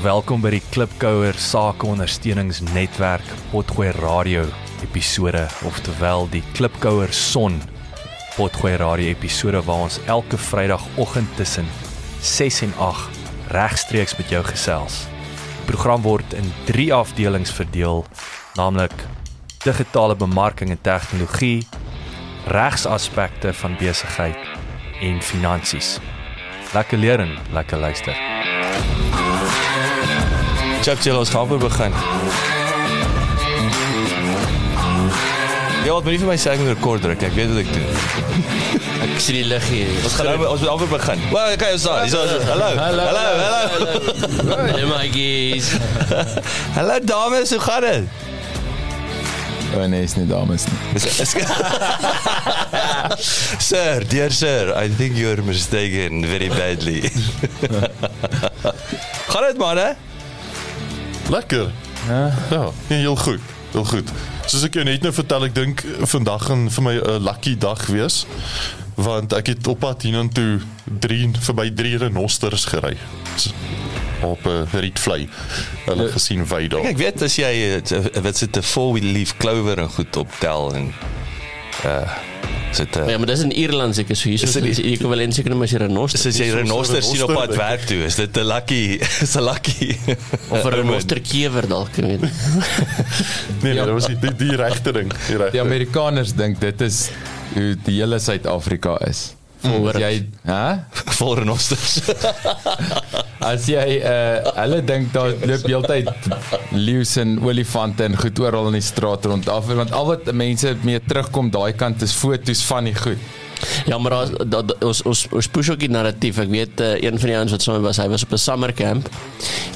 Welkom by die Klipkouer Sakeondersteuningsnetwerk Potgooi Radio episode, oftewel die Klipkouer Son Potgooi Radio episode waar ons elke Vrydagoggend tussen 6 en 8 regstreeks met jou gesels. Die program word in 3 afdelings verdeel, naamlik digitale bemarking en tegnologie, regsaspekte van besigheid en finansies. Lekker leer en lekker luister. Chap chill ons gaan weer begin. Ja, wat moet nie vir my sê ek moet rekord druk. Ek weet wat ek doen. Ek sien die lig hier. Ons gaan nou ons moet alweer begin. Wel, kyk ons daar. Hierso. Hallo. Hallo. Hallo. Hey my gees. Hallo dames, hoe gaan dit? Oh nee, is nie dames nie. Is, is, sir, dear sir, I think you're mistaken very badly. gaan dit man, hè? Lekker. Ja, ja nee, heel goed. Heel goed. Soos ek jou net nou vertel, ek dink vandag gaan vir my 'n lucky dag wees want ek het op pad hiernatoe 3 verby 3 renosters gery. Op 'n uh, rietvlei. Hulle ja. gesien wy daar. Ek weet as jy wat sit 'n four wheel leaf clover en goed optel en uh sit uh, Ja, maar dis in Ierland seker so hier is die ekwivalent seker net as jy renoster. Dis jy renoster sien op pad werk toe. Is dit 'n lucky is 'n lucky of 'n renoster kewer dalk, ek weet. nee, nee, dit was die die regte ding, die regte. Die Amerikaners dink dit is hoe die hele Suid-Afrika is. Voor jy, hè? Vol renosters. As jy uh hulle dink daar loop heeltyd leeu's en olifante en goed oral in die straat rond af want al wat mense mee terugkom daai kant is foto's van die goed. Ja, maar as, dat, ons ons ons push ook die narratief. Ek weet uh, een van die ouens wat saam was, hy was op 'n summer camp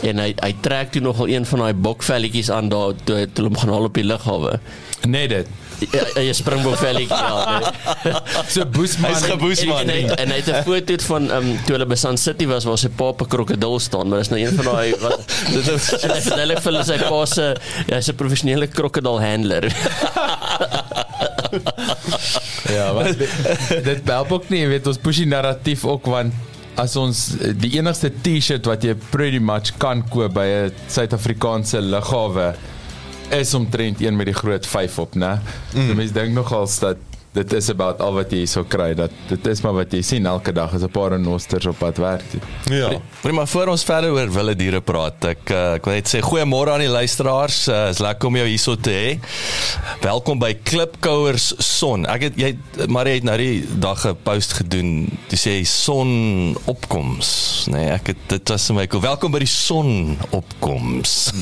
en hy hy trek toe nogal een van daai bokvelletjies aan daar toe toe hom gaan haal op die lughawe. Nee dit. Ja, jy springbok velletjie ja. Nee. So boesman. Hy's geboesman. En, en, en hy het 'n foto van ehm um, toe hulle by Sun City was waar sy pa op 'n krokodil staan, maar dis nou een van daai wat dit is hulle vir sy pa se hy's 'n professionele krokodil handler. ja, wat dit help ook nie, weet ons push die narratief ook want as ons die enigste T-shirt wat jy pretty much kan koop by 'n Suid-Afrikaanse lughawe is omtrent een met die groot 5 op, né? Mm. So mense dink nogals dat dit is about al wat jy so kry dat dit is maar wat jy sien elke dag is 'n paar renosters op pad werk. Ja. Maar maar voor ons verder oor wilde diere praat, ek uh, ek wil net sê goeiemôre aan die luisteraars. Uh, is lekker om jou hierso te hê. Welkom by Klipkouers Son. Ek het jy maar jy het nou die dag 'n post gedoen te sê son opkoms, nê? Nee, ek het dit was vir my cool. Welkom by die son opkoms.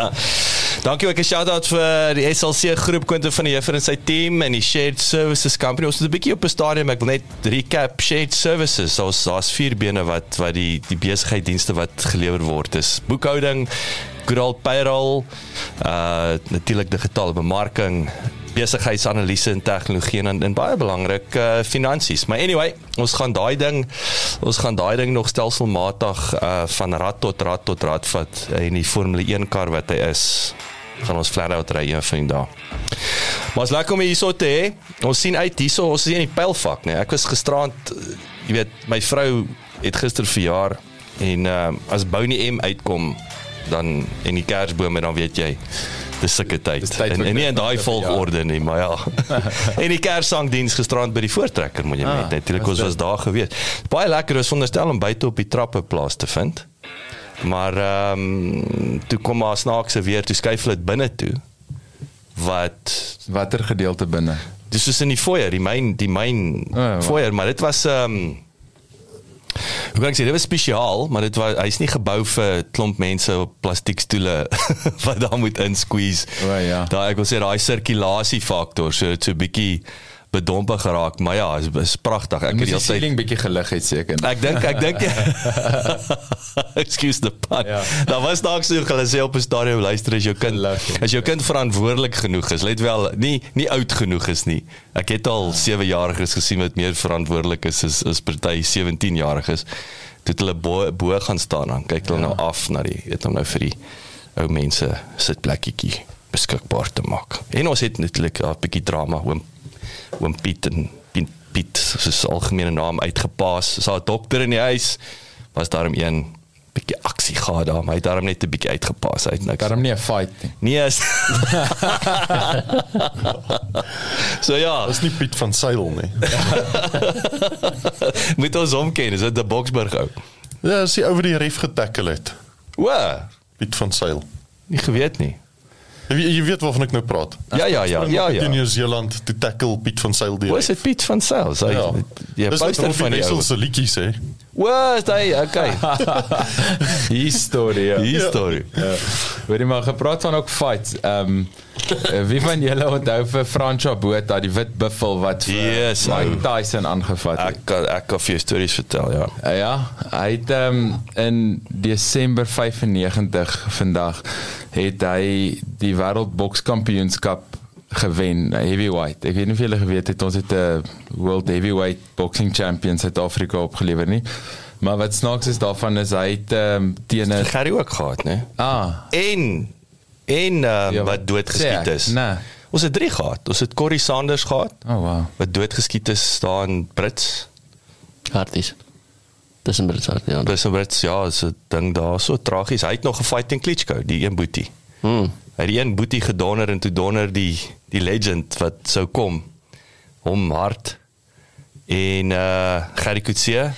Dankie ook 'n shout-out vir die SLC groep Quentin van die Juffer en sy team en die Shared Services Company. Ons het 'n bietjie op 'n stadium, ek wil net recap Shared Services. Ons daar's vier bene wat wat die die besigheidsdienste wat gelewer word is boekhouding, good old payroll, uh natuurlik digitale bemarking, besigheidsanalise en tegnologie en en baie belangrik uh finansies. Maar anyway, ons gaan daai ding ons gaan daai ding nog stelselmatig uh van rad tot rad tot rad vat in die Formule 1 kar wat hy is gaan ons flat out ry een van daai. Maar as lekker om hierso te hê. Ons sien uit hierso, ons is in die pylfak, nee. Ek was gisterand, jy weet, my vrou het gister verjaar en ehm uh, as Bounty M uitkom dan en die kersbome dan weet jy dis sulke tyd. En, en nie in daai volgorde nie, maar ja. en die kerssangdiens gisterand by die voortrekker moet jy ah, net natuurlik ons was daar gewees. Baie lekker, ons wonderstel om buite op die trappe plaas te vind. Maar ehm um, toe kom maar snaakse weer toe skuif hulle dit binne toe. Wat watter gedeelte binne? Dis soos in die foyer, die myn, die myn oh, ja, foyer, maar dit was ehm um, Ek kan sê dit was spesiaal, maar dit was hy's nie gebou vir klomp mense op plastiekstoele wat daar moet insqueeze. O oh, ja. Daai ek wil sê daai sirkulasie faktor so so 'n bietjie bedompe geraak, maar ja, is, is pragtig. Ek het die ceiling bietjie gelig het seker. Ek dink ek dink Excuse the pun. Ja. Daar was dalk so hulle sê op 'n stadium luister as jou kind as jou kind verantwoordelik genoeg is, let wel, nie nie oud genoeg is nie. Ek het al 7 jariges gesien wat meer verantwoordelik is as as party 17 jariges. Dit hulle bo, bo gaan staan dan kyk hulle ja. nou af na die het hom nou vir die ou mense sit plekkietjie beskikbaar te maak. En ons het natuurlik 'n bietjie drama oom oom Piet en Piet soos algemene naam uitgepaas. Is daar 'n dokter in die huis? Was daar 'n een bietjie aksie gehad daar, maar hy het daarom net 'n bietjie uitgepas. Hy het niks. Daarom nie 'n fight nie. Nee. Is... so ja, Dis nie Piet van Sail nie. moet ons hom ken. Is dit die Boksburg ou? Ja, as hy oor die ref getackle het. O, Piet van Sail. nie geweet nie. Jy, jy weet waarvan ek nou praat. Ja ja ja, ja In ja. New Zealand te tackle Piet van Sail die. Hoe is dit Piet van Sail? Sy Ja. net poster Robbie van die Wessel ou. se liedjies hè. Is hy okay. Historie. Ja. Die storie. Ja. Hoorie maar gepraat van ook fights. Ehm um, wie van julle onthou vir Francois Botha die wit buffel wat vir Yes, Mike. Tyson aangevat het? Ek kan- ek kan vir jou stories vertel, ja. Uh, ja, hy het um, in Desember 95 vandag het hy die wêreldbokskampioenskap gewen, uh, heavyweight. Ek weet nie of julle geweet het ons het 'n world heavyweight boxing champion Suid-Afrika opgelewer nie. Maar wat snaaks is daarvan is hy het um, teen 'n Gerry ook gehad, né? ah, En en um, Ja, ja, wat doodgeskiet sê ek? is. Nee. Ons het drie gehad. Ons het Corrie Sanders gehad oh wow. wat doodgeskiet is daar in Brits. Harties. Tussen Britsart, ja. Dis 'n Brits, ja, 'n ding daar so tragies. Hy het nog gefight teen Klitschko, die een boetie. Hmm. Het die een boetie gedonder en toe donder die die legend wat sou kom hom hard. En uh Gerry Coetzee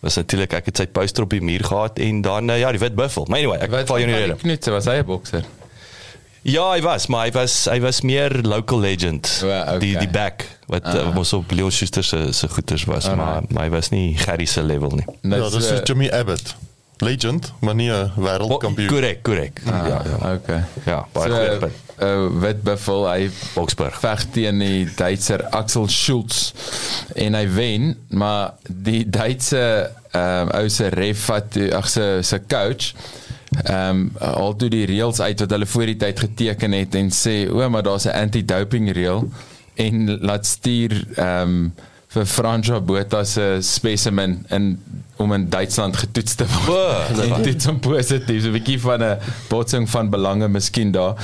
was natuurlik ek het sy poster op die muur gehad en dan uh, ja, die wit buffel. Maar anyway, ek val jou nie rede. Knutse was hy 'n bokser. Ja, hy was, maar hy was hy was meer local legend. O, okay. Die die back wat uh, Ah. mos op Leon Schuster se se goeters was, Alright. maar maar hy was nie Gerry se level nie. Ja, dis is Jimmy Abbott. Legend, maar nie 'n wêreldkampioen. Korrek, korrek. Ah, Ja, ja. Okay. Ja, baie goeie punt. Uh, wit buffel, hy Boksburg. veg teen die Duitser Axel Schulz en hy wen, maar die Duitse ehm um, ou se ref wat ag se se coach ehm um, al toe die reëls uit wat hulle voor die tyd geteken het en sê o, maar daar's 'n anti-doping reël en laat stuur ehm um, vir Francois Botha se specimen in om in Duitsland getoets te word. En dit is positief, so 'n bietjie van 'n botsing van belange miskien daar.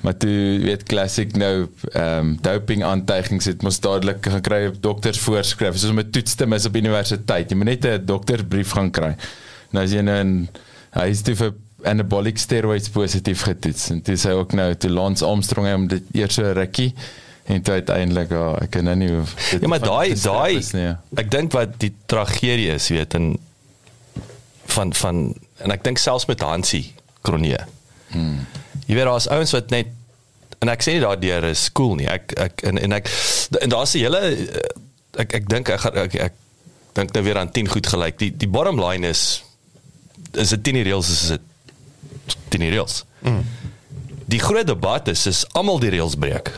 Maar toe weet klassiek nou ehm um, doping aantuigings het mos dadelik gaan kry op dokters voorskrif soos om 'n toets te mis op universiteit. Jy moet net 'n doktersbrief gaan kry. Nou as jy nou in hy is toe vir anabolic steroids positief getoets en sê hy ook nou toe Lance Armstrong om dit eers so rukkie en toe uiteindelik ja, ek kan nou nie dit Ja, maar daai daai ja. ek dink wat die tragedie is, weet en van van en ek dink selfs met Hansie Kronee. Hmm. Jy weet daar's ouens wat net en ek sê nie daardeur is cool nie. Ek ek en en ek en daar's 'n hele eh, ek ek dink ek gaan ek, ek dink nou weer aan 10 goed gelyk. Die die bottom line is is dit 10 die reëls is dit 10 die reëls. Mm. Die groot debat is is almal die reëls breek.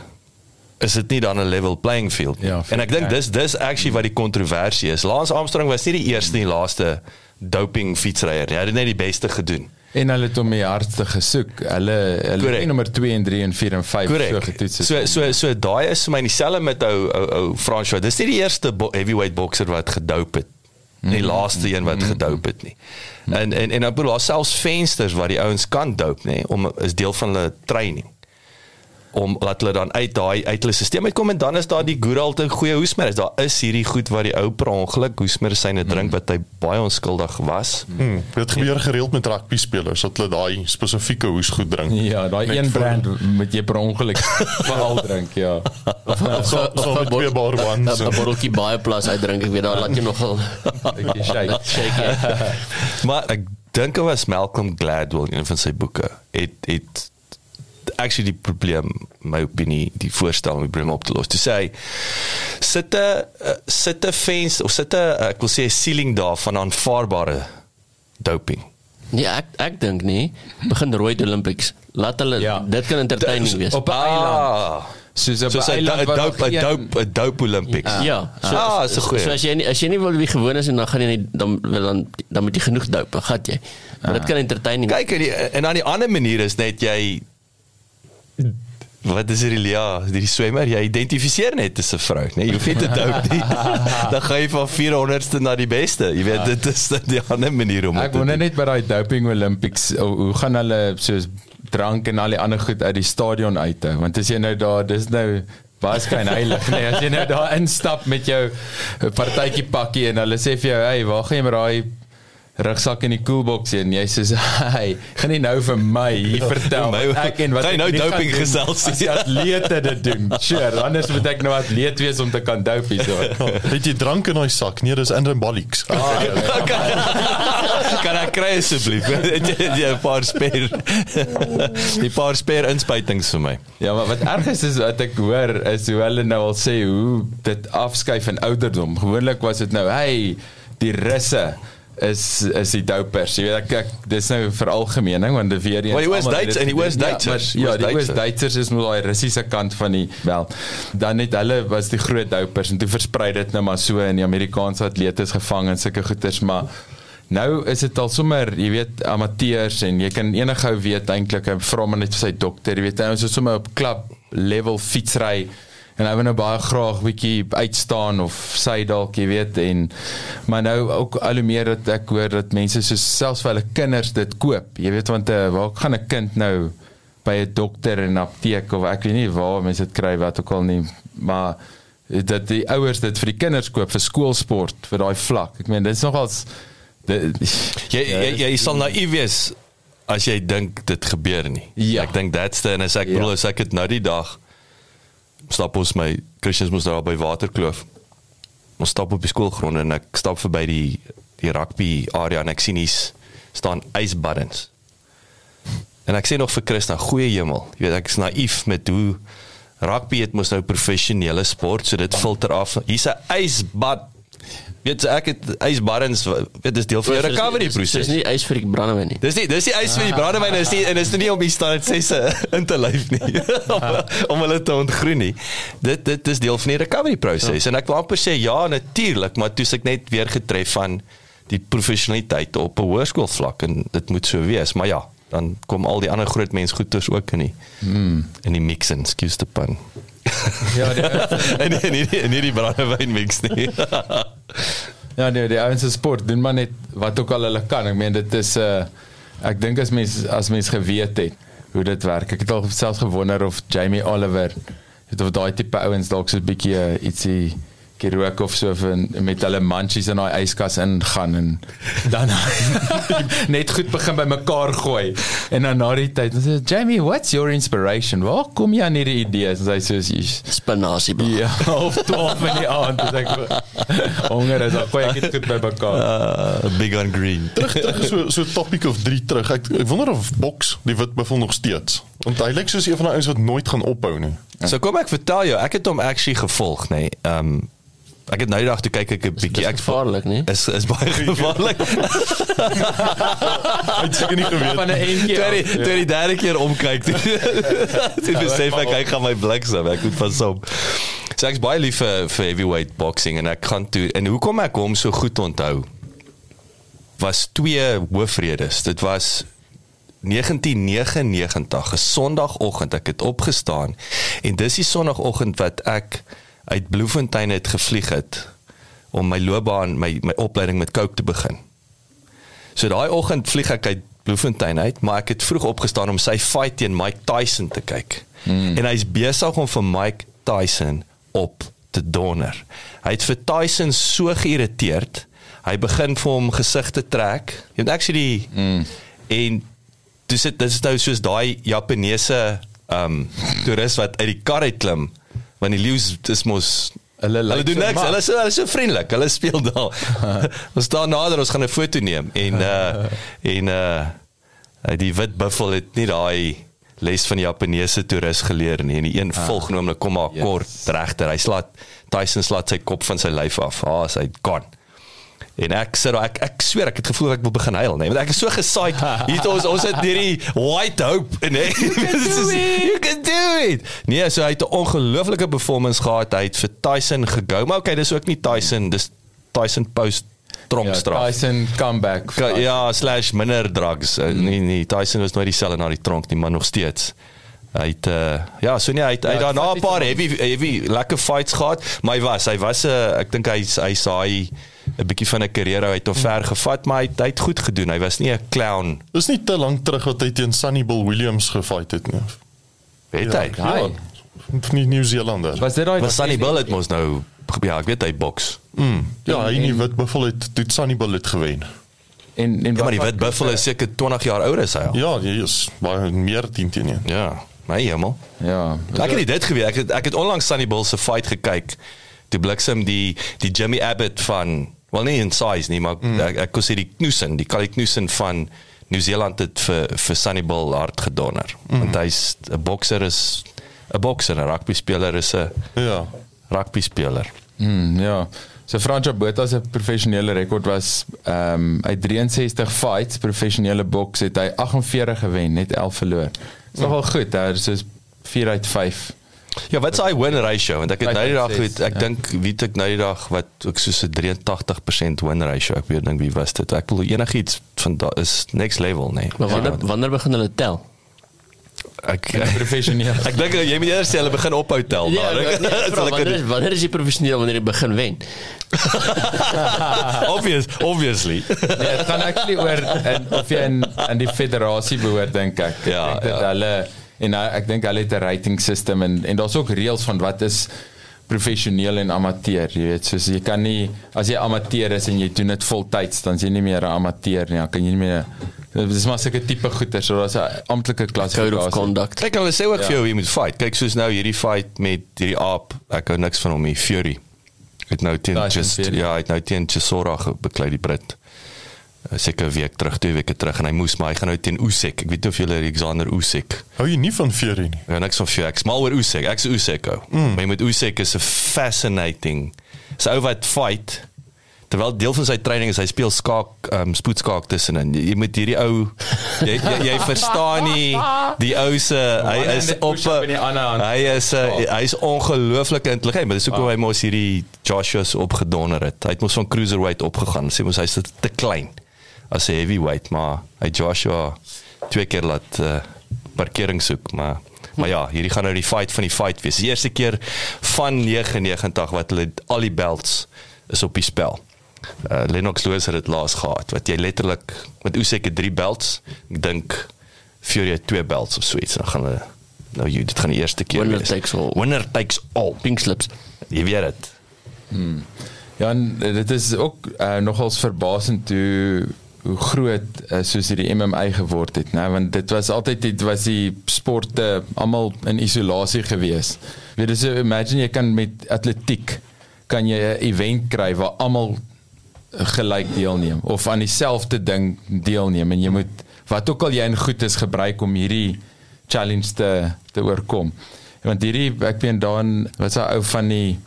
Is dit nie dan 'n level playing field? nie? Ja, en ek dink dis dis actually wat die kontroversie is. Lance Armstrong was nie die eerste en die laaste doping fietsryer nie. Hy het net die beste gedoen. En hulle het hom die hardste gesoek. Hulle hulle Correct. nommer 2 en 3 en 4 en 5 so Korrek. getoets. So so so daai is vir my dieselfde met ou ou ou François. Dis nie die eerste bo heavyweight boxer wat gedoop het. Nie die laaste een wat gedoop het nie. En en en ek bedoel daar selfs vensters waar die ouens kan doop nê om is deel van hulle training om laat hulle dan uit daai uit hulle stelsel uitkom en dan is daar die Goodalt 'n goeie hoesmer. Daar is hierdie goed wat die ou per ongeluk hoesmerisyne drink wat hy baie onskuldig was. Hmm, dit gebeur gereeld met rugby spelers dat hulle daai spesifieke hoes goed drink. Ja, daai een brand moet jy per ongeluk veral drink, ja. So so met twee bar ones. 'n botteltjie baie plus uitdrink. Ek weet daar laat jy nogal Bietjie shake. shake. Maar ek dink dit was Malcolm Gladwell in een van sy boeke. Het het actually die probleem my opinie die voorstel om die probleem op te los. Toe sê hy sit 'n uh, sit 'n fence of sit 'n ek wil sê 'n ceiling daar van aanvaarbare doping. Nee, ek ek dink nie. Begin rooi Olympics. Laat hulle Ja. dit kan entertaining wees. Op 'n eiland. Ah, Soos op soos 'n 'n eiland waar dope nog 'n dope 'n dope Olympics. Ja, so, Ah, is 'n goeie. So as jy nie, as jy nie wil wie gewoon is en dan gaan jy nie dan wil dan dan moet jy genoeg dope, gaan jy. Maar dit kan entertaining. Kyk en, die, en dan die ander manier is net jy wat is dit ja, die swemmer, jy identifiseer net as 'n vrou, nee, jy hoef nie te doop nie. dan gaan jy van 400ste na die beste. Jy weet dit is die ander manier om Ek wonder net by daai doping Olympics hoe, gaan hulle soos drank en al die ander goed uit die stadion uit? Want as jy nou daar dis nou baie skyn heilig nee as jy nou daar instap met jou partytjie pakkie en hulle sê vir jou hey waar gaan jy met daai rugsak in die koelbox en jy sê hy gaan nie nou vir my hier vertel My- wat ek en wat jy ek nou doping gesels as die atlete dit doen sure anders moet ek nou atleet wees om te kan dope hier so Het jy drank in daai sak? Nee, dis anabolics. Ah, kan ek kry asseblief? Jy- 'n paar spare die paar spare inspuitings vir my. Ja, maar wat erg is is wat ek hoor is hoe hulle nou al sê hoe dit afskuif in ouderdom. Gewoonlik was dit nou, hey, die russe is is die dopers. Jy weet ek, ek dis nou vir algemeening want dit weer eens. Maar die Oos-Duits- en die. Oos-Duitsers. Ja, ja, die Oos-Duitsers. Is nou daai Russiese kant van die wel. Dan net hulle was die groot dopers en toe versprei dit nou maar so in die Amerikaanse atlete is gevang en sulke goeters, maar Nou is dit al sommer, jy weet, amateurs en jy kan enige ou weet eintlik, hy vra maar net vir sy dokter, jy weet, ons is sommer op klub level fietsry en hy wil nou baie graag bietjie uitstaan of sy dalk, jy weet, en maar nou ook al hoe meer dat ek hoor dat mense soos selfs vir hulle kinders dit koop. Jy weet want uh, waar gaan 'n kind nou by 'n dokter en apteek of ek weet nie waar mense dit kry wat ook al nie, maar dat die ouers dit vir die kinders koop vir skoolsport vir daai vlak. Ek meen dit is nogals dit Jy jy, jy sal naïef wees as jy dink dit gebeur nie. Ja. Ek dink that's the en as ek Ja. bedoel as ek dit nou die dag stap ons my Christians moes daar by Waterkloof. Ons stap op die skoolgrond en ek stap verby die die rugby area en ek sien hier staan ysbuttons. En ek sê nog vir Christa, goeie hemel. Jy weet ek is naïef met hoe rugby het mos nou professionele sport, so dit filter af. Hier's 'n ysbad. Weet ek het ysbuttons, weet dis deel van jou recovery Dis proses. nie ys vir die brandewyn nie. Dis nie dis die ys vir die brandewyn is nie en is nie om die standaard 6 in te lyf nie om, om hulle te ontgroen nie. Dit dit is deel van die recovery proses en ek wil amper sê ja natuurlik, maar toe ek net weer getref van die professionaliteit op 'n hoërskoolvlak en dit moet so wees, maar ja, dan kom al die ander groot mens goeters ook in die mm. in die mix en excuse the pun. Ja, die, en nie, nie, nie die brandewyn mix nie. ja, nee, die ouens se sport doen maar net wat ook al hulle kan. Ek meen dit is 'n uh, ek dink as mens as mens geweet het hoe dit werk. Ek het al selfs gewonder of Jamie Oliver het of daai tipe ouens dalk so 'n bietjie uh, ietsie gerook of so van met hulle munchies in daai yskas ingaan en dan net goed begin by mekaar gooi en dan na die tyd dan sê Jamie what's your inspiration waar kom jy aan hierdie idees en hy sê Spinasie. Ja, of 12 in die aand as ek honger is, dan gooi ek dit goed by mekaar. Uh, big on green. terug terug so so topic of 3 terug. Ek, ek wonder of Boks die wit buffel nog steeds. Want hy lyk soos een van daai ouens wat nooit gaan ophou nie. So kom ek vertel jou, ek het hom actually gevolg, nê. Nee. Ehm um, ek het nou die dag toe kyk ek 'n bietjie ek gevaarlik, nie? Is is baie gevaarlik. Hy het nie geweet Van 'n entjie. Toe die af, toe die derde keer omkyk. toe besef ek ek gaan my bliksem, ek moet pas op. So ek's baie lief vir vir heavyweight boxing en ek gaan toe en hoekom ek hom so goed onthou was twee hoofredes. Dit was 1999, 'n Sondagoggend, ek het opgestaan en dis die Sondagoggend wat ek uit Bloemfontein het gevlieg het om my loopbaan, my my opleiding met Coke te begin. So daai oggend vlieg ek uit Bloemfontein uit, maar ek het vroeg opgestaan om sy fight teen Mike Tyson te kyk. Mm. En hy's besig om vir Mike Tyson op te donder. Hy het vir Tyson so geïrriteerd. Hy begin vir hom gesig te trek. Jy weet actually mm. en dis dit dis nou soos daai Japaneese ehm um, toerist wat uit die kar uit klim want die leeu's dis mos Hulle Hulle lyk doen niks. Hulle is so hulle is so vriendelik. Hulle speel daar. ons staan nader, ons gaan 'n foto neem en uh en uh die wit buffel het nie daai les van die Japaneese toerist geleer nie. En die een volgende oomblik kom maar Yes. kort regter. Hy slaat Tyson slaat sy kop van sy lyf af. Ah, hy gone. En ek sê daar ek ek sweer ek het gevoel ek wil begin huil nê want ek is so gesaai. Hier ons ons het hierdie white hope nê you can do it. nee so hy het 'n ongelooflike performance gehad. Hy het vir Tyson gegou maar okay dis ook nie Tyson dis Tyson post tronkstraf Ja, Tyson comeback. Ka- ja slash minder drugs. Nee nee Tyson was nooit dieselfde na die tronk nie maar nog steeds. Hy het uh, ja so nee hy het, hy het Ja, daarna vat 'n paar heavy heavy lekker fights gehad maar hy was hy was 'n uh, ek dink hy hy saai 'n bietjie van 'n carrière hy het hom ver gevat maar hy, hy het goed gedoen hy was nie 'n clown Dis nie te lank terug wat hy teen Sunny Bill Williams gefight het nie. weet hy Ja, Hy. van die Nieu-Zeelander. Was dit daai was Sunny Bill het mos nou ja ek weet hy boks Mm. Ja, hy nie wit buffel het toe Sunny Bill het gewen. En en Ja, maar die wit buffalo is seker 20 jaar ouer as hy al. Ja, jy is baie meer 10 teen 1. Ja, my hemel. Ja. Ek het nie dit geweet. Ek het ek het onlangs Sunny Bull se fight gekyk. Toe bliksem die die Jimmy Abbott van wel nie in size nie, maar mm. ek ek kon sê die Knudsen, die Kali Knudsen van Nieu-Seeland het vir vir Sunny Bull hard gedonner. Mm. Want hy's 'n bokser is 'n bokser, 'n rugby speler is 'n Ja. rugby speler. Mm, ja. So Franco Botha se professionele rekord was ehm um, uit 63 fights professionele boks het hy 48 gewen, net 11 verloor. Dis nogal goed, daar is soos 4 uit 5. Ja, wat is hy win ratio? Want ek het nou die dag 5.6, weet, ek ja. dink wie het ek nou die dag wat ook soos 'n 83% win ratio. Ek weet dink wie was dit. Ek bedoel enigiets van da is next level, nee. Maar wanneer wanneer begin hulle tel? ek Professioneel. ek dink jy moet eers sê hulle begin ophou tel Ja, daar. nee, vra, ek wanneer is wanneer is jy professioneel wanneer jy begin wen? obvious obviously. Nee, dit gaan actually oor in, of jy in in die federasie behoort dink ek. Ja, ek dink dat ja. hulle en nou, ek dink hulle het 'n rating system en en daar's ook reëls van wat is professioneel en amateur, jy weet, soos jy kan nie as jy amateur is en jy doen dit voltyds, dan is jy nie meer 'n amateur nie, dan kan jy nie meer dit is maar seker tipe goeie, so daar's 'n amptelike Code of conduct. Kyk hulle sê ook Ja. vir jou wie moet fight. Kyk soos nou hierdie fight met hierdie aap. Ek hou niks van hom nie, Fury. Het nou teen just ja, het nou teen Chisora beklei die Brit. Seker 'n week terug, twee weke terug en hy moes maar hy gaan nou teen Usyk. Ek weet nie of julle Alexander Usyk Hou jy nie van Fury nie? Ja, niks van Fury. Ek smal oor Usyk. Ek's Usyk ou. Mm. Maar jy met Usyk is 'n fascinating. Sy ou wat fight terwyl deel van sy training is hy speel skaak, ehm um, spoedskaak tussenin. Jy, jy moet hierdie ou jy, jy jy verstaan nie die ou se hy is op hy is uh, hy is ongelooflik intelligent, maar dis hoekom Ah. hy mos hierdie Joshua's opgedonder het. Hy het mos van cruiserweight opgegaan. Sê mos hy's te klein as 'n heavyweight, maar hy Joshua twee keer laat uh, parkering soek, maar maar ja, hierdie gaan nou die fight van die fight wees. Die eerste keer van 99 wat hulle al die belts is op die spel. Uh, Lennox Lewis het dit laas gehad wat jy letterlik met Usyk het drie belts. Ek dink Fury het twee belts of so iets. Dan gaan hulle nou jy dit gaan die eerste keer Winner wees. takes all. Winner takes all. Pink slips. Jy weet dit. Ja, en dit is ook uh, nogals verbasend hoe hoe groot uh, soos hierdie MMA geword het, né? Want dit was altyd dit was die sporte almal in isolasie gewees. Weet jy, so imagine jy kan met atletiek kan jy 'n event kry waar almal gelyk deelneem of aan dieselfde ding deelneem en jy moet wat ook al jy in goed is gebruik om hierdie challenge te te oorkom. Want hierdie ek weet dan wat se ou van die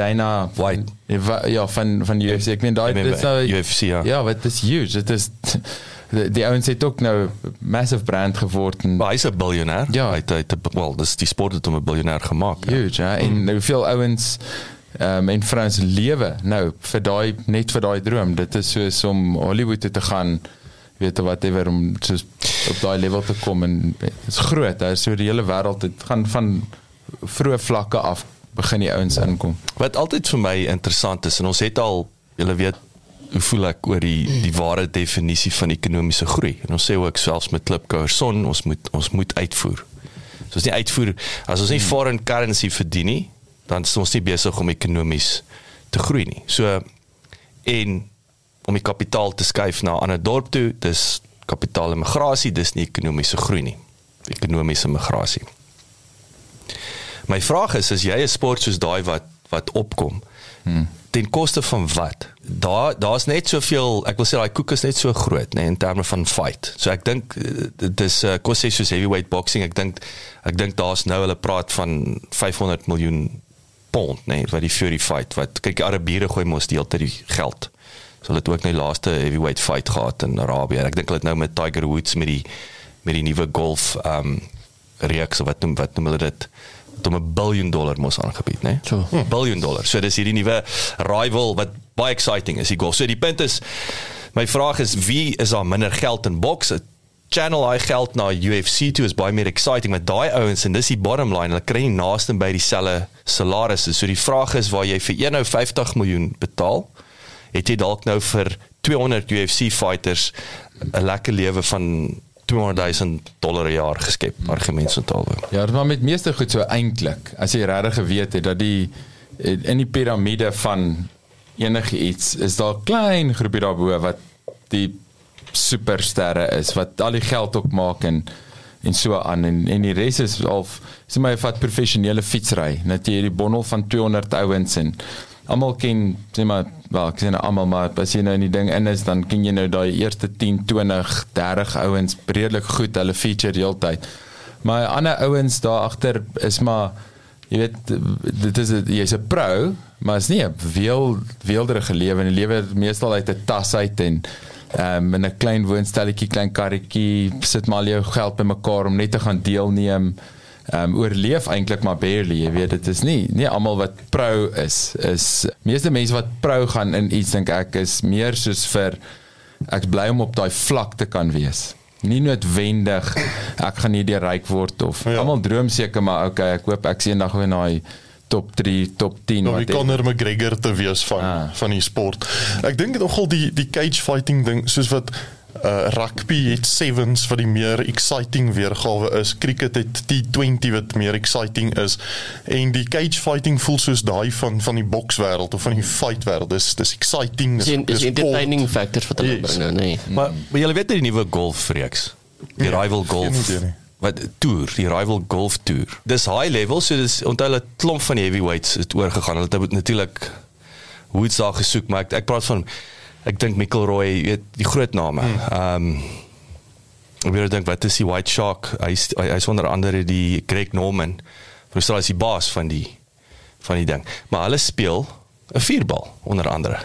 Dana White. Ja, ja van van die UFC. Ek meen daai dis nou UFC, ja. Ja, wat is huge. Dit is die, die ouens het ook nou massive brand geword en Maar hy's 'n biljoenêr. Ja. Hy het, wel, dis die sport het hom 'n biljoenêr gemaak. Ja. huge, ja. En nou hoeveel ouens ehm um, en vrouens lewe nou vir daai net vir daai droom. Dit is soos om Hollywood toe te gaan weet jy whatever om soos op daai level te kom en dit is groot. Daar is so die hele wêreld dit gaan van vroeë vlakke af begin die ouens inkom. Wat altyd vir my interessant is en ons het al julle weet hoe voel ek oor die die ware definisie van ekonomiese groei. En ons sê ook selfs met Klipkouer son ons moet ons moet uitvoer. So as nie uitvoer as ons nie foreign currency verdien nie, dan is ons nie besig om ekonomies te groei nie. So en om die kapitaal te skuif na 'n ander dorp toe, dis kapitaalemigrasie, dis nie ekonomiese groei nie. Ekonomiese migrasie. My vraag is as jy 'n sport soos daai wat wat opkom hmm. ten koste van wat? Daar daar's net soveel, ek wil sê daai koek is net so groot, nê, nee, in terme van fight. So ek dink eh, dit is uh, kos sê soos heavyweight boxing, ek dink ek dink daar's nou hulle praat van 500 miljoen pond, nê, nee, wat die Fury fight wat kyk die Arabiere gooi mos die hele tyd die geld. So hulle het ook nou die laaste heavyweight fight gehad in Arabië. Ek dink hulle het nou met Tiger Woods met die met die nuwe golf ehm um, reeks of wat noem wat noem hulle dit? Het om 'n biljoen dollar mos aangebied, né? So. Hm. Biljoen dollar. So dis hierdie nuwe rival wat baie exciting is, die golf. So die punt is my vraag is wie is daar minder geld in boks? Channel hy geld na UFC toe is baie meer exciting met daai ouens en dis die bottom line. Hulle kry nie naaste by dieselfde salarisse. So die vraag is waar jy vir een nou 50 miljoen betaal, het jy dalk nou vir 200 UFC fighters 'n lekker lewe van 200 000 dollar 'n jaar geskep, argumentsentaalwe. Ja, dit maar met meeste goed so eintlik. As jy regtig geweet het dat die in die piramide van enige iets is daar 'n klein groepie daarbo wat die supersterre is wat al die geld ook maak en en so aan en en die res is al sê maar jy vat professionele fietsry net jy hierdie bondel van 200 ouens en almal ken sê maar wel ek sê nou almal maar as jy nou in die ding in is dan ken jy nou daai eerste 10 20 30 ouens redelik goed hulle feature heeltyd maar ander ouens daar agter is maar jy weet dit is jy's 'n pro maar is nie 'n weel weelderige lewe en 'n lewe meestal uit 'n tas uit en um, in 'n klein woonstelletjie, klein karretjie, sit maar jou geld bymekaar om net te gaan deelneem. Ehm um, oorleef eintlik maar barely, jy weet dit is nie nie almal wat pro is is meeste mense wat pro gaan in iets dink ek is meer soos vir ek bly om op daai vlak te kan wees. Nie noodwendig ek gaan hierdie ryk word of ja. almal droom seker maar okay, ek hoop ek sien eendag weer die top 3, top 10 wat ek Conor McGregor te wees van ah. van die sport. Ek dink nogal die die cage fighting ding soos wat uh rugby het sevens wat die meer exciting weergawe is. Cricket het T20 wat meer exciting is. En die cage fighting voel soos daai van van die bokswêreld of van die fight wêreld. Dis dis exciting. Dis is entertaining factor vir hulle yes. bring nou, nee. Maar maar jy weet die nuwe golfreeks. Die ja, rival golf. Nee, wat toer, die rival golf toer. Dis high level, so dis onthou hulle klomp van die heavyweights het oorgegaan. Hulle het natuurlik hoe dit daar gesoek, maar ek, ek praat van ek dink McIlroy, jy weet, die groot name. Hmm. Ehm um, ek wil dink wat is die White Shark? Hy's hy's onder andere die Greg Norman. Vir sou as die baas van die van die ding. Maar hulle speel 'n vierbal onder andere.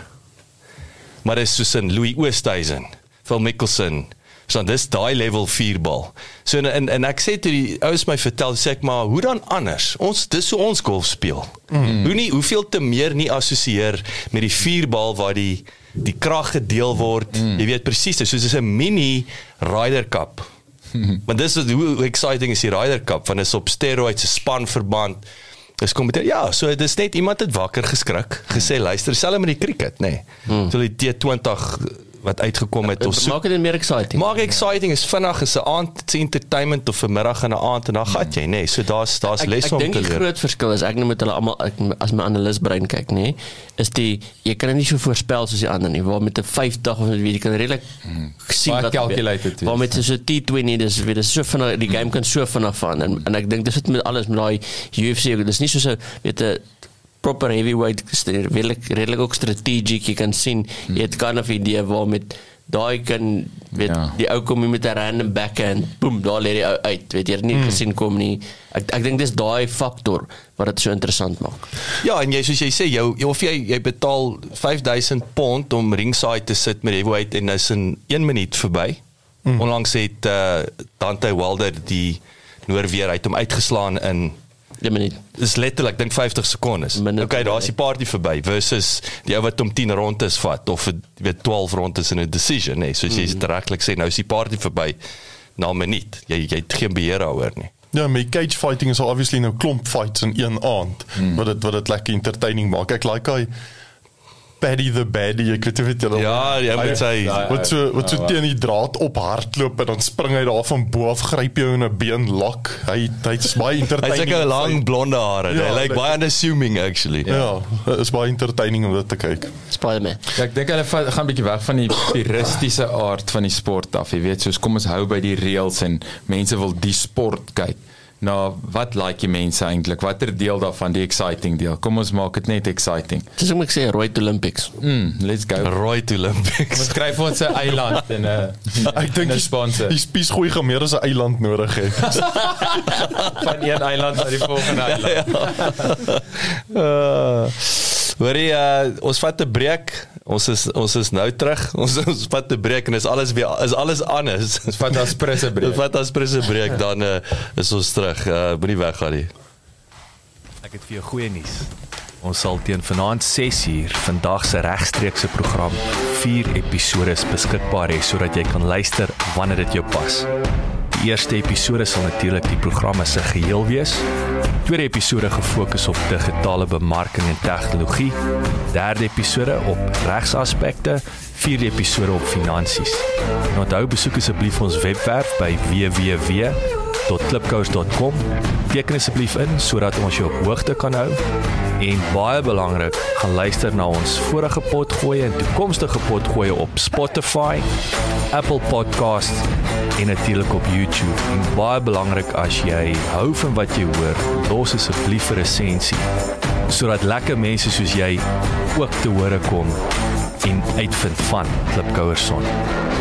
Maar dis soos in Louis Oosthuizen, Phil Mickelson, So dis daai level 4 bal. So en en, en ek sê toe die ouens my vertel sê ek maar hoe dan anders? Ons dis so ons golf speel. Mm. Hoe nie hoeveel te meer nie assosieer met die 4 bal waar die die krag gedeel word. Mm. Jy weet presies, soos dis 'n mini Ryder Cup. Want dis is hoe exciting is die Ryder Cup van is op steroids se spanverband. Dis kom met ja, so dis net iemand het wakker geskrik, gesê luister, selfs met die cricket, nê. Nee. Mm. So die T20 wat uitgekom het ons maak dit meer exciting. Maak exciting is vinnig is 'n aand se entertainment of 'n middag en 'n aand en dan gaan jy nê. Nee. So daar's daar's les om te leer. Ek dink die groot verskil is ek nou met hulle almal as my analis brein kyk nê, nee, is die jy kan nie so voorspel soos die ander nie. Waar met 'n 50 of weet jy kan redelik hmm. sien wat calculated is. Waar met so 'n T20 dis weer dis so vinnig die game kan so vinnig van en en ek dink dis dit met alles met daai UFC dis nie so 'n weet 'n proper heavyweight redelik redelik ook strategies jy kan sien jy het kan 'n idee waar met daai kan weet ja. die ou kom met 'n random backhand boom daar lê hy uit weet jy nie hmm. gesien kom nie ek ek dink dis daai faktor wat dit so interessant maak ja en jy soos jy sê jou of jy jy betaal 5000 pond om ringside te sit met heavyweight en is in 1 minuut verby hmm. onlangs het uh, Dante Wilder die Noorweer uit hom uitgeslaan in Maar nie. Dis letterlik dink 50 sekondes. Okay, daar's die party verby versus die ou wat om 10 rondes vat of weet 12 rondes in 'n decision, nee, soos jy mm. regtig sê, nou is die party verby na 'n minuut. Jy jy het geen beheer daaroor nie. Ja, my cage fighting is obviously nou klomp fights in een aand. Mm. Wat dit wat dit lekker entertaining maak. Ek like hy Paddy the Baddy, ek weet nie wat Ja, jy moet sê wat so wat so teen die draad op hardloop en dan spring hy daar van bo af gryp jou in 'n been lok. Hy hy's baie entertaining. Hy's 'n lang blonde hare. Ja, hy lyk baie unassuming actually. Ja, ja is baie entertaining om dit te kyk. Spider-Man. Ja, ek dink hulle gaan 'n bietjie weg van die puristiese aard van die sport af. Jy weet, soos kom ons hou by die reëls en mense wil die sport kyk nou wat like die mense eintlik watter deel daarvan die exciting deel? Kom ons maak dit net exciting. Dis hoe ek sê rooi to olympics. Mm, let's go. Rooi to olympics. Ons skryf ons 'n eiland en 'n ek dink die sponsor. die spies gooi gaan meer as 'n eiland nodig het van een eiland na die volgende eiland. Ja. uh, hoorie uh, ons vat 'n breek Ons is ons is nou terug. Ons ons vat 'n breek en is alles weer is alles anders. Ons vat as presse breek. Ons vat as presse breek dan uh, is ons terug. Uh, Moenie weggaan nie. Ek het vir jou goeie nuus. Ons sal teen vanaand 6uur vandag se regstreekse program 4 episode beskikbaar hê sodat jy kan luister wanneer dit jou pas. Die eerste episode sal natuurlik die programme se geheel wees tweede episode gefokus op digitale bemarking en tegnologie, derde episode op regsaspekte, vierde episode op finansies. En onthou besoek asseblief ons webwerf by www.klipkous.com. Teken asseblief in sodat ons jou op hoogte kan hou En baie belangrik, gaan luister na ons vorige potgoeie en toekomstige potgoeie op Spotify, Apple Podcasts en natuurlik op YouTube. En baie belangrik as jy hou van wat jy hoor, los asseblief 'n resensie sodat lekker mense soos jy ook te hore kom en uitvind van Klipkouerson. Wee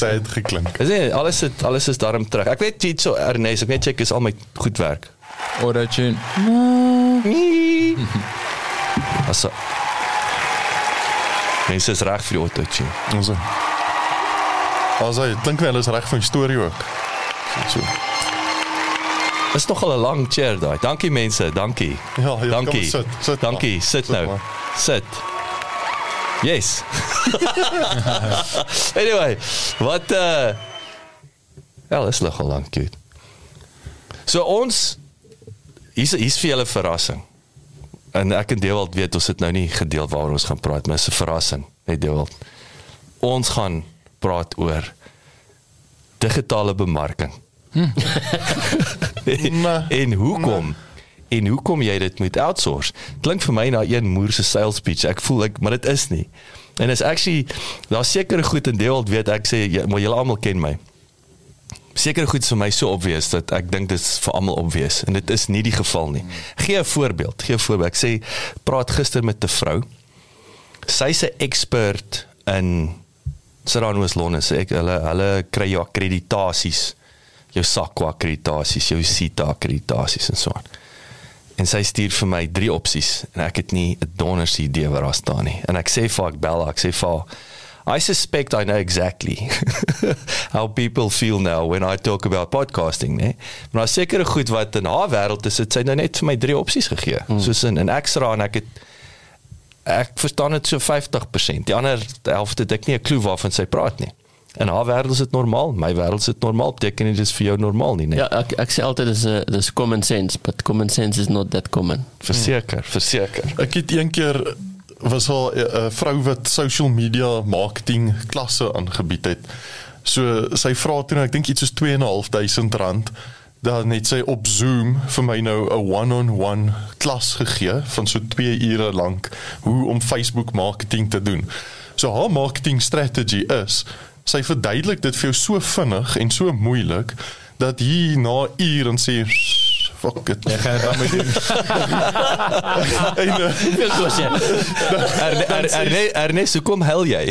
Daai sad geklink. Is nie alles het, alles is daarom terug. Ek weet jy so Ernest, ek weet check is al my goed werk. Auto-tune. Asa. Mense is reg vir die autotune. Ons. Ons hy klink wel is reg van die storie ook. So. Dis nog al 'n lang chair daai. Dankie mense, dankie. Ja, ja, dankie. sit, sit dankie, maar. sit, Sit nou. maar. Sit. Yes. anyway, wat uh Wel, is nog al lank cute. So ons hier's hier's vir julle verrassing. En ek en Dewald weet ons het nou nie gedeel waaroor ons gaan praat, maar dit is 'n verrassing, net Dewald. Ons gaan praat oor digitale bemarking. Nee. en hoekom? En hoekom jy dit moet outsource? Klink vir my na een moer se sales pitch. Ek voel ek maar dit is nie. En is actually daar's sekere goed in Dewald weet ek sê jy, maar julle almal ken my. Sekere goed is vir my so obvious dat ek dink dit is vir almal obvious en dit is nie die geval nie. Gee 'n voorbeeld, gee 'n voorbeeld. Ek sê praat gister met 'n vrou. Sy's 'n expert in Serrano's Londen. Sê ek hulle hulle kry jou akkreditasies. Jou SAQA akkreditasies, jou CITA akkreditasies en so aan. En sy stuur vir my drie opsies en ek het nie 'n donders idee wat daar staan nie. En ek sê vir haar, ek bel haar, ek sê vir haar I suspect I know exactly how people feel now when I talk about podcasting, né? Maar daar sekere goed wat in haar wêreld is, het sy nou net vir my drie opsies gegee. Mm. Soos in 'n ekstra en ek het ek verstaan dit so 50%. Die ander helfte het ek nie 'n klou waarvan sy praat nie. In haar wêreld is dit normaal, my wêreld is dit normaal, beteken nie dis vir jou normaal nie, né? Ja, ek ek sê altyd dis 'n dis common sense, but common sense is not that common. Verseker, verseker. Ek het een keer was al 'n vrou wat social media marketing klasse aangebied het. So sy vra toe ek dink iets soos 2.500 rand dan het sy op Zoom vir my nou 'n one-on-one klas gegee van so 2 ure lank hoe om Facebook marketing te doen. So haar marketing strategy is sy verduidelik dit vir jou so vinnig en so moeilik dat hier na ure en sê fuck it. Jy gaan dit dan moet doen. en, uh, Hoeveel kos jy? Ernest, Ernest, hoe kom hel jy?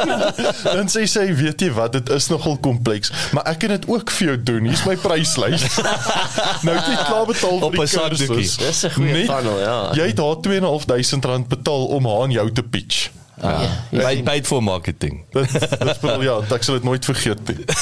dan sê sy weet jy wat dit is nogal kompleks maar ek kan dit ook vir jou doen hier's my pryslys nou het jy klaar betaal Op vir 'n die sakdoekie. kursus Dis 'n goeie Net- funnel, ja. jy het haar 2.500 rand betaal om haar aan jou te pitch Ja. Paid, paid for marketing. dit dis briljant ek sal dit nooit vergeet nie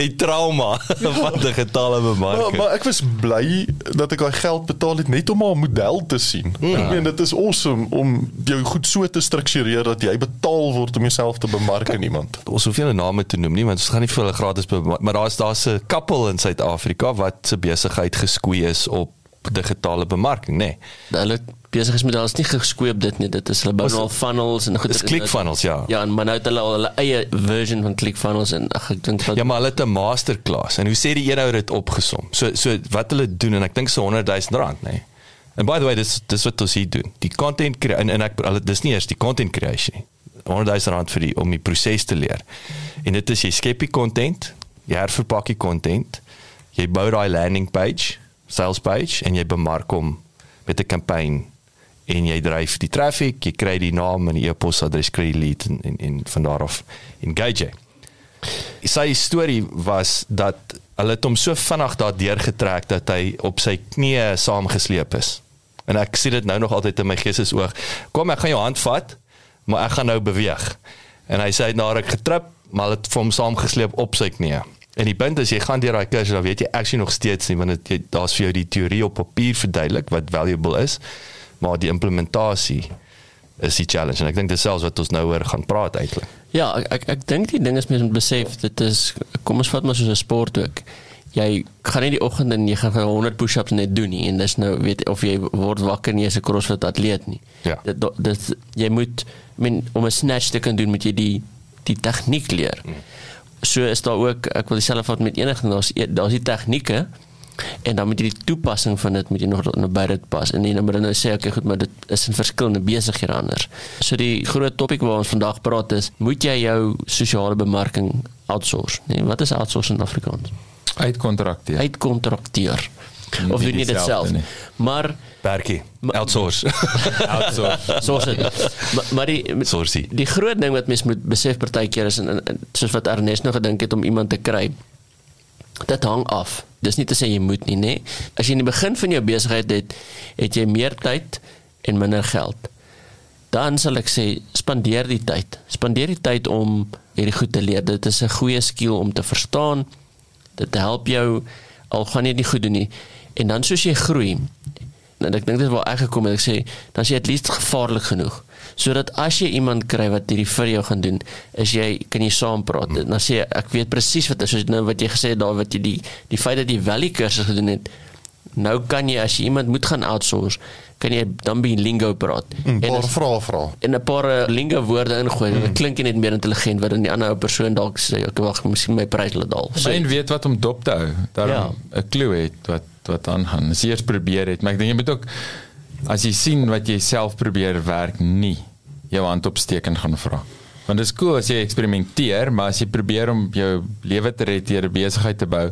Die trauma van digitale maar, bemarking. maar ek was bly dat ek daai geld betaal het net om haar model te sien ek meen dit is awesome om jou goed so te struktureer dat jy betaal word om jouself te bemark aan iemand ons hoef nie hulle name te noem nie want ons gaan nie vir hulle gratis bemark, maar daar's daar's 'n koppel in Suid-Afrika wat se besigheid geskoei is op digitale bemarking, nê. Nee. Hulle besigheidsmodel is nie geskoei op dit nie. Dit is hulle bou nou al funnels en goed. Dis ClickFunnels, ja. Ja, en maar nou het hulle al hulle eie version van ClickFunnels en ag ek dink Ja, maar hulle het 'n masterclass en hoe sê die eenhou dit opgesom? So so wat hulle doen en ek dink so 100 000 rand, nê. Nee. And by the way, dis dis wat ons hier doen. Die content en en ek hulle dis nie eers die content creation nie. 100 000 rand vir die om die proses te leer. En dit is jy skep die content, jy herverpak die content, jy bou daai landing page, sales page en jy bemark hom met 'n campaign en jy dryf die traffic, jy kry die naam en die e-posadres, kry die lead en en, en van daar af engage sy storie was dat hulle hom so vinnig daardeur getrek dat hy op sy knieë saamgesleep is. En ek sien dit nou nog altyd in my geestesoog. Kom ek gaan jou hand vat, maar ek gaan nou beweeg. En hy sê hy het na ruk getrip, maar hulle het hom saamgesleep op sy knieë. En die punt is jy gaan deur daai kursus dan weet jy actually nog steeds nie want dit daar's vir jou die teorie op papier verduidelik wat valuable is, maar die implementasie is die challenge en ek dink dis selfs wat ons nou oor gaan praat eintlik. Ja, ek ek, ek dink die ding is mens moet besef dit is kom ons vat maar soos 'n sport ook. Jy gaan nie die oggend en jy gaan 100 push-ups net doen nie en dis nou weet of jy word wakker nie as 'n CrossFit atleet nie. Ja. Dit dit jy moet I mean om 'n snatch te kan doen moet jy die die tegniek leer. So is daar ook ek wil dieselfde vat met enige daar's e- daar's die tegnieke en dan moet jy die toepassing van dit moet jy nog nou by dit pas en dan moet jy nou sê okay goed maar dit is in verskillende besighede anders. So die groot topik waar ons vandag praat is moet jy jou sosiale bemarking outsource. Nee, wat is outsource in Afrikaans? Uitkontrakteer. Uitkontrakteer. Nie Of doen jy dit self? nie. Maar Berkie, outsource. Outsource. maar, maar die Sourcey. die groot ding wat mens moet besef partykeer is en, en, en soos wat Ernest nou gedink het om iemand te kry. Dit hang af. Dis nie te sê jy moet nie, nê? As jy in die begin van jou besigheid het, het jy meer tyd en minder geld. Dan sal ek sê spandeer die tyd. Spandeer die tyd om hierdie goed te leer. Dit is 'n goeie skill om te verstaan. Dit help jou al gaan jy dit nie goed doen nie. En dan soos jy groei, en ek dink dit is waar ek gekom het, ek sê dan is jy at least gevaarlik genoeg sodat as jy iemand kry wat hierdie vir jou gaan doen, is jy kan jy saam praat. Dan sê jy, ek weet presies wat is soos nou wat jy gesê het daar wat jy die die feit dat jy wel die kursus gedoen het. Nou kan jy as jy iemand moet gaan outsource, kan jy dan by lingo praat. 'n En paar as- vrae vra. en 'n paar eh, lingo woorde ingooi, dan klink jy net meer intelligent wat dan die ander ou persoon dalk sê, ek wag, miskien my prys laat daal. So, en weet wat om dop te hou. Daarom 'n klou het wat wat aangaan. As jy eers probeer het, maar ek dink jy moet ook as jy sien wat jy self probeer werk nie jou hand opsteek en gaan vra. Want dit is cool as jy eksperimenteer, maar as jy probeer om jou lewe te red deur 'n besigheid te bou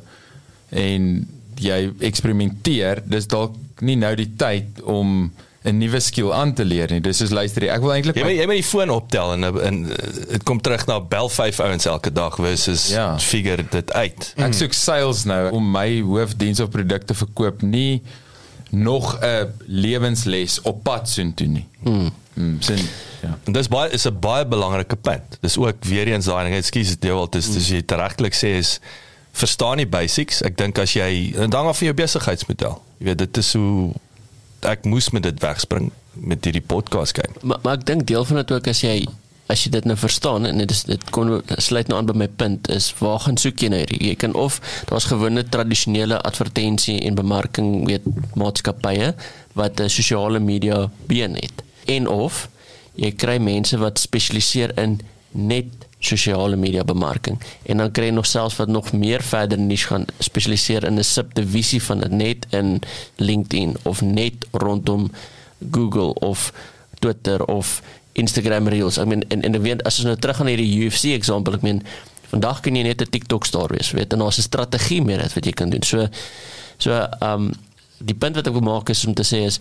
en jy eksperimenteer, dis dalk nie nou die tyd om 'n nuwe skill aan te leer nie. Dis soos luister, jy, ek wil eintlik Jy moet jy moet die foon optel en en eh, dit kom terug na bel 5 ouens elke dag versus Ja. ja. figure dit uit. Ek soek sales nou om my hoofdiens of produkte verkoop nie nog 'n lewensles op pad soontoe nie. Mm. Mm, sin, ja. En dis baie is 'n baie belangrike punt. Dis ook weer eens daai ding, ekskuus dit wel, dis dis jy regtelik sê is verstaan die basics. Ek dink as jy en dan af van jou besigheidsmodel. Jy weet dit is hoe ek moes met dit wegspring met hierdie podcast game. Maar maar ek dink deel van dit ook as jy as jy dit nou verstaan en dit is dit kom sluit nou aan by my punt is waar gaan soek jy nou hierdie? Jy kan of daar's gewone tradisionele advertensie en bemarking weet maatskappye wat 'n sosiale media been het. En of jy kry mense wat spesialiseer in net sosiale media bemarking en dan kry jy nog selfs wat nog meer verder niche gaan spesialiseer in 'n subdivisie van dit net in LinkedIn of net rondom Google of Twitter of Instagram Reels. Ek meen en en ek weet as ons nou terug gaan hierdie UFC eksempel, ek meen vandag kan jy net 'n TikTok star wees, weet en daar's 'n strategie meer wat jy kan doen. So so ehm um, die punt wat ek wil maak is om te sê is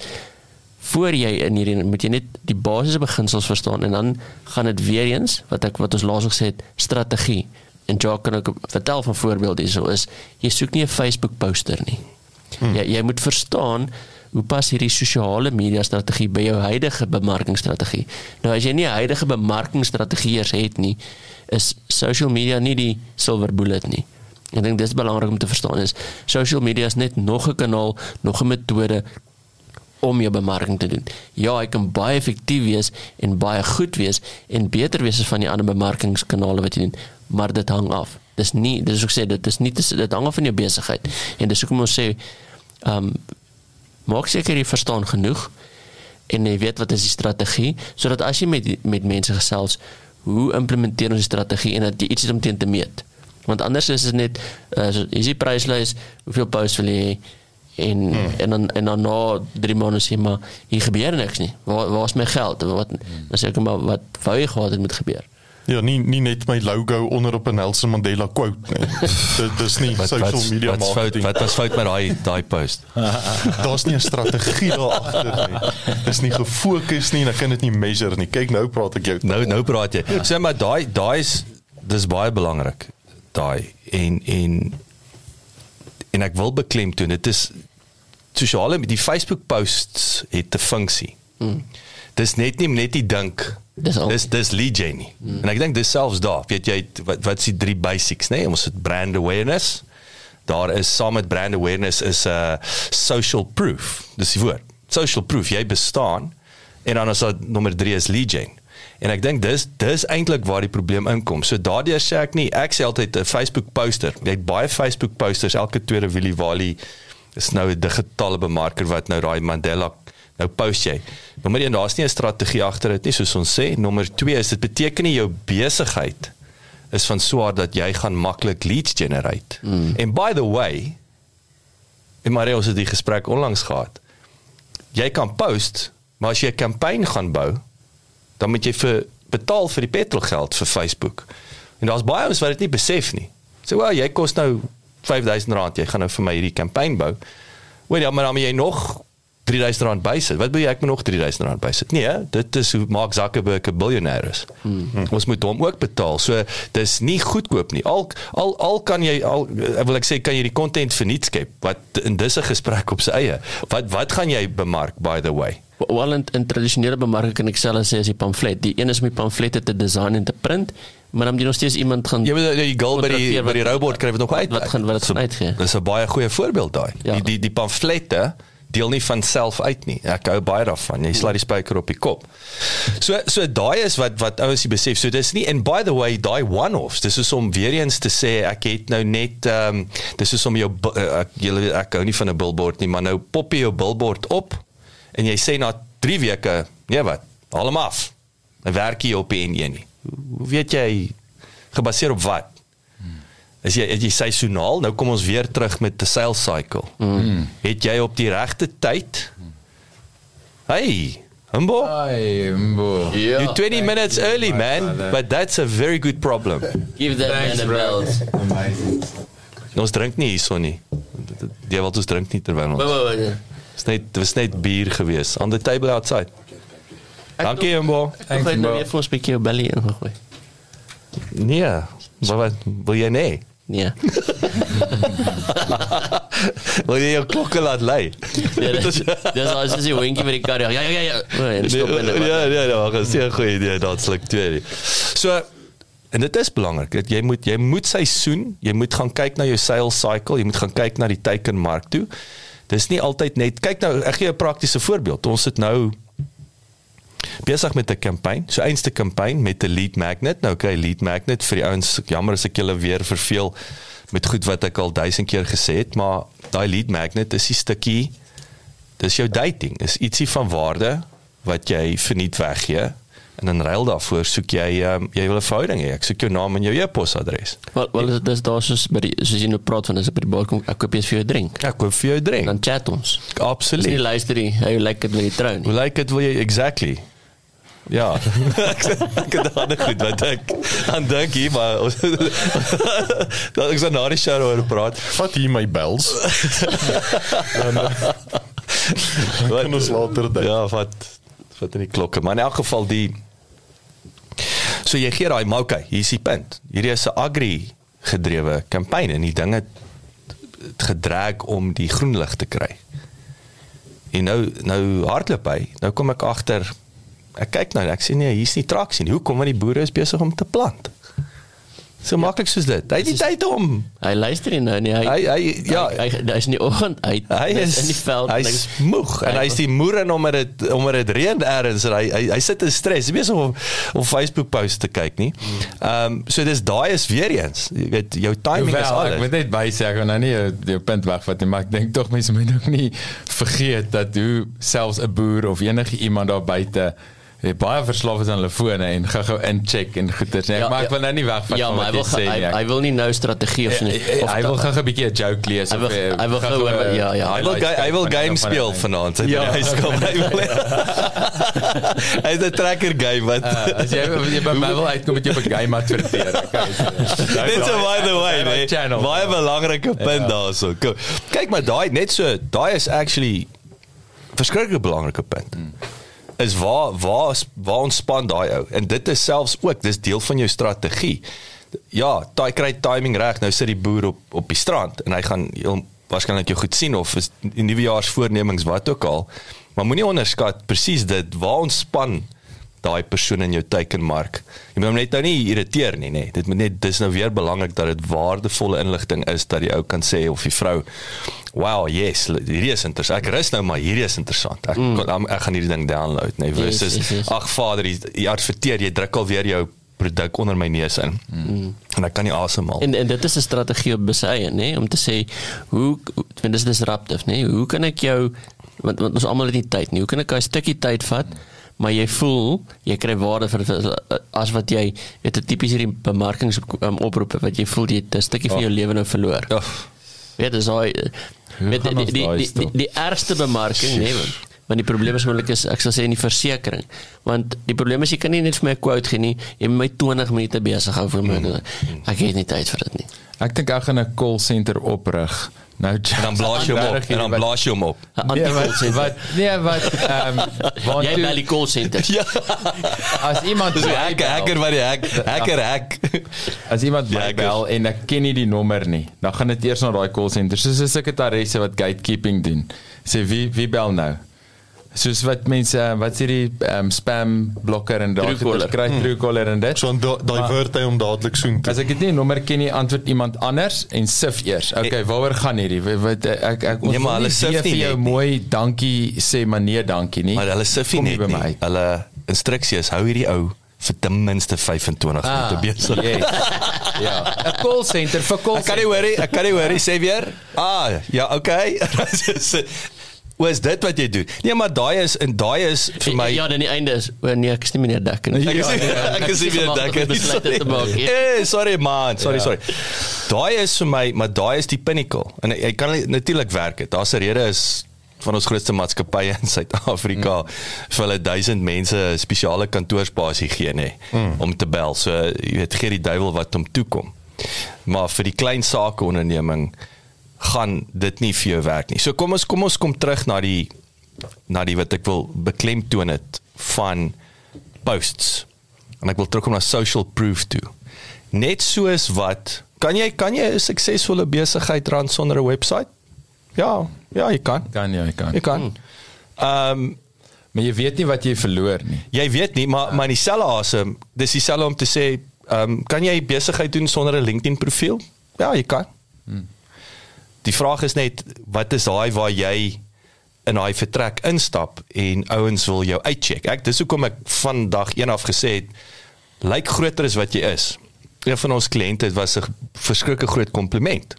voor jy in hierdie moet jy net die basiese beginsels verstaan en dan gaan dit weer eens wat ek wat ons laas gesê het strategie en Jacques kan ook vertel van voorbeelde hierso is jy soek nie 'n Facebook poster nie. Hmm. Jy jy moet verstaan hoe pas hierdie sosiale media strategie by jou huidige bemarkingsstrategie. Nou as jy nie 'n huidige bemarkingsstrategie eers het nie, is social media nie die silver bullet nie. Ek dink dis belangrik om te verstaan is social media is net nog 'n kanaal, nog 'n metode om jou bemarking te doen. Ja, hy kan baie effektief wees en baie goed wees en beter wees as van die ander bemarkingskanale wat jy doen, maar dit hang af. Dis nie dis ook sê dit is nie dis, dit hang af van jou besigheid. En dis hoekom ons sê ehm um, maak seker jy verstaan genoeg en jy weet wat is die strategie sodat as jy met met mense gesels, hoe implementeer ons die strategie en dat jy iets het om teen te meet. Want anders is dit net uh, so is die pryslys, hoeveel posts wil jy hê? En hmm. en dan en dan na 3 maande sê maar hier gebeur niks nie. Waar waar is my geld? Wat dan sê ek maar wat wou jy gehad het moet gebeur? Ja, nie nie net my logo onder op 'n Nelson Mandela quote nie. dit is nie wat, social wat, media wat fout wat was fout met daai daai post? Daar's nie 'n strategie daar agter nie. Dis nie gefokus nie en ek kan dit nie measure nie. Kyk nou praat ek jou. Nou nou praat jy. Sê maar daai daai is dis baie belangrik. Daai en en en ek wil beklemtoon dit is sosiale die Facebook posts het 'n funksie. Mm. Dis net nie net die dink dis dis, dis lead gen nie. Mm. En ek dink dis selfs daar, weet jy wat wat is die drie basics, nê? Nee? Ons het brand awareness. Daar is saam met brand awareness is 'n uh, social proof. Dis die woord. Social proof jy bestaan. En dan is daar nommer 3 is lead gen. En ek dink dis dis eintlik waar die probleem inkom. So daardeur sê ek nie ek sê altyd 'n Facebook poster. Jy het baie Facebook posters elke tweede Willie Wally is nou 'n digitale bemarker wat nou daai Mandela nou post jy. Nommer 1 daar's nie 'n strategie agter dit nie soos ons sê. Nommer 2 is dit beteken nie jou besigheid is van swaar dat jy gaan maklik leads generate. Mm. En by the way, en maar ons het die gesprek onlangs gehad. Jy kan post, maar as jy 'n kampanje gaan bou, dan moet jy vir betaal vir die petrolgeld vir Facebook. En daar's baie ons wat dit nie besef nie. Sê so, wel, jy kos nou R5000, jy gaan nou vir my hierdie kampanje bou. Weet jy, maar dan moet jy nog R3000 bysit. Wat wil jy ek moet nog R3000 bysit? Nee, dit is hoe Mark Zuckerberg 'n biljoenêr is. Hmm. Ons moet hom ook betaal. So dis nie goedkoop nie. Al al al kan jy al wil ek sê kan jy die content verniet skep wat in dis 'n gesprek op sy eie. Wat wat gaan jy bemark by the way? Wel in, in tradisionele bemarking kan ek selfs sê as die pamflet. Die een is om die pamflette te design en te print maar dan moet jy nog steeds iemand gaan Jy moet die goal by die by die robot kry wat nog uit. Wat gaan wat gaan uitgee? Dis 'n baie goeie voorbeeld daai. Ja. Die die die pamflette deel nie van self uit nie. Ek hou baie daarvan. Jy slaat die spyker op die kop. So so daai is wat wat ouens die besef. So dis nie and by the way daai one-offs. Dis is om weer eens te sê ek het nou net ehm um, dis is om jou uh, ek julle ek hou nie van 'n billboard nie, maar nou pop jy jou billboard op en jy sê na 3 weke, nee wat, haal hom af. Dan werk jy op die N1 nie hoe weet jy gebaseer op wat? Is jy is jy seisoonaal? Nou kom ons weer terug met 'n sales cycle. Mm. Het jy op die regte tyd? Hey, Humbo? Hey, Humbo. Yeah. You're 20 minutes early, man, but that's a very good problem. Give that Thanks, man a belt. Amazing. Ons drink nie hierson nie. Jy wil ons drink nie terwyl ons. Dis net dis net bier gewees on the table outside. Dankie Embo. Ek het nou weer vir 'n bietjie belly ingegooi. Nee. Maar wat wil jy nee? Nee. wil jy jou klokke laat lei? Ja, dis dis as jy winkie met die kar. Ja ja ja ja. Nee, stop binne. Ja ja ja, maar dis 'n goeie idee, dit sluk twee. So en dit is belangrik dat jy moet jy moet seisoen, jy moet gaan kyk na jou sales cycle, jy moet gaan kyk na die teikenmark toe. Dis nie altyd net kyk nou ek gee 'n praktiese voorbeeld. Ons het nou besig met 'n kampanje. So eenste kampanje met 'n lead magnet. Nou kry lead magnet vir die ouens. Jammer as ek julle weer verveel met goed wat ek al duisend keer gesê het, maar daai lead magnet is 'n stukkie dis jou dating. Is ietsie van waarde wat jy verniet weggee. En in ruil daarvoor soek jy um, jy wil 'n verhouding hê. Ek soek jou naam en jou e-posadres. Wel wel dit is daar soos by die soos jy nou praat van is by die bar kom ek koop jy vir jou drink. Ek koop vir jou drink. Dan chat ons. Absoluut. Jy luister jy, jy like dit met die trou. Hoe like dit wil jy exactly? Ja. ek het dan goed wat ek aan dink hier maar dat ek so na die show oor praat. Vat hier my bells. wat ons later dink. Ja, vat vat in die klokke. Maar in elk geval die So jy gee daai maar okay, hier is die punt. Hierdie is 'n agri gedrewe kampanje en die dinge gedraag om die groen lig te kry. En nou nou hardloop hy. Nou kom ek agter ek kyk nou ek sê nee hier's nie traksie nie hoekom want die boere is besig om te plant So maklik soos dit. Hy het nie tyd om. Hy luister nie nou nie. Hy Hy hy ja, hy, hy, hy is in die oggend uit. hy is in die veld. en Hy's moeg en hy's die moer en omdat dit omdat dit reën ergens en hy, hy hy sit in stres. Jy weet om op Facebook posts te kyk nie. Ehm um, so dis daai is weer eens. Jy weet jou timing is Wel, ek alles. moet net by sê ek wil nou nie jou, jou punt wegvat nie, maar ek dink tog mense moet ook nie vergeet dat hoe selfs 'n boer of enige iemand daar buite jy baie verslaaf is aan hulle fone en gou-gou incheck en goeders nie. Ja, maar ek ja. wil nou nie wegvat Ja, van wat wil jy sê hy, nie. hy wil nie nou strategie of so nie. Hy- Of hy wil da- gou 'n bietjie 'n joke lees wil- of eh, hy wil gou-gou gou- een ja, ja. Hy wil ga- hy wil game speel vanaand. Hy Ja. hy kom hy wil. Hy het 'n tracker game wat Uh, as jy as jy by my wil uitkom met jou 'n game adverteer. Net so by the way, nee. Baie belangrike punt Ja. daarso. Kom. Kyk maar daai net so, daai is actually verskriklik belangrike punt. Is waar waar waar ontspan daai ou en dit is selfs ook dis deel van jou strategie. Ja, daai kry timing reg. Nou sit die boer op op die strand en hy gaan heel waarskynlik jou goed sien of is nuwejaarsvoornemings wat ook al. Maar moenie onderskat presies dit waar ontspan daai persoon in jou teikenmark. Jy moet hom net nou nie irriteer nie, nê. Nee. Dit moet net dis nou weer belangrik dat dit waardevolle inligting is dat die ou kan sê of die vrou wow, yes, hierdie is interessant. Ek rus nou maar hierdie is interessant. Ek mm. ek, ek gaan hierdie ding download, nê. Nee, Yes, versus yes, yes. ag vader, jy, jy adverteer, jy druk alweer jou produk onder my neus in. Mm. En ek kan nie asemhaal. En en dit is 'n strategie op besye, nê, om te sê hoe want dis disruptive, nê? Hoe kan ek jou want, want ons almal het nie tyd nie. Hoe kan ek 'n stukkie tyd vat? Maar jy voel jy kry waarde vir as wat jy weet 'n tipies hierdie bemarkings um, oproepe wat jy voel jy 'n stukkie van jou lewe nou verloor. Ja. Weet dis daai met die die die, die, die, ergste bemarking nee want die probleem is moontlik is ek sal sê in die versekerings want die probleem is jy kan nie net vir my 'n quote gee nie jy moet my 20 minute besig hou vir my ek het nie tyd vir dit nie Ek dink ek gaan 'n call center oprig. Nou En dan blaas jy hom op en dan blaas jy hom op. 'n Nee, wat wat nee wat want jy bel die call center Ja. as iemand die hacker, bel- hacker wat die hack, hacker hack. As iemand Ja, my ek bel en ek ken nie die nommer nie, dan gaan dit eers na daai call center. Soos 'n sekretaresse wat gatekeeping doen. Sê wie wie bel nou? Soos wat mense wat sê die um, spam blokker en daai Truecaller. kry Truecaller en dit. So dan da- divert hy hom dadelik soen toe. As ek dit nie nommer ken nie, antwoord iemand anders en sif eers. Okay, waaroor gaan hierdie? Wat, wat ek ek ons Nee, maar hulle nie sif nie vir jou nie. mooi dankie sê maar nee dankie nie. Maar hulle Kom net by nie. my. Hulle instruksie is hou hierdie ou vir ten minste 25 Ah, minute besig. yes. ja, 'n call center vir call Ek kan nie hoorie, ek kan nie hoorie sê weer. Ah, ja, okay. Wat is dit wat jy doen? Nee, maar daai is en daai is vir my ja dan die einde is o nee ek is nie meer dekker nie Ek is nie, ek is nie weer dekker. nie. Eh, sorry man, sorry, Ja. sorry. Daai is vir my, maar daai is die pinnacle. En jy kan natuurlik werk dit. Daar's 'n rede is van ons grootste maatskappye in Suid-Afrika mm. vir hulle 1000 mense spesiale kantoorspasie gee nê mm. om te bel. So jy weet gee die duiwel wat hom toekom. Maar vir die klein sake onderneming gaan dit nie vir jou werk nie. So kom ons kom ons kom terug na die na die wat ek wil beklemtoon het van posts. En ek wil terugkom na social proof toe. Net soos wat kan jy kan jy 'n suksesvolle besigheid ran sonder 'n webwerf? Ja, ja, jy kan. kan jy kan. Jy kan. Ehm um, Maar jy weet nie wat jy verloor nie. jy weet nie, maar maar in dieselfde asem, dis dieselfde om te sê, ehm um, kan jy besigheid doen sonder 'n LinkedIn profiel? Ja, jy kan. Die vraag is net wat is daai waar jy in daai vertrek instap en ouens wil jou uitcheck. Ek dis hoekom ek vandag een af gesê het lyk groter as wat jy is. Een van ons kliënte was 'n verskriklike groot kompliment.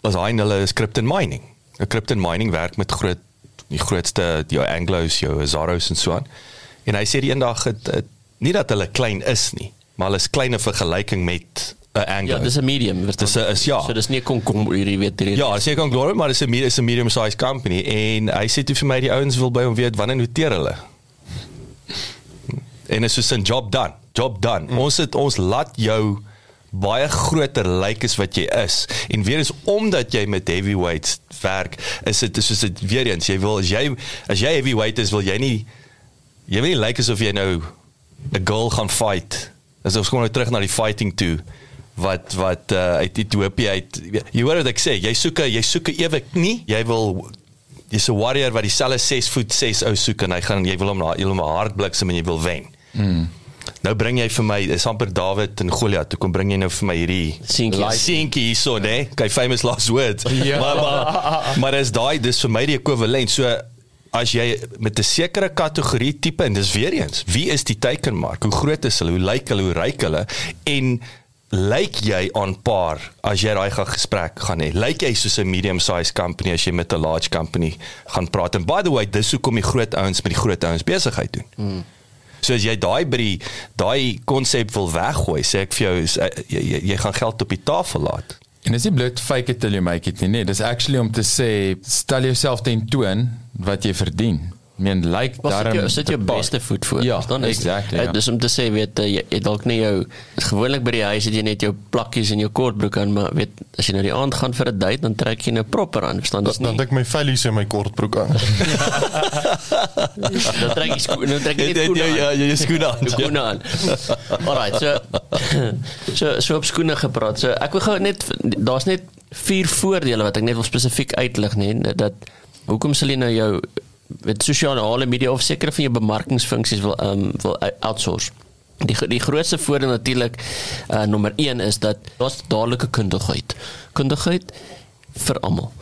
Was hy hulle is crypto mining. 'n Crypto mining werk met groot die grootste jou Anglos, jou Zaros en so aan. En hy sê die eendag het, het nie dat hulle klein is nie, maar hulle is klein in vergelyking met 'n Anglo. ja dis 'n medium verstaan? Dis 'n- is ja. so dis nie kon kom hierdie weet hierdie Ja, sê kan glory, maar dis 'n is 'n medium sized company en hy sê toe vir my die ouens wil by hom weet wanneer noteer hulle. En is so 'n job done. Job done. Mm. Ons het ons laat jou baie groter lyk as wat jy is. En weer is omdat jy met heavyweights werk, is dit soos dit weer eens, jy wil as jy as jy heavyweight is, wil jy nie jy wil nie lyk asof jy nou 'n girl gaan fight. As ons kom nou terug na die fighting toe wat wat uh, uit Ethiopië uit jy hoor wat ek sê, jy soek 'n jy soek 'n ewe knie, jy wil jy's 'n warrior wat dieselfde 6 voet 6 ou soek en hy gaan jy wil hom na jy wil hom 'n hart bliksem en jy wil wen. Mm. Nou bring jy vir my is amper Dawid en Goliat. Toe kom bring jy nou vir my hierdie Seentjie. seentjie hierso, né? Kyk famous last words. Ja. Maar maar maar is daai dis vir my die ekwivalent. So as jy met 'n sekere kategorie tipe en dis weer eens, wie is die teikenmark? Hoe groot is hulle? Hoe lyk hulle? Hoe ryk hulle? En lyk jy aan par as jy daai gaan gesprek gaan hê? Lyk jy soos 'n medium size company as jy met 'n large company gaan praat? And by the way, dis hoekom die groot ouens met die groot ouens besigheid doen. Hmm. So as jy daai by die daai konsep wil weggooi, sê ek vir jou is, uh, jy, jy jy gaan geld op die tafel laat. En dis nie bloot fake it till you make it nie. Nee, dis actually om te sê stel jouself ten toon wat jy verdien. Ek meen lyk Was dit daarom jou sit jou beste voet voor. Ja, verstaan? Is- exactly, eh, ja. Dis om te sê weet eh, jy jy dalk nie jou gewoonlik by die huis het jy net jou plakkies en jou kortbroek aan, maar weet as jy nou die aand gaan vir 'n date dan trek jy nou proper aan, verstaan? Dis Dan dan nie. het ek my vellies en my kortbroek aan. Dan trek jy skoene, dan trek jy Dit net skoene aan. jy jy skoene aan. Jou skoene aan. Alright, so so so op skoene gepraat. So ek wil gou net daar's net vier voordele wat ek net wil spesifiek uitlig nê dat hoekom sal jy nou jou met sosiale media of sekere van jou bemarkingsfunksies wil um, wil outsource. Die die grootste voordeel natuurlik uh, nommer 1 is dat daar's dadelike kundigheid. Kundigheid vir almal.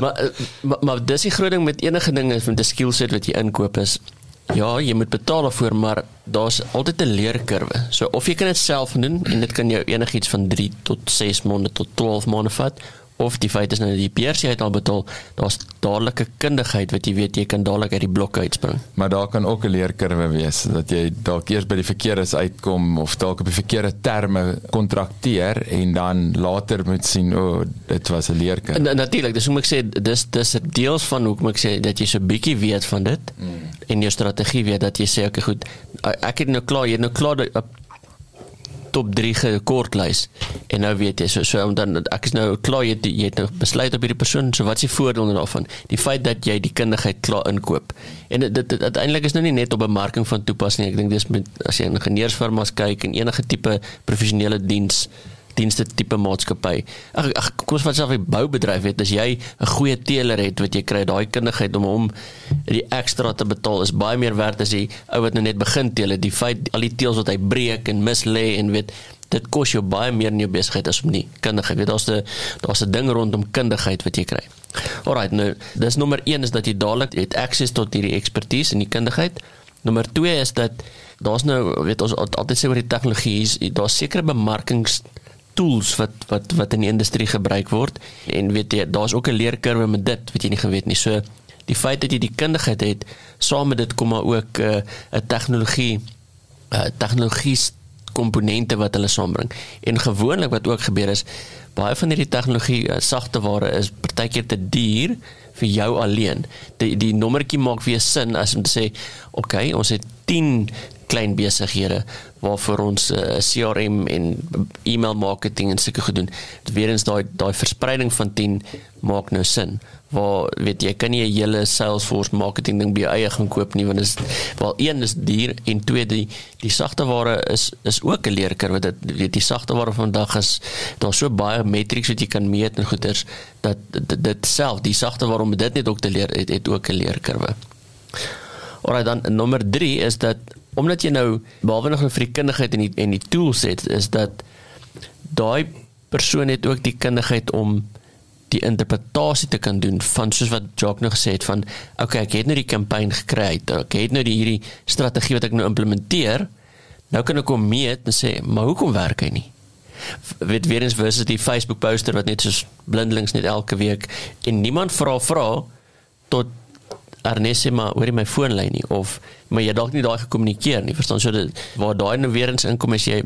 maar, eh, maar maar dis die groot ding met enige ding is met 'n skill set wat jy inkoop is ja, jy moet betaal daarvoor, maar daar's altyd 'n leerkurwe. So of jy kan dit self doen en dit kan jou enigiets van 3 tot 6 maande tot 12 maande vat of die feit is nou dat die PRC het al betaal, daar's dadelike kundigheid wat jy weet jy kan dadelik uit die blokke uitspring. Maar daar kan ook 'n leerkurwe wees dat jy dalk eers by die verkeerdes uitkom of dalk op die verkeerde terme kontrakteer en dan later moet sien o, oh, dit was 'n leerkurwe. Na, natuurlik, dis hoe ek sê dis dis 'n deels van hoekom ek sê dat jy so bietjie weet van dit mm. en jou strategie weet dat jy sê okay goed, ek het nou klaar, jy het nou klaar 'n top 3 gekortlys en nou weet jy so so dan ek is nou klaar jy, het- jy het nou besluit op hierdie persoon so wat is die voordeel daarvan? Die feit dat jy die kundigheid klaar inkoop. En dit, dit, dit uiteindelik is nou nie net op bemarking van toepassing ek dink dis met as jy in ingenieursfirmas kyk en enige tipe professionele diens dienste tipe maatskappy. Ag kom ons vat self 'n boubedryf weet as jy 'n goeie teeler het wat jy kry daai kundigheid om hom die ekstra te betaal is baie meer werd as die ou wat nou net begin teel. Die feit al die teels wat hy breek en mis lê en weet dit kos jou baie meer in jou besigheid as om nie kundigheid. Weet daar's 'n daar's 'n ding rondom kundigheid wat jy kry. Alrite nou, dis nommer 1 is dat jy dadelik het access tot hierdie ekspertise en die kundigheid. Nommer 2 is dat daar's nou weet ons al- altyd sê oor die tegnologie, daar's sekere bemarkings tools wat wat wat in die industrie gebruik word en weet jy daar's ook 'n leerkurwe met dit wat jy nie geweet nie. So die feit dat jy die kundigheid het, saam met dit kom maar ook 'n uh, 'n tegnologie 'n uh, tegnologie komponente wat hulle saambring. En gewoonlik wat ook gebeur is baie van hierdie tegnologie uh, sagte ware is partykeer te duur vir jou alleen. Die die nommertjie maak weer sin as om te sê, oké, okay, ons het 10 klein besighede waarvoor ons 'n uh, CRM en e-mail marketing en sulke gedoen. Weer eens daai daai verspreiding van 10 maak nou sin. Waar weet jy kan nie 'n hele Salesforce marketing ding by jou eie gaan koop nie want dit is wel een is duur en twee die die sagte ware is is ook 'n leerkurwe dit weet die sagte ware vandag is daar so baie metrics wat jy kan meet en goeders dat dit, dit self die sagte waarom dit net ook te leer het, het ook 'n leerkurwe. Alraai dan nommer 3 is dat omdat jy nou behalwe nog vir die kundigheid en die en die tools het is dat daai persoon het ook die kundigheid om die interpretasie te kan doen van soos wat Jock nog gesê het van okay ek het nou die kampanje gekry ek het nou die hierdie strategie wat ek nou implementeer nou kan ek hom meet en sê maar hoekom werk hy nie? Weet weer eens versus die Facebook poster wat net soos blindelings net elke week en niemand vra vra tot Ernest sê maar hoor jy my foonlyn nie of maar jy dalk nie daai gekommunikeer nie verstaan so dit waar daai nou weer eens inkom as jy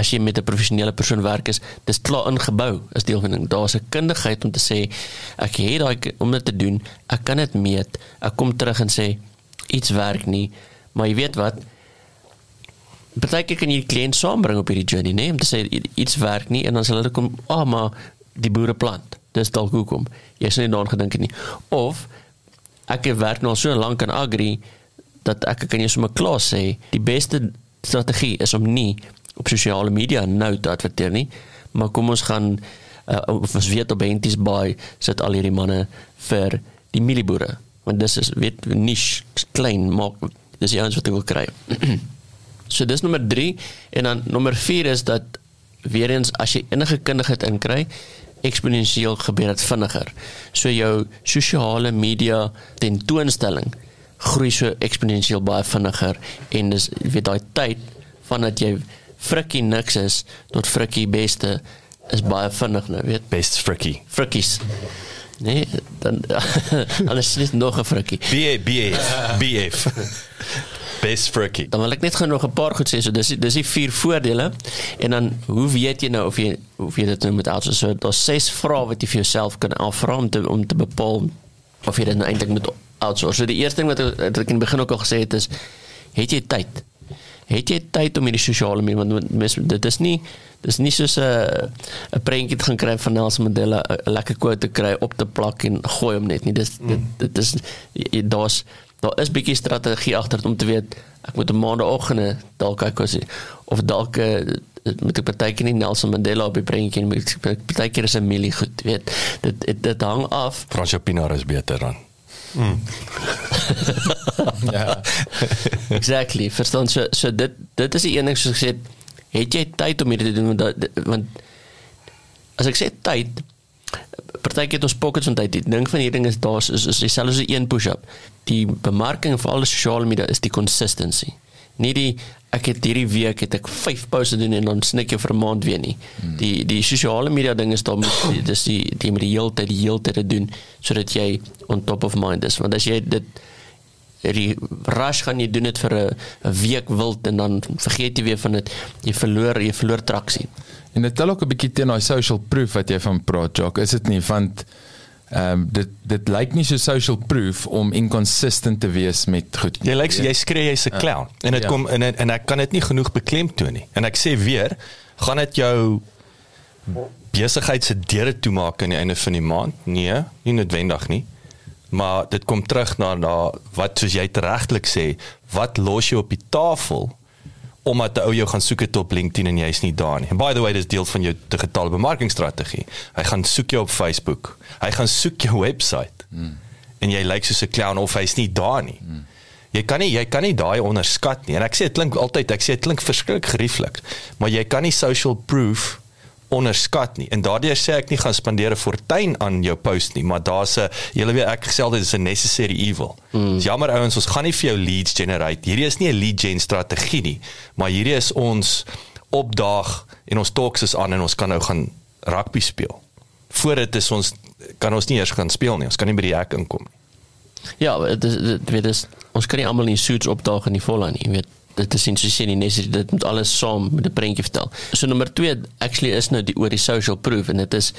as jy met 'n professionele persoon werk is dis klaar ingebou as deel van ding daar's 'n kundigheid om te sê ek het daai om dit te doen ek kan dit meet ek kom terug en sê iets werk nie maar jy weet wat Partykeer kan jy die kliënt saambring op hierdie journey, nee, om te sê iets werk nie en dan sal hulle kom, "Ah, oh, maar die boere plant." Dis dalk hoekom. Jy het nie daaraan gedink nie. Of ek het werk nou so lank in agri dat ek kan jou sommer klaar sê, die beste strategie is om nie op sosiale media nou te adverteer nie, maar kom ons gaan uh, ons weet op Henties Bay sit al hierdie manne vir die mielieboere want dis is weet niche klein maak dis die ouens wat ek wil kry. so dis nommer 3 en dan nommer 4 is dat weer eens as jy enige kundigheid inkry, eksponensieel gebeur dit vinniger. So jou sosiale media tentoonstelling groei so eksponensieel baie vinniger en dis weet daai tyd vandat jy frikkie niks is tot frikkie beste is baie vinnig nou weet. Best frikkie. Frikkies. Nee dan alles is nog 'n frikkie. BA BF BF best frikkie dan wil ek net gou nog 'n paar goed sê so dis dis die vier voordele en dan hoe weet jy nou of jy of jy dit nou met ouers so daar's ses vrae wat jy vir jouself kan afvra om te om te bepaal of jy dit nou eintlik moet outsource. So die eerste ding wat ek, wat ek in die begin ook al gesê het is het jy tyd? Het jy tyd om hierdie sosiale media want mes, dit is nie dis nie soos 'n 'n prentjie te gaan kry van Nelson Mandela 'n lekker quote te kry op te plak en gooi hom net nie. Dis dit, dit is daar's daar is bietjie strategie agter om te weet ek moet 'n maandagooggend dalk kyk as of dalk met 'n partytjie nie Nelson Mandela op die prentjie met partytjie is 'n milie goed, weet. Dit dit, dit hang af. Fransjo Pinaar is beter dan. Mm. ja. exactly. Verstaan so so dit dit is die een ding soos ek sê, het jy tyd om dit te doen want, want as ek sê tyd partykeer het ons pockets van tyd. Ding van hierdie ding is daar is, is dieselfde so een push-up. Die bemarking vir al die sosiale media is die consistency. Nie die ek het hierdie week het ek 5 posts doen en dan snik jy vir 'n maand weer nie. Hmm. Die die sosiale media ding is daar met dis die die met die hele tyd die hele tyd te doen sodat jy on top of mind is. Want as jy dit die rush gaan jy doen dit vir 'n week wild en dan vergeet jy weer van dit. Jy verloor jy verloor traksie. En dit tel ook 'n bietjie teen daai social proof wat jy van praat, Jock. Is dit nie want Ehm um, dit dit lyk nie so social proof om inconsistent te wees met goed. Jy lyk jy skree jy's 'n clown uh, en dit ja. kom en en ek kan dit nie genoeg beklemtoon nie. En ek sê weer, gaan dit jou besigheid se deure toemaak aan die einde van die maand? Nee, nie noodwendig nie. Maar dit kom terug na na wat soos jy regtelik sê, wat los jy op die tafel? omdat 'n ou jou gaan soek het op LinkedIn en jy's nie daar nie. And by the way, dis deel van jou digitale bemarkingstrategie. Hy gaan soek jou op Facebook. Hy gaan soek jou webwerf. Hmm. En jy lyk soos 'n clown of hy's nie daar nie. Hmm. Jy kan nie jy kan nie daai onderskat nie. En ek sê dit klink altyd, ek sê dit klink verskriklik gerieflik, maar jy kan nie social proof onderskat nie. En daardeur sê ek nie gaan spandeer 'n fortuin aan jou post nie, maar daar's 'n julle weet ek gesê dit is 'n necessary evil. Mm. Jammer ouens, ons gaan nie vir jou leads generate. Hierdie is nie 'n lead gen strategie nie, maar hierdie is ons opdaag en ons talks is aan en ons kan nou gaan rugby speel. Voor dit is ons kan ons nie eers gaan speel nie. Ons kan nie by die hek inkom nie. Ja, dit dit weet is ons kan nie almal in suits opdaag in die volle nie, weet dit is soos jy sê nie net dit moet alles saam met 'n prentjie vertel. So nommer 2 actually is nou die oor die social proof en dit is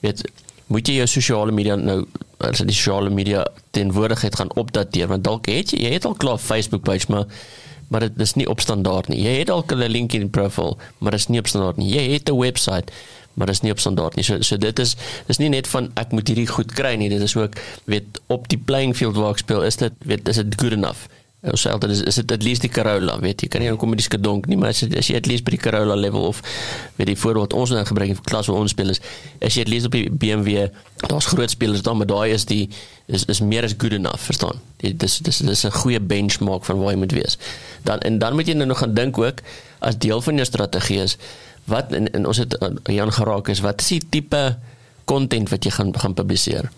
weet moet jy jou sosiale media nou as die sosiale media teenwoordigheid gaan opdateer want dalk het jy jy het al klaar Facebook page maar maar dit is nie op standaard nie. Jy het dalk 'n link in die profiel, maar dit is nie op standaard nie. Jy het 'n webwerf maar dit is nie op standaard nie. So so dit is dis nie net van ek moet hierdie goed kry nie. Dit is ook weet op die playing field waar ek speel, is dit weet is dit good enough? Ons sê altyd is, is dit at least die Corolla weet jy. Kan nie kom met die skedonk nie maar as, as jy at least by die Corolla level of weet die voorbeeld ons nou gebruik in klas waar ons speel is as jy at least op die BMW daar's groot spelers dan maar daai is die is is meer as good enough verstaan? Die, dis dis dis 'n goeie benchmark van waar jy moet wees. Dan en dan moet jy nou nog gaan dink ook as deel van jou strategie is wat en, en ons het uh, Jan geraak is wat is die tipe content wat jy gaan gaan publiseer?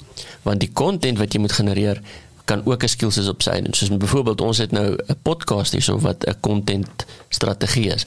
Want die content wat jy moet genereer kan ook 'n skills is op sy en soos byvoorbeeld ons het nou 'n podcast hierso wat 'n content strategie is.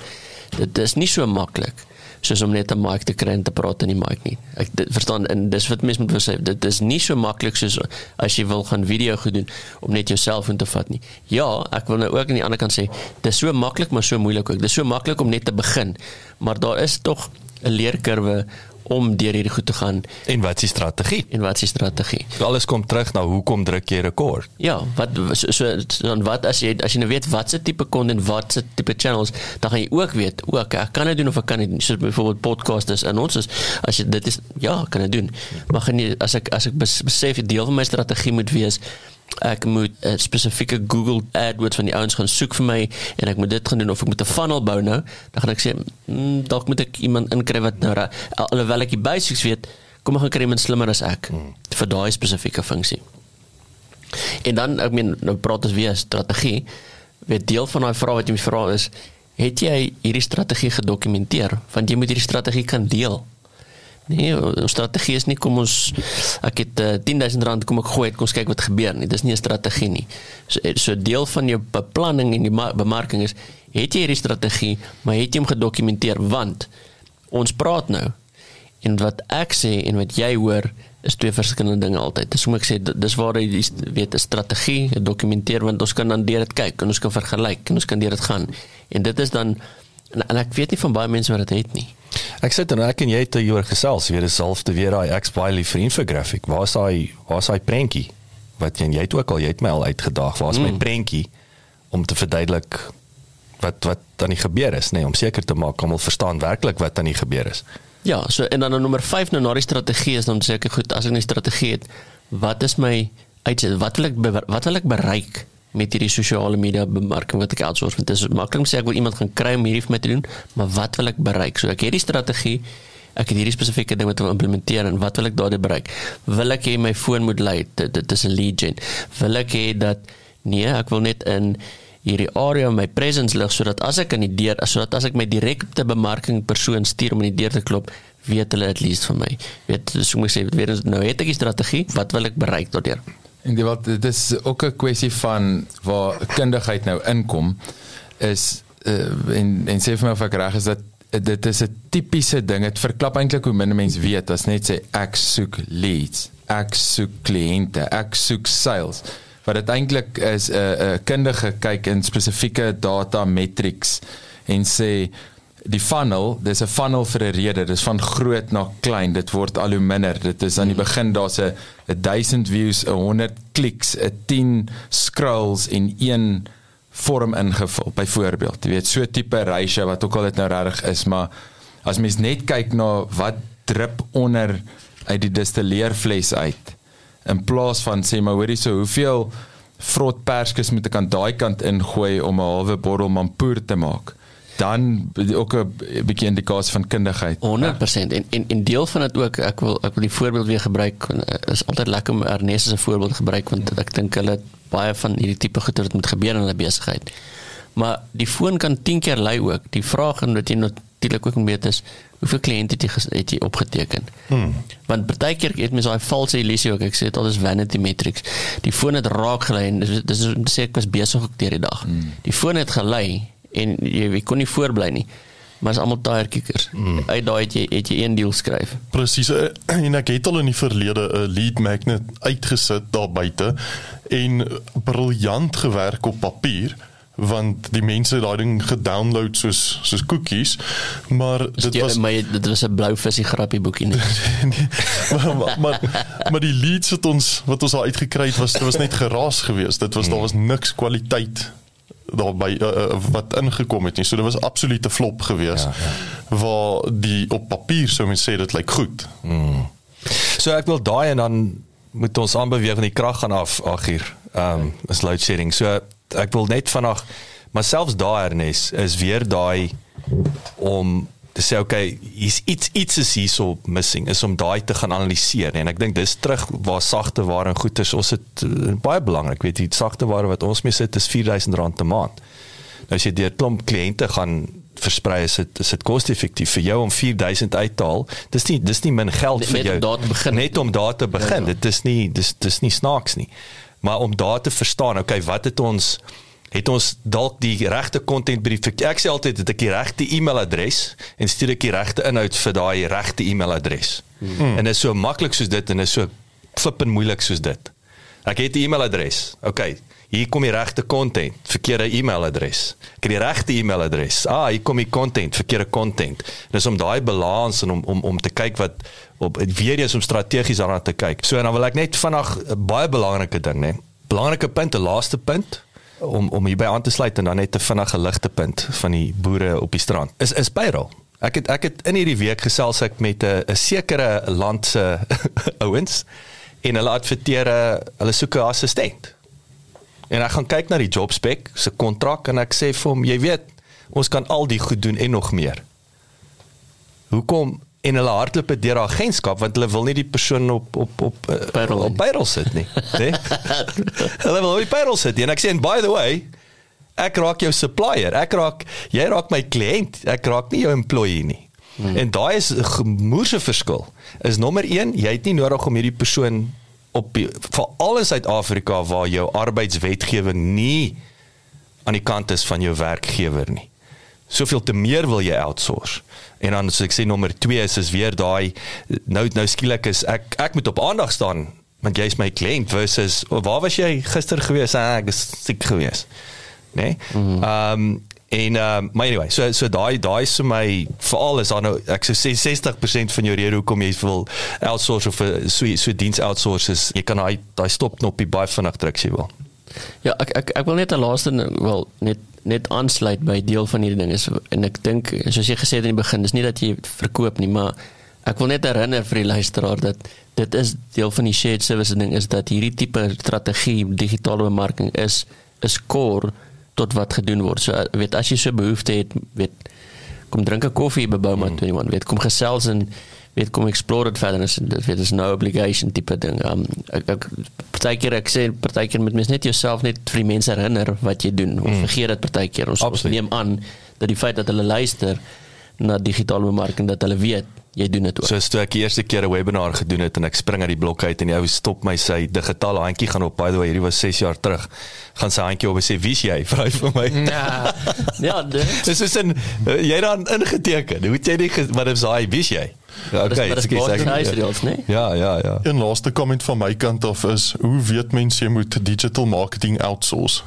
Dit is nie so maklik soos om net 'n mic te kry en te praat in die mic nie. Ek dit, verstaan en dis wat mense moet sê, dit is nie so maklik soos as jy wil gaan video gedoen om net jouself in te vat nie. Ja, ek wil nou ook aan die ander kant sê, dis so maklik maar so moeilik ook. Dis so maklik om net te begin, maar daar is tog 'n leerkurwe om deur hierdie goed te gaan. En wat is die strategie? En wat is die strategie? Alles kom terug na hoekom druk jy rekord? Ja, wat so, so dan wat as jy as jy nou weet wat se tipe content, wat se tipe channels, dan gaan jy ook weet, o, okay, ek kan dit doen of ek kan dit nie. Soos byvoorbeeld podcasters en ons is as jy dit is ja, kan dit doen. Maar jy as ek as ek besef 'n deel van my strategie moet wees ek moet 'n spesifieke Google AdWords van die ouens gaan soek vir my en ek moet dit gaan doen of ek moet 'n funnel bou nou dan gaan ek sê mm, dalk moet ek iemand inkry wat nou alhoewel ek die basics weet kom ek gaan kry iemand slimmer as ek hmm. vir daai spesifieke funksie en dan ek meen nou praat ons weer strategie weet deel van daai vraag wat jy my vra is, het jy hierdie strategie gedokumenteer? Want jy moet hierdie strategie kan deel. Nee, ons strategie is nie kom ons ek het uh, 10000 rand kom ek gooi kom ons kyk wat gebeur nie. Dis nie 'n strategie nie. So so deel van jou beplanning en die bemarking is het jy hierdie strategie, maar het jy hom gedokumenteer want ons praat nou en wat ek sê en wat jy hoor is twee verskillende dinge altyd. Dis hoe ek sê dis waar jy weet 'n strategie dokumenteer want ons kan dan deur dit kyk en ons kan vergelyk en ons kan deur dit gaan. En dit is dan en, en ek weet nie van baie mense wat dit het nie. Ek sit en ek en jy het hier gesels, weer dieselfde weer daai X Bailey vir infographic. Waar is daai waar is daai prentjie? Wat jy, jy het ook al jy het my al uitgedaag. Waar is mm. my prentjie om te verduidelik wat wat dan nie gebeur is nie, om seker te maak almal verstaan werklik wat dan nie gebeur is. Ja, so en dan nommer 5 nou na die strategie is dan seker goed as ek 'n strategie het, wat is my uitset? Wat wil ek wat wil ek bereik? Met hierdie sosiale media bemarking wat ek outsource want dit is maklik om sê ek wil iemand gaan kry om hierdie vir my te doen maar wat wil ek bereik? So ek het die strategie ek het hierdie spesifieke ding wat ek wil implementeer en wat wil ek daardie bereik? Wil ek hê my foon moet lei dit is 'n lead gen? Wil ek hê dat nee ek wil net in hierdie area my presence lig sodat as ek in die deur sodat as ek my direkte bemarking persoon stuur om in die deur te klop weet hulle at least van my. Weet so moet ek sê weer nou het ek die strategie wat wil ek bereik daardeur En dit wat dit is ook 'n kwessie van waar kundigheid nou inkom is uh, en en sê vir my of ek reg is dat dit is 'n tipiese ding. Dit verklap eintlik hoe min mense weet as net sê ek soek leads, ek soek kliënte, ek soek sales. Wat dit eintlik is 'n uh, 'n kundige kyk in spesifieke data metrics en sê die funnel, dis 'n funnel vir 'n rede. Dis van groot na klein. Dit word al hoe minder. Dit is aan die begin daar's 'n 1000 views, 'n 100 kliks, 'n 10 scrolls in een vorm ingevul byvoorbeeld. Jy weet so tipe ratio wat ook al dit nou reg is, maar as mens net kyk na wat drup onder uit die distilleerfles uit in plaas van sê maar hoorie so hoeveel vrot perskes moet ek aan daai kant ingooi om 'n halwe bottel mampoer te maak dan ook 'n bietjie indikasie van kundigheid. 100% en en en deel van dit ook ek wil ek wil die voorbeeld weer gebruik is altyd lekker om Ernest as 'n voorbeeld gebruik want ek dink hulle baie van hierdie tipe goeie wat moet gebeur in hulle besigheid. Maar die foon kan 10 keer lui ook. Die vraag en wat jy natuurlik ook moet weet is hoeveel kliënte het jy het jy opgeteken? Hmm. Want partykeer het mens daai valse illusie ook ek sê dit alles vanity metrics. Die foon het raak gelei en dis dis sê ek was besig ook deur die dag. Hmm. Die foon het gelei en jy, jy kon nie voorbly nie. Maar is almal tire kickers. Mm. Uit daai het jy het jy een deal skryf. Presies. Eh, en ek het al in die verlede 'n lead magnet uitgesit daar buite en briljant gewerk op papier want die mense daai ding gedownload soos soos koekies maar dit die, was my dit was 'n blou visie grappie boekie nie. nee, maar, maar maar maar die leads wat ons wat ons al uitgekry het was dit was net geraas geweest dit was mm. daar was niks kwaliteit daarby uh, wat ingekom het nie. So dit was absolute flop geweest. Ja, ja. Waar die op papier sou mens sê dit lyk goed. Mm. So ek wil daai en dan moet ons aanbeweeg van die krag gaan af agter. Ehm um, is load shedding. So ek wil net vanaand maar selfs daai ernes is weer daai om te sê okay, hier's iets iets is hierso missing is om daai te gaan analiseer en ek dink dis terug waar sagte ware en goeder ons het uh, baie belangrik weet jy sagte ware wat ons mee sit is R4000 'n maand. Nou as jy deur klomp kliënte gaan versprei is dit is dit koste-effektief vir jou om 4000 uit te haal. Dis nie dis nie min geld vir jou. Net om daar te begin. Net om daar te begin. Ja, ja. Dit is nie dis dis nie snaaks nie. Maar om daar te verstaan, okay, wat het ons het ons dalk die regte content brief ek sê altyd het ek die regte e-mailadres en stuur ek die regte inhoud vir daai regte e-mailadres. Hmm. en dit is so maklik soos dit en is so flippend moeilik soos dit. Ek het die e-mailadres. Ok hier kom die regte content verkeerde e-mailadres. Ek het die regte e-mailadres. Ah hier kom die content verkeerde content. Dis om daai balans en om om om te kyk wat op weer eens om strategies daarna te kyk. So en dan wil ek net vanaand baie belangrike ding nê belangrike punt 'n laaste punt om om hierby aan te sluit en dan net 'n vinnige ligtepunt van die boere op die strand. Is is payroll. Ek het ek het in hierdie week gesels ek met 'n 'n sekere land se ouens en hulle adverteer hulle soek 'n assistent. En ek gaan kyk na die job spec, se kontrak en ek sê vir hom, jy weet, ons kan al die goed doen en nog meer. Hoekom en hulle hardloop deur haar agentskap want hulle wil nie die persoon op op op uh, payroll, op payroll sit nie, né? hulle wil op payroll sit. En ek sê and by the way, Ek raak jou supplier. Ek raak jy raak my kliënt. Ek raak nie jou employee nie. Hmm. En daai is 'n gemoerse verskil. Is nommer 1, jy het nie nodig om hierdie persoon op veral in Suid-Afrika waar jou arbeidswetgewing nie aan die kant is van jou werkgewer nie. Soveel te meer wil jy outsource. En dan as ek sê nommer 2 is is weer daai nou nou skielik is ek ek moet op aandag staan want jy's my kliënt versus oh, waar was jy gister gewees? Ah, ek was siek gewees. Nee. Ehm um, En uh maar anyway, so so daai daai is vir my veral is dan nou ek sou sê 60% van jou rede hoekom jy wil outsource of so so diens outsource is jy kan daai daai stop knoppie baie vinnig druk as jy wil. Ja, ek ek ek wil net 'n laaste wel net net aansluit by deel van hierdie ding is en ek dink soos jy gesê het in die begin, dis nie dat jy verkoop nie, maar ek wil net herinner vir die luisteraar dat dit is deel van die shared service ding is dat hierdie tipe strategie digitale bemarking is is core tot wat gedoen word. So weet as jy so behoefte het, weet kom drink 'n koffie by Bouma hmm. 21, weet kom gesels en weet kom explore dit verder is dit weet is no obligation tipe ding. Um ek, ek partykeer ek sê partykeer met mens net jouself net vir die mense herinner wat jy doen. Ons hmm. vergeet dit partykeer. Ons, ons neem aan dat die feit dat hulle luister na digitale bemarking dat hulle weet jy doen dit ook. So as ek die eerste keer 'n webinar gedoen het en ek spring uit die blok uit en die ou stop my sy digitale handjie gaan op by the way hierdie was 6 jaar terug gaan sy handjie op en sê wie's jy vra hy vir my. Ja. ja, dis is 'n jy dan ingeteken. Hoe het jy nie wat is hy wie's jy? Ja, okay, dit nice vir ons, nee. Ja, ja, ja. 'n Laaste komment van my kant af is hoe weet mense jy moet digital marketing outsource?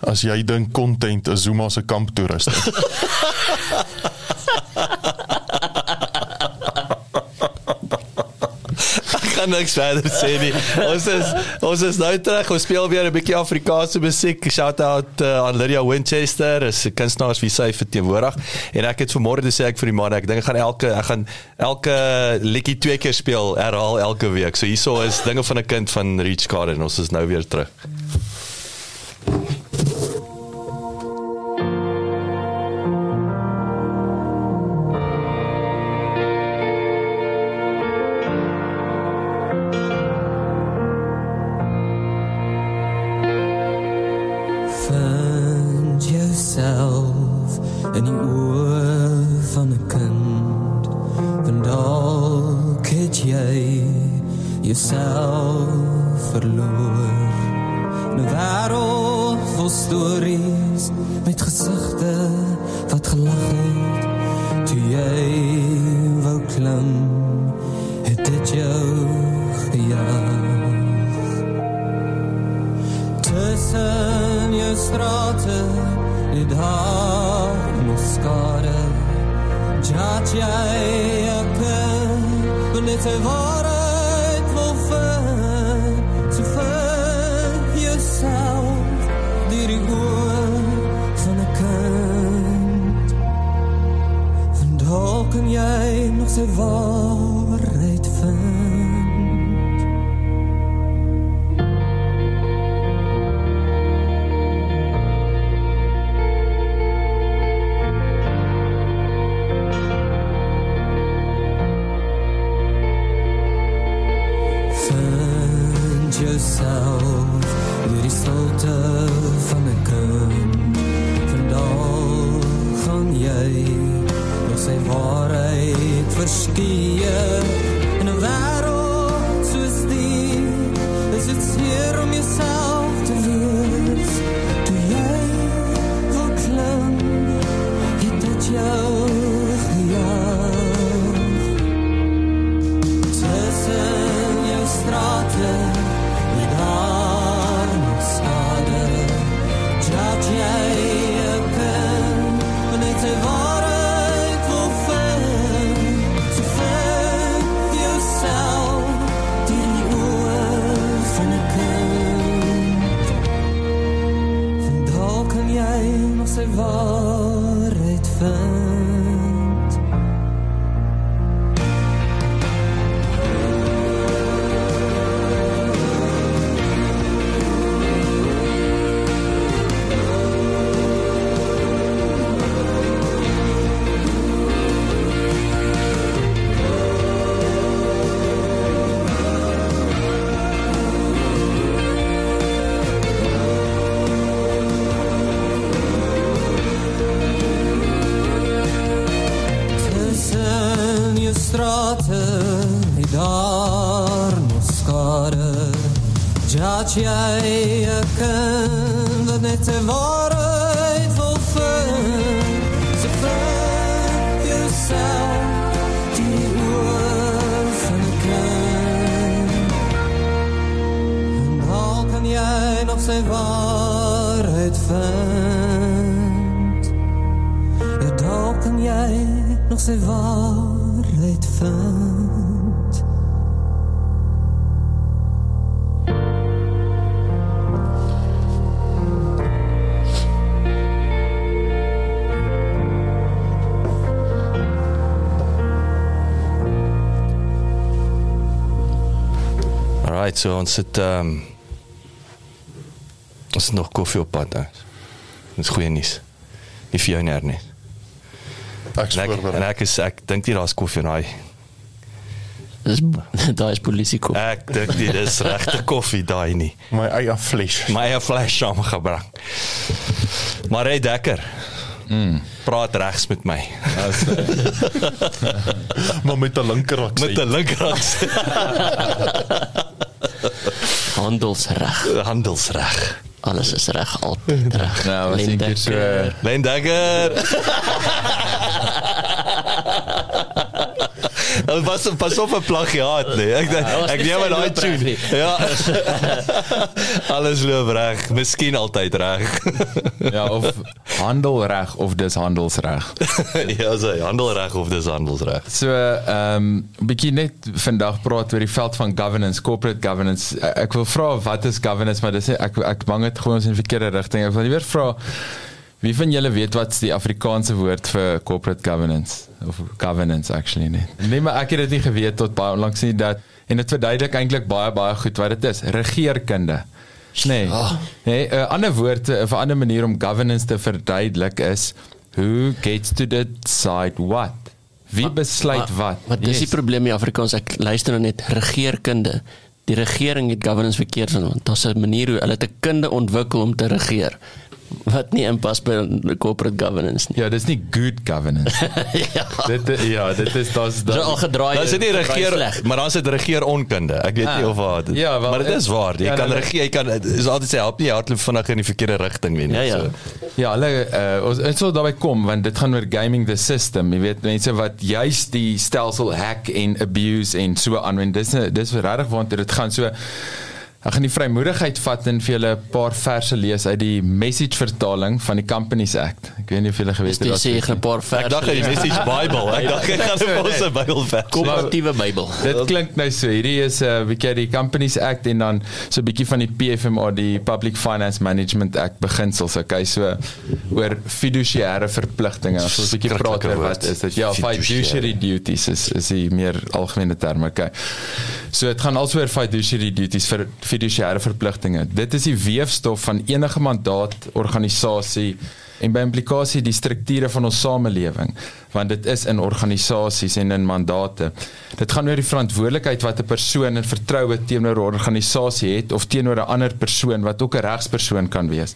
As jy dink content is Zuma se kamp gaan niks verder sê nie. Ons is ons is nou terug. Ons speel weer 'n bietjie Afrikaanse musiek. Shout out uh, aan Lydia Winchester. Is 'n kunstenaar wie sy verteenwoordig. En ek het vanmôre gesê ek vir die man ek dink ek gaan elke ek gaan elke liedjie twee keer speel, herhaal elke week. So hierso is dinge van 'n kind van Rich Garden. Ons is nou weer terug. love. So ons sit ehm um, ons het nog koffie op pad. Dis goeie nuus. Nie vir jou nie. Ek En ek, spoor en ek is ek dink nie daar's koffie in daai. Dis daar is polisie kom. Ek dink nie dis regte koffie daai nie. My eie fles. My eie flash saamgebring. Maar hy dekker. Mm. Praat regs met my. Maar met 'n linkerrak. Met 'n linkerhand Handelsreg. handelsreg. Alles is reg altyd reg. Nou, was ek so. Len Dagger. Dit was pas op 'n plagiaat nee. Ek Ja, ek neem aan daai reg tune. nie. Ja. Alles loop reg, miskien altyd reg. ja of handelreg of dis handelsreg. ja, so handelreg of dis handelsreg. So ehm um, bietjie net vandag praat oor die veld van governance, corporate governance. Ek, wil vra wat is governance, maar dis ek ek bang dit gewoon ons in die verkeerde rigting. Ek wil weer vra wie van julle weet wat's die Afrikaanse woord vir corporate governance of governance actually nie. Nee, maar ek het dit nie geweet tot baie onlangs nie dat en dit verduidelik eintlik baie baie goed wat dit is. Regeerkunde. Nee. Nee, 'n ander woord, 'n ander manier om governance te verduidelik is who gets to decide what? Wie besluit wat? Maar dis die probleem in Afrikaans. Ek luister nou net regeerkunde. Die regering het governance verkeerd van want daar's 'n manier hoe hulle 'n kunde ontwikkel om te regeer wat nie inpas by corporate governance nie. Ja, dis nie good governance. ja. dit ja, dit is daar's Dis al gedraai. Dan is dit nie regeer sleg. maar dan is dit regeer onkunde. Ek weet Ah. nie of wat. Ja, wel, maar dit is waar. Jy ja, kan nee, regeer, jy kan is altyd sê help nie hardloop vinnig in die verkeerde rigting nie. Ja, ja. So. Ja, hulle uh, ons ons sal daarby kom want dit gaan oor gaming the system. Jy weet mense wat juis die stelsel hack en abuse en so aanwend. Dis dis regtig waantoe dit gaan so Ek gaan die vrymoedigheid vat en vir julle 'n paar verse lees uit die message vertaling van die Companies Act. Ek weet nie of julle geweet Dis het sê ek 'n paar verse. Ek dink hy message Bible. Ek dink ek gaan 'n Bybel vers. komperatiewe Bybel. Dit klink nou so. Hierdie is 'n uh, bietjie die Companies Act en dan so 'n bietjie van die PFMA, die Public Finance Management Act beginsels. Okay, so oor fiduciêre verpligtinge. Ons 'n bietjie praat oor wat is dit? Ja, Fiduciary. fiduciary duties is is die meer algemene term. Okay. So dit gaan also oor fiduciary duties vir fiduciêre verpligtinge. Dit is die weefstof van enige mandaat organisasie en by implikasie die strukture van ons samelewing want dit is in organisasies en in mandate. Dit gaan oor die verantwoordelikheid wat 'n persoon in vertroue teenoor 'n organisasie het of teenoor 'n ander persoon wat ook 'n regspersoon kan wees.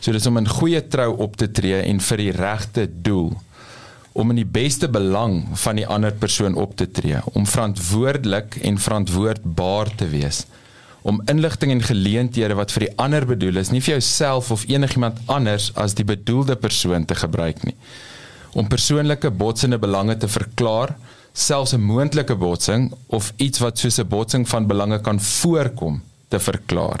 So dis om in goeie trou op te tree en vir die regte doel om in die beste belang van die ander persoon op te tree, om verantwoordelik en verantwoordbaar te wees, om inligting en geleenthede wat vir die ander bedoel is, nie vir jouself of enigiemand anders as die bedoelde persoon te gebruik nie. Om persoonlike botsende belange te verklaar, selfs 'n moontlike botsing of iets wat soos 'n botsing van belange kan voorkom te verklaar.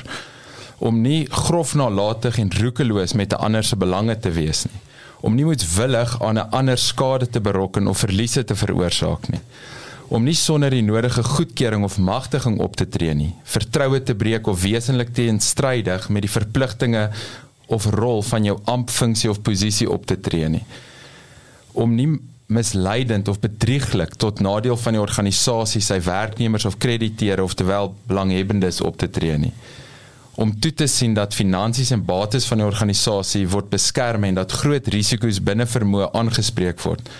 Om nie grof nalatig en roekeloos met 'n ander se belange te wees nie om nie moetswillig aan 'n ander skade te berokken of verliese te veroorsaak nie. Om nie sonder die nodige goedkeuring of magtiging op te tree nie, vertroue te breek of wesenlik teenstrydig met die verpligtinge of rol van jou amptfunksie of posisie op te tree nie. Om nie misleidend of bedrieglik tot nadeel van die organisasie, sy werknemers of krediteure of terwyl belanghebbendes op te tree nie om toe te sien dat finansies en bates van die organisasie word beskerm en dat groot risiko's binne vermoë aangespreek word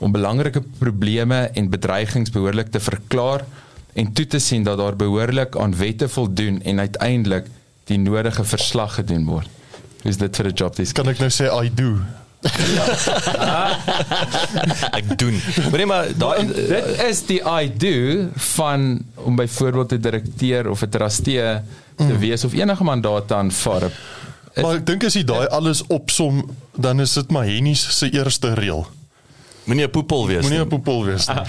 om belangrike probleme en bedreigings behoorlik te verklaar en toe te sien dat daar behoorlik aan wette voldoen en uiteindelik die nodige verslag gedoen word. Is dit vir 'n job dis? Kan ek nou sê I do? Ek doen. Maar nee maar daai dit is die I do van om byvoorbeeld 'n direkteur of 'n trustee te wees of enige mandaat te aanvaar. Maar ek dink as jy daai alles opsom, dan is dit maar Hennies se eerste reël. Moenie 'n poepel wees Moenie nie. 'n poepel wees nie.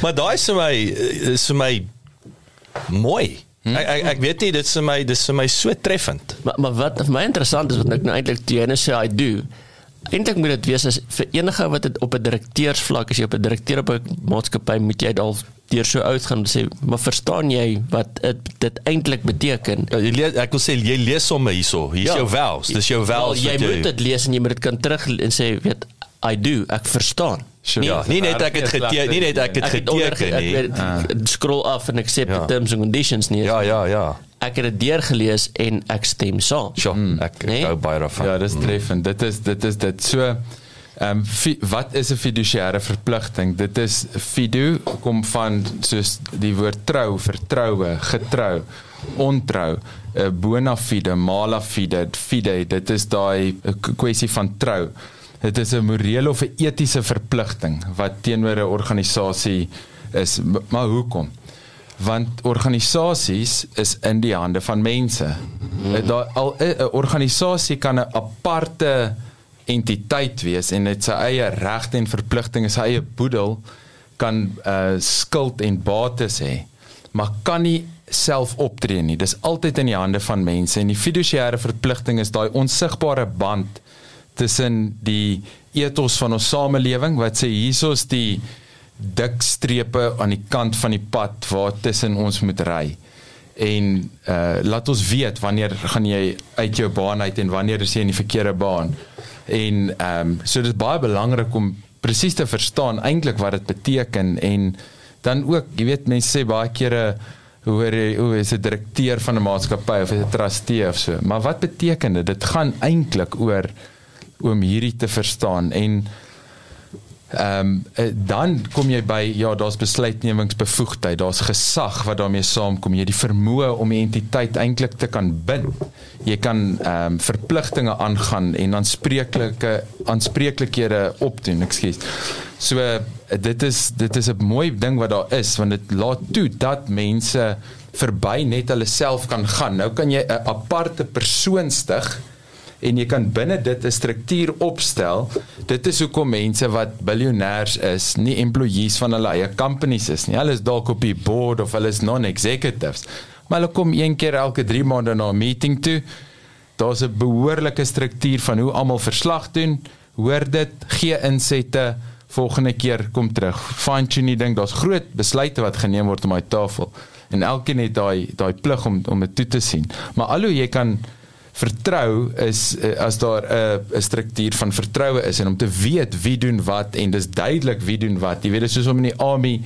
Maar daai is vir my is vir my mooi. Hm? Ek, ek ek weet nie dit is vir my dis vir my so treffend. Maar maar wat vir my interessant is wat ek nou eintlik toe jy nou sê I do. Eintlik moet dit wees as vir enige wat dit op 'n direkteursvlak as jy op 'n direkteur op 'n maatskappy moet jy dalk deur so uitgaan om te sê maar verstaan jy wat dit dit eintlik beteken? Ja, jy lees, ek wil sê jy lees sommer hierso. Hier's Ja. jou vows. Dis jou Wel, vows. jy wat moet dit lees en jy moet dit kan terug en sê weet I do, ek verstaan. Sure. Ja, nie net ek het geteken, nie net ek het Ek het geteken nie. ek weet, scroll af en accept Ja. the terms and conditions nie. Ja, ja, ja. Ek het dit deurgelees en ek stem saam. Sjoe, ek ek Nee? hou baie daarvan. Ja, dis treffend. Dit is dit is dit so ehm um, wat is 'n fiduciêre verpligting? Dit is fidu kom van soos die woord trou, vertroue, getrou, ontrou, 'n bona fide, mala fide, fide. Dit is daai eh, kwessie van trou. Dit is 'n morele of 'n etiese verpligting wat teenoor 'n organisasie is. Maar hoekom? want organisasies is in die hande van mense. Mm. Daar al 'n organisasie kan 'n aparte entiteit wees en dit sy eie regte en verpligtinge, sy eie boedel kan uh skuld en bates hê, maar kan nie self optree nie. Dis altyd in die hande van mense en die fiduciêre verpligting is daai onsigbare band tussen die ethos van ons samelewing wat sê hierso's die dik strepe aan die kant van die pad waar tussen ons moet ry. En uh laat ons weet wanneer gaan jy uit jou baan uit en wanneer is jy in die verkeerde baan. En ehm um, so dit is baie belangrik om presies te verstaan eintlik wat dit beteken en dan ook, jy weet mense sê baie kere hoor jy hoe is 'n direkteur van 'n maatskappy of is 'n trustee of so. Maar wat beteken dit? Dit gaan eintlik oor om hierdie te verstaan en Ehm um, dan kom jy by ja, daar's besluitnemingsbevoegdheid, daar's gesag wat daarmee saamkom. Jy die vermoë om die entiteit eintlik te kan bind. Jy kan ehm um, verpligtinge aangaan en aanspreeklike aanspreeklikhede opdoen, ekskuus. So dit is dit is 'n mooi ding wat daar is want dit laat toe dat mense verby net hulle self kan gaan. Nou kan jy 'n aparte persoon stig en jy kan binne dit 'n struktuur opstel. Dit is hoekom mense wat biljoenêers is, nie employees van hulle eie companies is nie. Hulle is dalk op die board of hulle is non-executives. Maar hulle kom een keer elke 3 maande na 'n meeting toe. Daar's 'n behoorlike struktuur van hoe almal verslag doen. Hoor dit, gee insette, volgende keer kom terug. Fine tune die ding. Daar's groot besluite wat geneem word om daai tafel. En elkeen het daai daai plig om om dit toe te sien. Maar alhoewel jy kan vertrou is eh, as daar 'n 'n struktuur van vertroue is en om te weet wie doen wat en dis duidelik wie doen wat. Jy weet dit is soos om in die army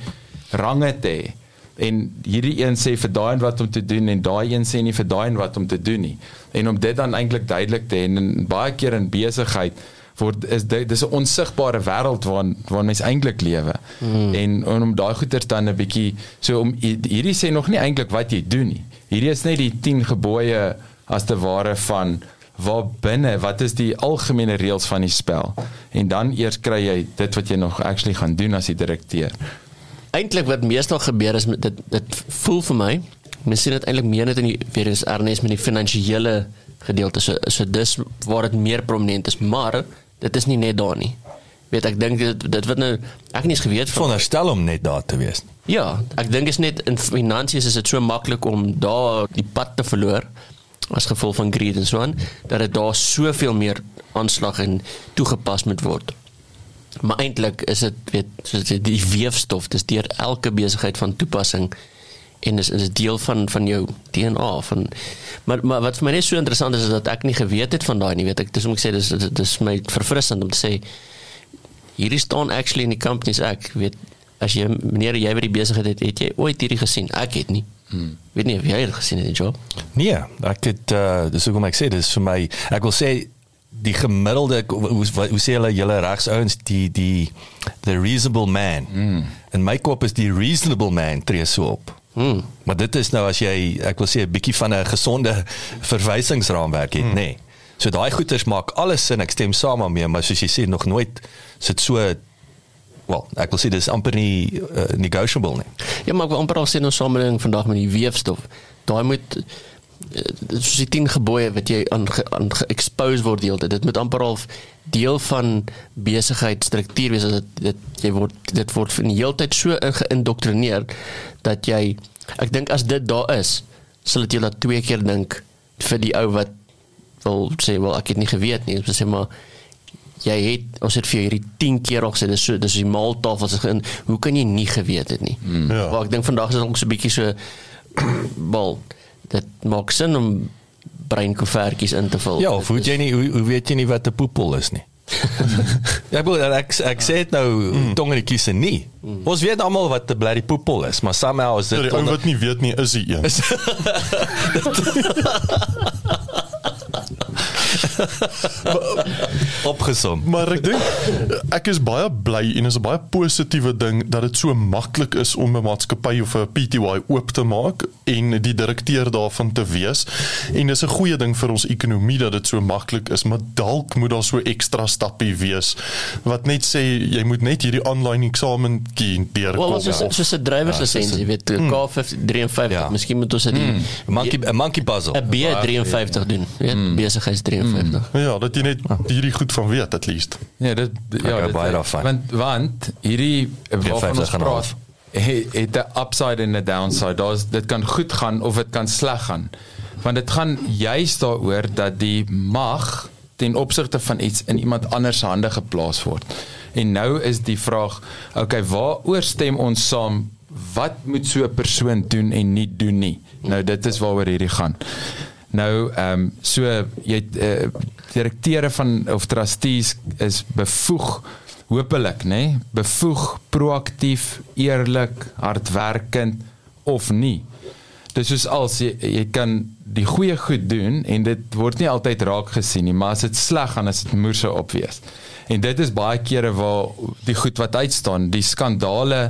range te hê. En hierdie een sê vir daai en wat om te doen en daai een sê nie vir daai en wat om te doen nie. En om dit dan eintlik duidelik te hê en baie keer in besigheid word is dit dis 'n onsigbare wêreld waarin waarin mens eintlik lewe. Hmm. En, en om daai goeters dan 'n bietjie so om hierdie sê nog nie eintlik wat jy doen nie. Hierdie is net die 10 gebooie as te ware van waar binne wat is die algemene reëls van die spel en dan eers kry jy dit wat jy nog actually gaan doen as die direkteur. Eintlik wat meestal gebeur is met dit dit voel vir my mens sien dit eintlik meer net in die weer eens erns met die finansiële gedeelte so so dis waar dit meer prominent is maar dit is nie net daar nie. Weet ek dink dit dit wat nou ek het nie eens geweet van Veronderstel om net daar te wees. Ja, ek dink is net in finansies is dit so maklik om daar die pad te verloor as gevolg van greed en so aan dat dit daar soveel meer aanslag en toegepas moet word. Maar eintlik is dit weet soos dit die weefstof, dis deur elke besigheid van toepassing en dis is deel van van jou DNA van maar maar wat vir my net so interessant is is dat ek nie geweet het van daai nie weet ek. Dis om ek sê dis, dis my verfrissend om te sê hierdie staan actually in die companies ek weet as jy meneer jy by die besigheid het het jy ooit hierdie gesien? Ek het nie hmm. weet nie of jy het gesien die job Nee, ek het uh dis hoekom ek sê dis vir my ek wil sê die gemiddelde hoe hoe, hoe sê hulle julle regsouens die die the reasonable man. Mm. En my kop is die reasonable man tree so op. hmm. Maar dit is nou as jy ek wil sê 'n bietjie van 'n gesonde verwysingsraamwerk het, mm. nê. Nee. So daai goeters maak alles sin, ek stem saam daarmee, maar soos jy sê nog nooit sit so wel, ek wil sê dis amper nie uh, negotiable nie. Ja, maar ek wil amper al sê in ons samelewing vandag met die weefstof. Daai moet eh, soos die 10 gebooie wat jy aan aan ge-expose word die hele tyd. Dit moet amper al deel van besigheidstruktuur wees as dit dit jy word dit word van die hele tyd so in- geïndoktrineer dat jy ek dink as dit daar is, sal dit jou laat twee keer dink vir die ou wat wil sê wel ek het nie geweet nie. Ons sê maar jy het ons het vir jou hierdie 10 keer al gesê dis so dis die maaltafel se in hoe kan jy nie geweet het nie. Mm. Ja. Maar ek dink vandag is dit ook so 'n bietjie so wel dit maak sin om breinkoevertjies in te vul. Ja, of hoe jy nie hoe, hoe weet jy nie wat 'n poepel is nie? ja, ek bedoel ek ek sê dit nou mm. tong in die kiese nie. Mm. Ons weet almal wat 'n blerrie poepel is, maar somehow is Ja, dit die ou wat nie weet nie is die een. opgesom. Maar ek dink ek is baie bly en is 'n baie positiewe ding dat dit so maklik is om 'n maatskappy of 'n PTY oop te maak en die direkteur daarvan te wees. En dis 'n goeie ding vir ons ekonomie dat dit so maklik is, maar dalk moet daar so ekstra stappie wees wat net sê jy moet net hierdie aanlyn eksamentjie deurkom. Wel, ons is soos 'n drywerslisensie, jy weet, K53, Ja. miskien moet ons dit die 'n monkey 'n monkey puzzle. 'n B53 doen, weet, besigheids 53. Ja, dat jy net hierdie goed van weet at least. Ja, dit ja, dit baie daarvan. want want hierdie waarvan ons 50 en 'n praat het 'n upside en 'n downside. Daar's dit kan goed gaan of dit kan sleg gaan. Want dit gaan juist daaroor dat die mag ten opsigte van iets in iemand anders se hande geplaas word. En nou is die vraag, okay, waaroor stem ons saam? Wat moet so 'n persoon doen en nie doen nie? Nou dit is waaroor hierdie gaan. Nou ehm um, so jy uh, direkteure van of trustees is bevoeg hopelik nê nee, bevoeg proaktief eerlik hardwerkend of nie. Dis soos als jy, jy kan die goeie goed doen en dit word nie altyd raak gesien nie maar as dit sleg gaan is dit moerse opwees. En dit is baie kere waar die goed wat uitstaan die skandale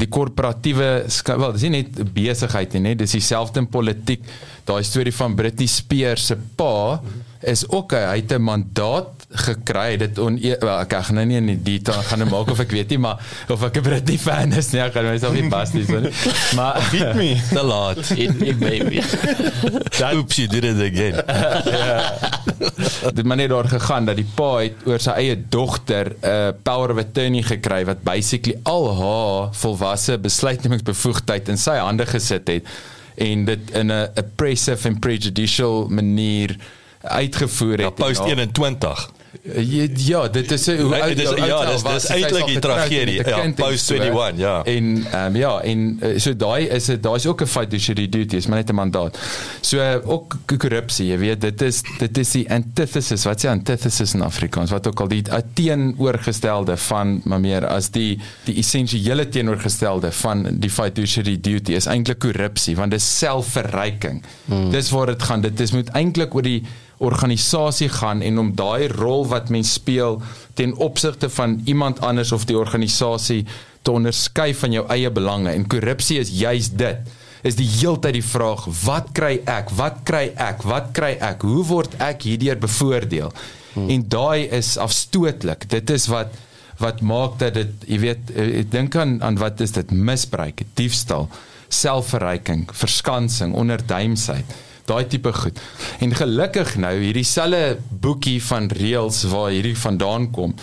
die korporatiewe wel dis nie net besigheid nie, dis dieselfde in politiek. Daai storie van Britney Spears se pa is ook hy het 'n mandaat gekry dit on wel ek gaan nou nie in die detail gaan nou maak of ek weet nie maar of ek 'n Britney fan is nie ek gaan myself nie pas nie so nie. maar Beat me. te laat. It, it baby. Oops, you did it again. dit maar net daar gegaan dat die pa het oor sy eie dogter 'n uh, power of attorney gekry wat basically al haar volwasse besluitnemingsbevoegdheid in sy hande gesit het en dit in 'n oppressive and prejudicial manier uitgevoer het. Ja, post En haar- 21. Ja, ja, dit is hoe Nee, oud dis- jou ja, dis- dis sy is eintlik die getroud tragedie. 'n Ja, post so. 21, ja. En ehm um, ja, en uh, so daai is dit daar's ook 'n fiduciary duty, is maar net 'n mandaat. So uh, ook korrupsie, jy weet, dit is dit is die antithesis, wat is die antithesis in Afrikaans? Wat ook al die uh, teenoorgestelde van maar meer as die die essensiële teenoorgestelde van die fiduciary duty is eintlik korrupsie, want dit is selfverryking. Hmm. Dis waar dit gaan. Dit is moet eintlik oor die organisasie gaan en om daai rol wat mens speel ten opsigte van iemand anders of die organisasie te onderskei van jou eie belange. En korrupsie is juis dit. Is die heeltyd die vraag wat kry ek? Wat kry ek? Wat kry ek? Hoe word ek hierdeur bevoordeel? Hmm. en daai is afstootlik. Dit is wat wat maak dat dit jy weet eh, ek dink aan aan wat is dit? Misbruik diefstal selfverryking verskansing onderduimsheid daai tipe goed. En gelukkig nou hierdie selfe boekie van reëls waar hierdie vandaan kom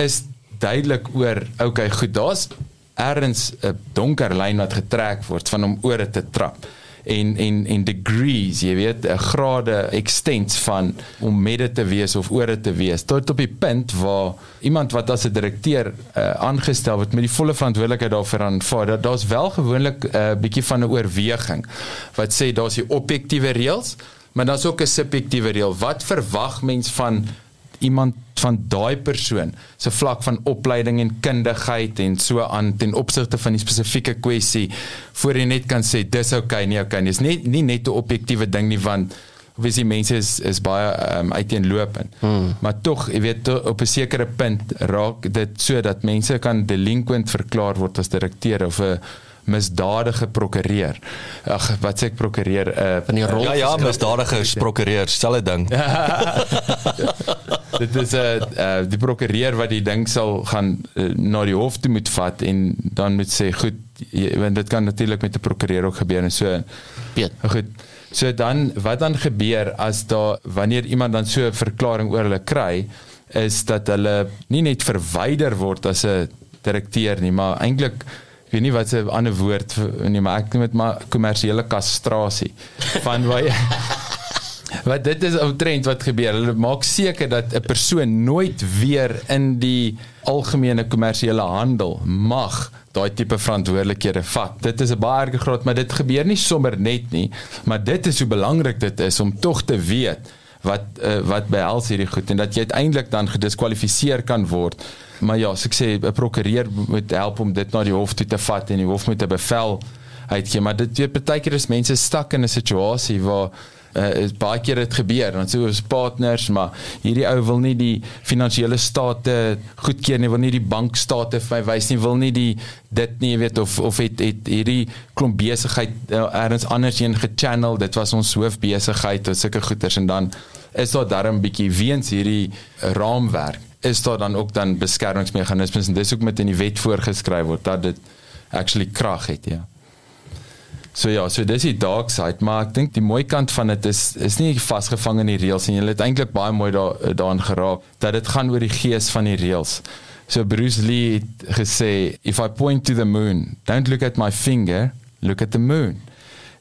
is duidelik oor okay, goed, daar's ergens 'n donker lyn wat getrek word van om oor dit te trap en en en degrees, jy weet, grade extents van om met dit te wees of oor te wees tot op die punt waar iemand wat as 'n direkteur uh, aangestel word met die volle verantwoordelikheid daarvoor aanvaar. Dat daar's wel gewoonlik 'n uh, bietjie van 'n oorweging wat sê daar's die objektiewe reëls, maar daar's ook 'n subjektiewe reël. Wat verwag mens van iemand van daai persoon se vlak van opleiding en kundigheid en so aan ten opsigte van die spesifieke kwessie voor jy net kan sê dis okay nie okay nie is nie net 'n objektiewe ding nie want obviously mense is is baie um, uiteenlopend hmm. maar tog jy weet to- op 'n sekere punt raak dit so dat mense kan delinquent verklaar word as direkteur of 'n misdadige prokureur. Ag, wat sê ek prokureur? Uh, van die rol Ja ja, misdadigers prokureur, selfe ding. dit is 'n uh, uh, die prokureur wat die ding sal gaan uh, na die hof toe moet vat en dan moet sê goed, jy, want dit kan natuurlik met 'n prokureur ook gebeur en so. Piet. Goed. So dan wat dan gebeur as daar wanneer iemand dan so 'n verklaring oor hulle kry is dat hulle nie net verwyder word as 'n direkteur nie, maar eintlik weet nie wat 'n ander woord nie, maar ek noem dit maar kommersiële kastrasie van jy Wat dit is omtrent wat gebeur. Hulle maak seker dat 'n persoon nooit weer in die algemene kommersiële handel mag daai tipe verantwoordelikhede vat. Dit is 'n baie erge graad, maar dit gebeur nie sommer net nie, maar dit is hoe belangrik dit is om tog te weet wat uh, wat behels hierdie goed en dat jy uiteindelik dan gediskwalifiseer kan word. Maar ja, so ek sê 'n prokureur moet help om dit na die hof toe te vat en die hof moet 'n bevel uitgee, maar dit weet baie keer is mense stak in 'n situasie waar uh, is baie keer dit gebeur. Dan sê ons partners maar hierdie ou wil nie die finansiële state goedkeur nie wil nie die bankstate vir my wys nie wil nie die dit nie jy weet of of het het hierdie klomp besigheid uh, ergens anders heen gechannel. Dit was ons hoofbesigheid of sulke goeders en dan is daar darm bietjie weens hierdie raamwerk is daar dan ook dan beskermingsmeganismes en dis ook met in die wet voorgeskryf word dat dit actually krag het ja So ja, so dis die dark side, maar ek dink die mooi kant van dit is is nie vasgevang in die reëls en jy het eintlik baie mooi daar daarin geraak dat dit gaan oor die gees van die reëls. So Bruce Lee het gesê, if I point to the moon, don't look at my finger, look at the moon.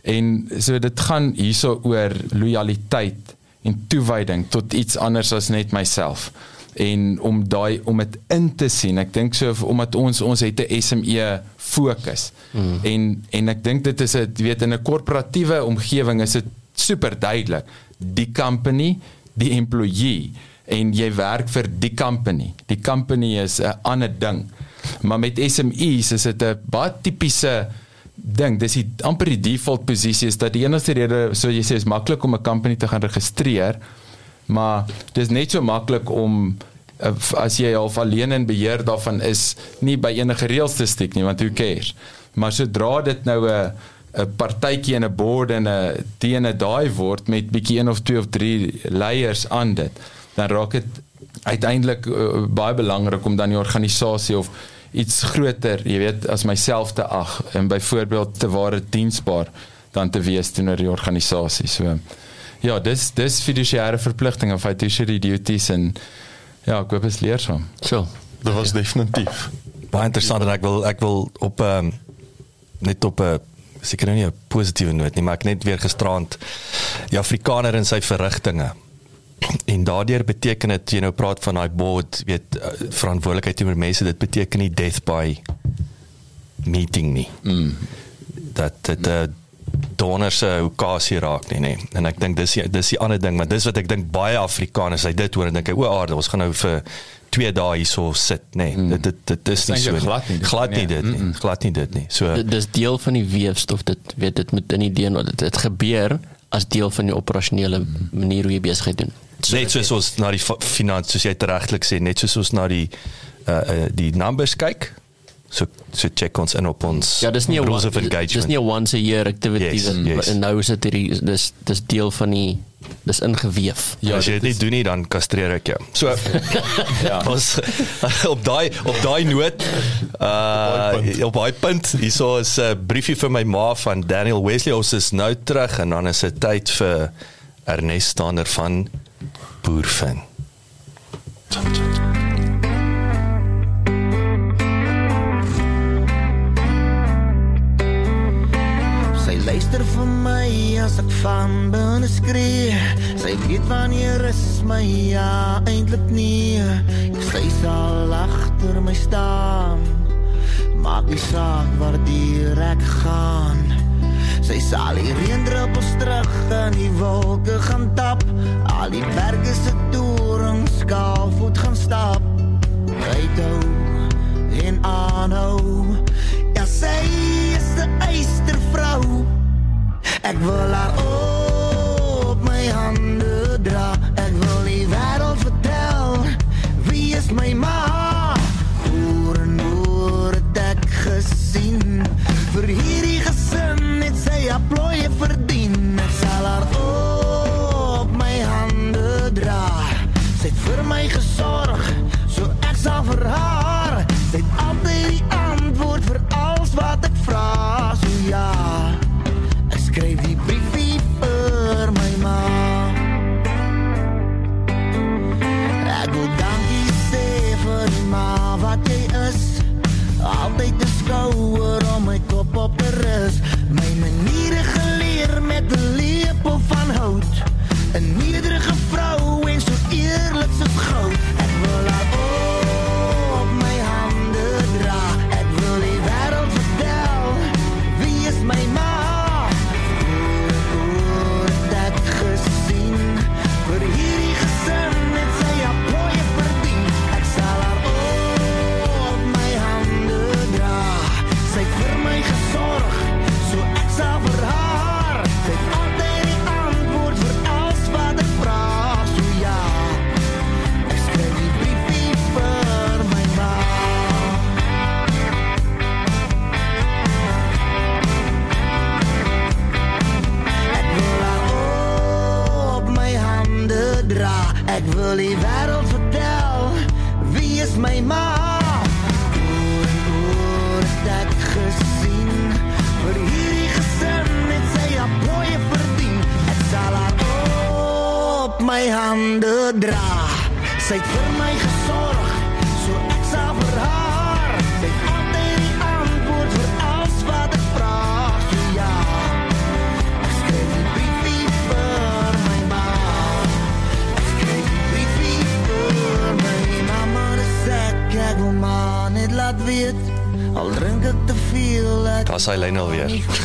En so dit gaan hierso oor lojaliteit en toewyding tot iets anders as net myself en om daai om dit in te sien. Ek dink so omdat ons ons het 'n SME fokus. Mm. En en ek dink dit is 'n weet in 'n korporatiewe omgewing is dit super duidelik. Die company, die employee en jy werk vir die company. Die company is 'n ander ding. Maar met SMEs is dit 'n baie tipiese ding. Dis die amper die default posisie is dat die enigste rede so jy sê is maklik om 'n company te gaan registreer maar dis net so maklik om uh, as jy half alleen in beheer daarvan is nie by enige reëls te stiek nie want who cares? Maar sodra dit nou 'n 'n partytjie en 'n board en 'n teen daai word met bietjie een of twee of drie layers aan dit dan raak dit uiteindelik uh, baie belangrik om dan die organisasie of iets groter jy weet as myself te ag en byvoorbeeld te ware diensbaar dan te wees teenoor die organisasie so ja, dis dis fiduciêre verpligtinge of fiduciary duties en ja, ek hoop is leersaam. So. Dit was definitief. Baie interessant en ek wil ek wil op ehm um, net op 'n seker nou nie 'n positiewe noot nie, maar ek net weer gisterand die Afrikaner in sy verrigtinge. En daardeur beteken dit jy nou praat van daai board, weet uh, verantwoordelikheid teenoor mense, dit beteken nie death by meeting nie. Mm. Dat dit 'n uh, donder se okasie raak nie, nê. En ek dink dis die, dis die ander ding, maar dis wat ek dink baie Afrikaners, hy dit hoor en dink hy o, aarde, ons gaan nou vir 2 dae hierso sit, nê. Nee, mm. Dit dit dit is nie so eintlik glad nie, glad nie nee. dit nie. Mm -mm. Glad nie dit nie. So Dit dis deel van die weefstof dit weet dit moet in die DNA dit, dit gebeur as deel van die operasionele manier hoe jy besigheid doen. net soos ons na die finans soos jy regtelik sê, net soos ons na die uh, uh die numbers kyk. So so check ons in op ons Ja, dis nie 'n rules one- of dis engagement. nie 'n once a year activity Yes, yes, yes. en nou is dit hierdie dis dis deel van die dis ingeweef. Ja, as jy dit nie doen nie dan kastreer ek jou. So ja. ons op daai op daai noot uh op daai punt hierso is 'n briefie vir my ma van Daniel Wesley ons is nou terug en dan is dit tyd vir Ernest Stander van Boerfin. Sy luister vir my as ek van binne skree. Sy weet wanneer is my ja eintlik nie. Sy sal agter my staan. Maak nie saak waar die ek gaan. Sy sal die reendruppels terug in die wolke gaan tap. Al die berge se torings skaalvoet gaan stap. Ryhou en aanhou. Ja, sy is 'n eystervrou. Ek wil haar op my hande dra. Ek wil die wêreld vertel wie is my ma. Oor en oor het ek gesien vir hierdie gesin het sy applooie verdien. Ek sal haar op my hande dra. Sy het vir my gesorg, so ek sal vir haar. Sy het altyd die antwoord vir alles wat ek vra. So ja.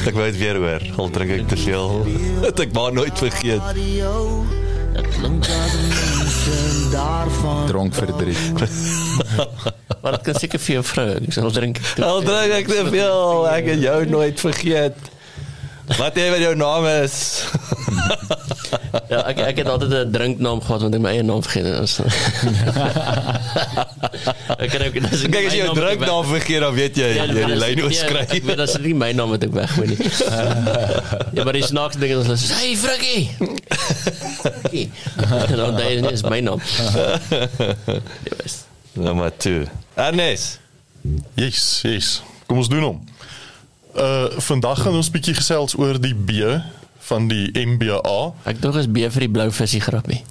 Ek wou dit weer hoor. Al drink ek te veel. Het ek maar nooit vergeet. Dit klink as mense daarvan. Dronk verdriet. Maar dit kan seker vir jou vrou. Ek sal drink. Al drink ek te veel. Ek het jou nooit vergeet. Wat jy met jou naam is. Ja, ek ek het altyd 'n drinknaam gehad want ek my eie naam vergeet het. Dus. ek kan ook dis Kyk as jy jou drinknaam vergeet dan weet jy jy het die lyn oorskry. Ek weet dat dit nie my naam wat ek weggooi nie. ja, maar die snaakse ding is hulle sê, "Hey Frikkie." Frikkie. Dan daai is my naam. Ja, bes. Nommer 2. Ernest. Yes, yes. Kom ons doen hom. Uh vandag gaan ons bietjie gesels oor die B van die MBA. Ek dink is B vir die blou visie grappie.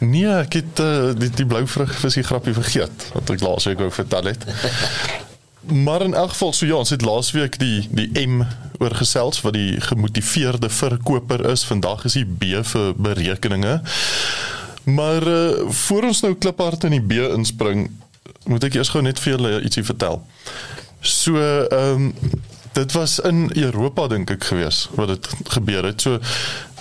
Nee, ek het uh, die die blou vrug visie grappie vergeet wat ek laasweek wou vertel het. Maar in elk geval so ja, ons het laasweek die die M oorgesels wat die gemotiveerde verkoper is. Vandag is die B vir berekeninge. Maar uh, voor ons nou kliphard in die B inspring, moet ek eers gou net vir julle ietsie vertel. So ehm um, dit was in Europa dink ek gewees wat dit gebeur het. So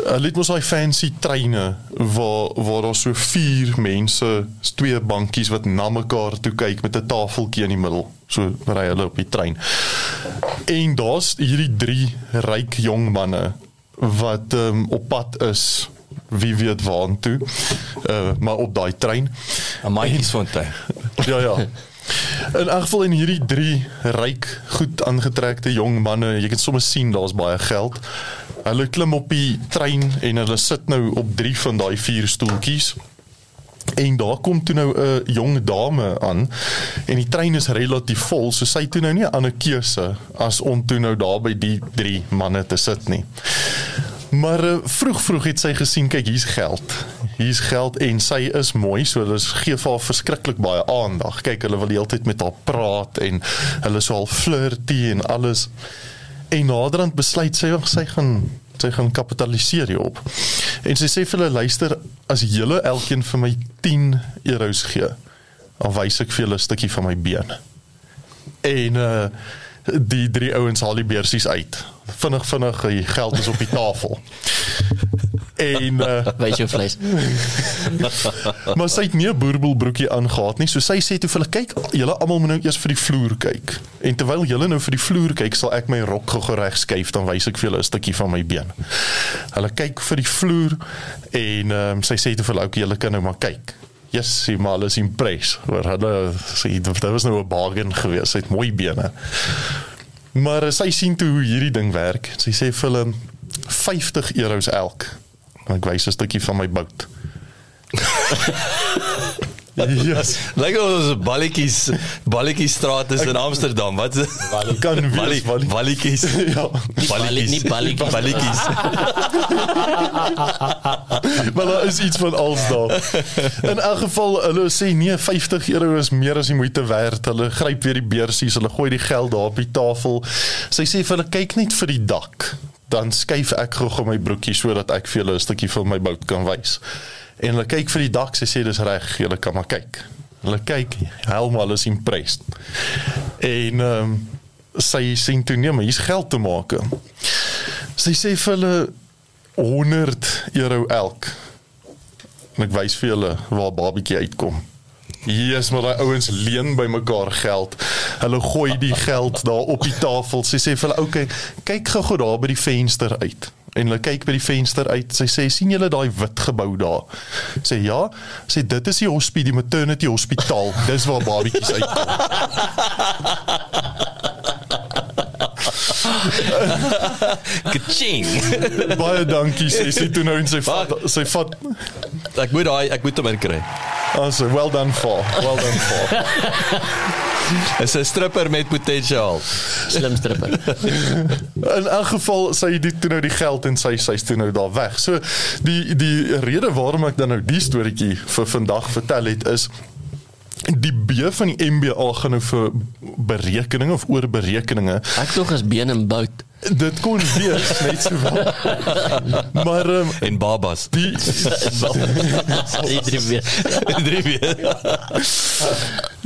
hulle het mos daai fancy treine waar waar daar so vier mense, twee bankies wat na mekaar toe kyk met 'n tafeltjie in die middel. So ry hulle op die trein. En daar's hierdie drie ryk jong manne wat um, op pad is wie weet waartoe. Uh maar op daai trein. Amaiesfontein. Ja ja. In elk geval in hierdie drie ryk, goed aangetrekte jong manne, jy kan sommer sien daar's baie geld. Hulle klim op die trein en hulle sit nou op drie van daai vier stoeltjies. En daar kom toe nou 'n jong dame aan en die trein is relatief vol, so sy het toe nou nie 'n ander keuse as om toe nou daar by die drie manne te sit nie. Maar uh, vroeg vroeg het sy gesien kyk hier's geld. Hier's geld en sy is mooi so hulle gee vir haar verskriklik baie aandag. Kyk hulle wil heeltyd met haar praat en hulle so al flirty en alles. En naderhand besluit sy ag sy gaan sy gaan kapitaliseer hierop. En sy sê vir hulle luister as julle elkeen vir my 10 euros gee, dan wys ek vir julle 'n stukkie van my been. En uh die drie ouens haal die beursies uit. Vinnig vinnig die geld is op die tafel. En uh Wys jou vleis. maar sy het nie 'n boerboelbroekie aangetree nie. So sy sê toe vir hulle kyk, julle almal moet nou eers vir die vloer kyk. En terwyl julle nou vir die vloer kyk, sal ek my rok gou reg skuif dan wys ek vir julle 'n stukkie van my been. Hulle kyk vir die vloer en um, sy sê toe vir hulle, "Oké, julle kan nou maar kyk." Yes, sy maar is impressed. Maar hulle sê dit was nou 'n bargain geweest. Sy het mooi bene. Maar uh, sy sien toe hoe hierdie ding werk. Sy sê vir hulle 50 euros elk. Ek wys 'n stukkie van my bout. yes. Lyk of ons balletjies balletjies straat is in Amsterdam. Wat kan wees balletjies. ja. Balletjies. nie balletjies. Balletjies. maar daar is iets van als daar. In elk geval hulle sê nee, 50 euro is meer as die moeite werd. Hulle gryp weer die beursies, hulle gooi die geld daar op die tafel. Sy sê vir hulle kyk net vir die dak. Dan skuif ek gou my broekie sodat ek vir julle 'n stukkie van my bout kan wys. En hulle kyk vir die dak, sy sê dis reg, julle kan maar kyk. Hulle kyk, helemaal is impressed. En ehm um, sy sê toe nee, maar hier's geld te maak. Sy sê vir hulle 100 euro elk. En ek wys vir julle waar babietjie uitkom. Jesus, maar daai ouens leen by mekaar geld. Hulle gooi die geld daar op die tafel. Sy sê vir hulle, "Oké, kyk gou-gou daar by die venster uit." En hulle kyk by die venster uit. Sy sê, "Sien julle daai wit gebou daar?" Sê, "Ja." Sê, "Dit is die hospitaal, die maternity hospitaal. Dis waar babietjies uitkom." Kaching. Baie dankie sê sy toe nou en sy vat sy vat Ek moet daai ek moet hom inkry. also well done for. Well done for. Is 'n stripper met potensiaal. Slim stripper. In elk geval sy het toe nou die geld en sy sy's toe nou daar weg. So die die rede waarom ek dan nou die storieetjie vir vandag vertel het is die B van die MBA gaan nou vir berekeninge of oorberekeninge. Ek tog is been en bout. Dit kon wees net so wel. Maar um, En babas. die Die drie weer. Drie weer.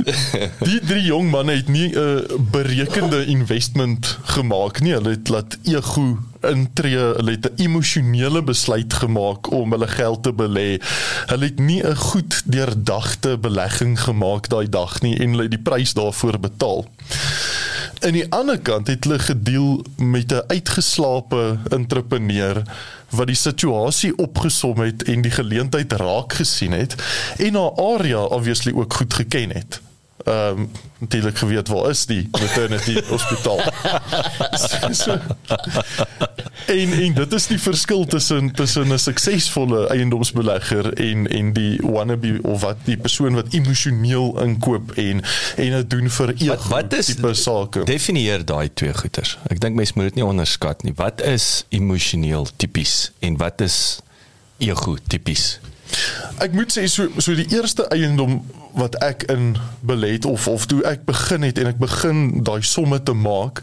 die drie jong manne het nie 'n uh, berekende investment gemaak nie. Hulle het laat ego intree, hulle het 'n emosionele besluit gemaak om hulle geld te belê. Hulle het nie 'n goed deurdagte belegging gemaak daai dag nie en hulle het die prys daarvoor betaal. Aan die ander kant het hulle gedeel met 'n uitgeslaapte entrepreneur wat die situasie opgesom het en die geleentheid raak gesien het en haar area obviously ook goed geken het. Ehm um, natuurlik geweet waar is die maternity hospitaal. so, so, en en dit is die verskil tussen tussen 'n suksesvolle eiendomsbelegger en en die wannabe of wat die persoon wat emosioneel inkoop en en dit doen vir ego Wat wat is tipe sake. Definieer daai twee goeters. Ek dink mense moet dit nie onderskat nie. Wat is emosioneel tipies en wat is ego tipies? Ek moet sê so so die eerste eiendom wat ek in belê het of of toe ek begin het en ek begin daai somme te maak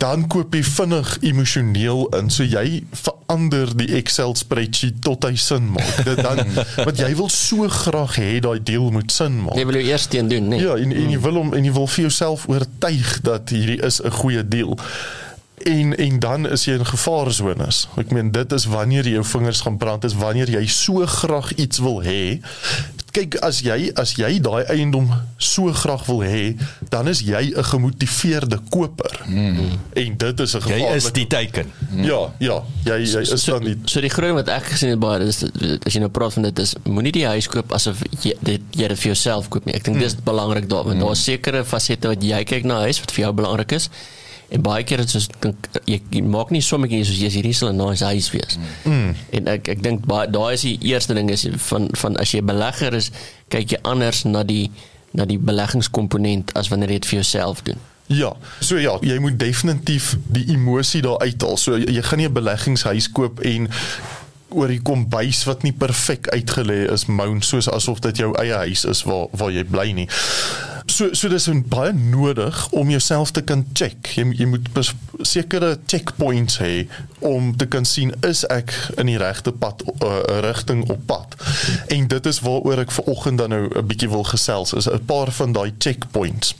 dan koop jy vinnig emosioneel in so jy verander die Excel spreadsheet tot hy sin maak dit dan want jy wil so graag hê daai deal moet sin maak Jy wil jou eers teen doen, nee. Ja, en, en jy wil hom en jy wil vir jouself oortuig dat hierdie is 'n goeie deal. En en dan is jy in gevaarsones. Ek meen dit is wanneer jou vingers gaan brand is wanneer jy so graag iets wil hê. Kyk as jy as jy daai eiendom so graag wil hê, dan is jy 'n gemotiveerde koper. Mm. En dit is 'n Jy gevaarlike is die teiken. Ja, ja, jy jy is so, dan nie so die groot wat ek gesien het baie dis as jy nou praat van dit is moenie die huis koop asof jy dit jy dit vir jouself koop nie. Ek dink dis belangrik daar want daar's sekere fasette wat jy kyk na huis wat vir jou belangrik is. En baie keer is dit dink jy, jy maak nie sommetjies soos jy's hierdie sal 'n nice huis wees. Mm. En ek ek dink baie daai is die eerste ding is van van as jy belegger is, kyk jy anders na die na die beleggingskomponent as wanneer jy dit vir jouself doen. Ja, so ja, jy moet definitief die emosie daar uithaal. So jy, jy gaan nie 'n beleggingshuis koop en oor die kombuis wat nie perfek uitgelê is, moan soos asof dit jou eie huis is waar waar jy bly nie. So so dis baie nodig om jouself te kan check. Jy jy moet sekere checkpoints hê om te kan sien is ek in die regte pad uh, rigting op pad. En dit is waaroor ek ver oggend dan nou 'n bietjie wil gesels is 'n paar van daai checkpoints.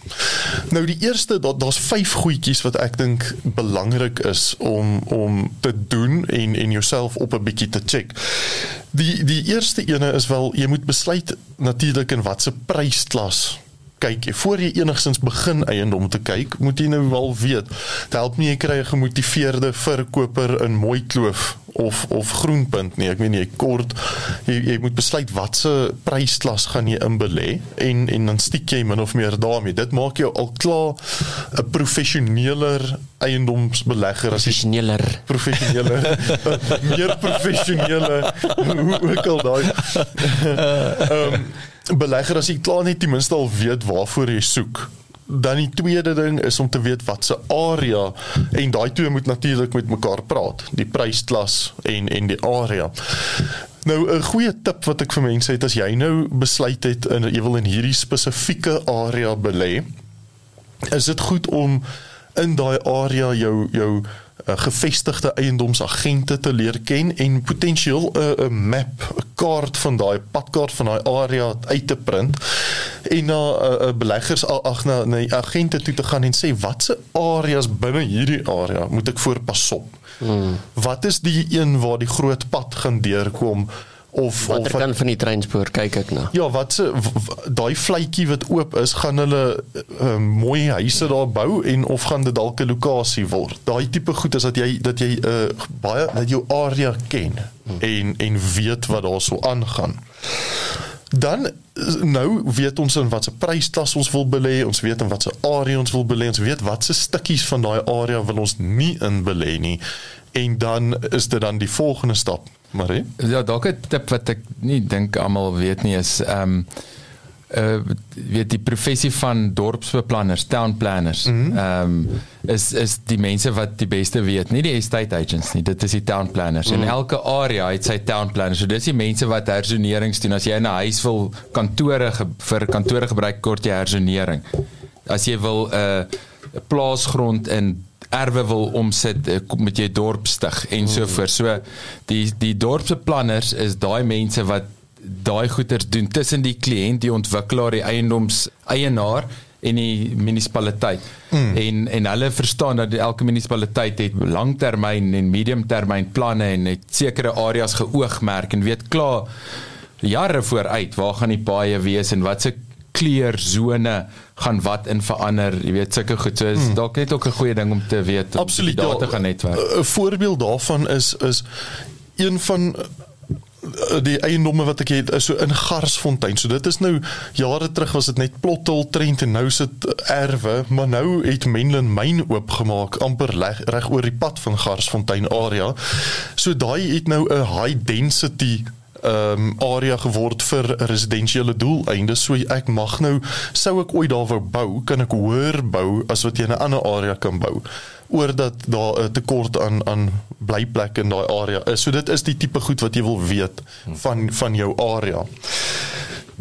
Nou die eerste daar daar's vyf goedjies wat ek dink belangrik is om om te doen en en jouself op 'n bietjie te check. Die die eerste ene is wel jy moet besluit natuurlik in watter prysklas kyk jy voor jy enigstens begin eiendom te kyk, moet jy nou wel weet. Dit help nie jy kry 'n gemotiveerde verkoper in Mooikloof of of Groenpunt nie. Ek meen jy kort jy, jy moet besluit watse prysklas gaan jy inbelê en en dan stiek jy min of meer daarmee. Dit maak jou al klaar 'n professioneler eiendomsbelegger as Professioneler. professionele meer professionele hoe ook al daai ehm belegger as jy klaar net ten minste al weet waarvoor jy soek dan die tweede ding is om te weet wat se area en daai twee moet natuurlik met mekaar praat die prysklas en en die area. Nou 'n goeie tip wat ek vir mense het as jy nou besluit het in jy wil in hierdie spesifieke area belê is dit goed om in daai area jou jou uh, gevestigde eiendomsagente te leer ken en potensieel 'n uh, 'n map, 'n kaart van daai padkaart van daai area uit te print en na 'n uh, uh, beleggers al ag na na die agente toe te gaan en sê watse areas binne hierdie area moet ek voor pas op. Hmm. Wat is die een waar die groot pad gaan deurkom of Watter kant van die treinspoor kyk ek na? Ja, wat se daai vletjie wat oop is, gaan hulle uh, mooi huise daar bou en of gaan dit dalk 'n lokasie word. Daai tipe goed is dat jy dat jy uh, baie dat jou area ken en en weet wat daar so aangaan. Dan eh, nou weet ons in watse prysklas ons wil belê, ons weet in watse area ons wil belê, ons weet watse stukkies van daai area wil ons nie in belê nie. En dan is dit dan die volgende stap, Marie. Ja, dalk 'n tip wat ek nie dink almal weet nie is ehm um, uh weet die professie van dorpsbeplanners, town planners. Ehm mm um, is is die mense wat die beste weet, nie die estate agents nie. Dit is die town planners. Mm. En elke area het sy town planners. So dis die mense wat hersonerings doen. As jy 'n huis wil kantore vir kantore gebruik kort jy hersonering. As jy wil 'n uh, plaasgrond in erwe wil omsit uh, met jy dorp stig en so voort. So die die dorpsbeplanners is daai mense wat daai goeders doen tussen die kliënt, die ontwikkelaar, die eiendoms eienaar en die munisipaliteit. Mm. En en hulle verstaan dat elke munisipaliteit het langtermyn en mediumtermyn planne en het sekere areas geoogmerk en weet klaar jare vooruit waar gaan die paaie wees en watse kleursone gaan wat in verander, jy weet sulke goed. So is hmm. dalk net ook 'n goeie ding om te weet om Absoluut, daar te ja, gaan netwerk. 'n Voorbeeld daarvan is is een van eh, die eiendomme wat ek het is so in Garsfontein. So dit is nou jare terug was dit net Plothol Trent en nou is dit erwe, maar nou het Menlyn myn oopgemaak amper reg, reg oor die pad van Garsfontein area. So daai het nou 'n high density ehm um, area geword vir residensiële doeleindes. So ek mag nou sou ek ooit daar wou bou, kan ek hoër bou as wat jy in 'n ander area kan bou oordat daar 'n tekort aan aan blyplekke in daai area is. So dit is die tipe goed wat jy wil weet van van jou area.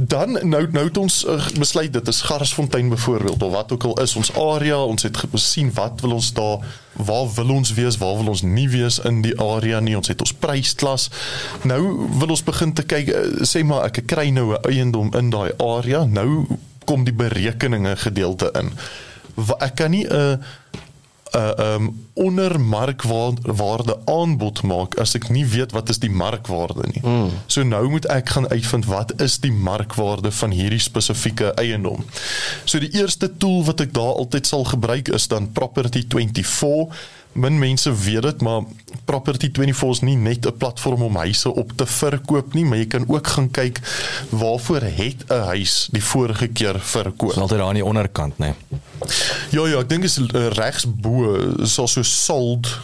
Dan nou nou het ons uh, besluit dit is Garsfontein byvoorbeeld of wat ook al is ons area, ons het gesien wat wil ons daar waar wil ons wees, waar wil ons nie wees in die area nie. Ons het ons prysklas. Nou wil ons begin te kyk uh, sê maar ek kry nou 'n eiendom in daai area. Nou kom die berekeninge gedeelte in. Ek kan nie 'n uh, 'n uh, um onder markwaarde aanbod maak as ek nie weet wat is die markwaarde nie. Mm. So nou moet ek gaan uitvind wat is die markwaarde van hierdie spesifieke eiendom. So die eerste tool wat ek daar altyd sal gebruik is dan Property 24 min mense weet dit maar Property24 is nie net 'n platform om huise op te verkoop nie maar jy kan ook gaan kyk waarvoor het 'n huis die vorige keer verkoop. Dis altyd daar aan die onderkant, né? Nee. Ja ja, ek dink is uh, regs bo sal so sold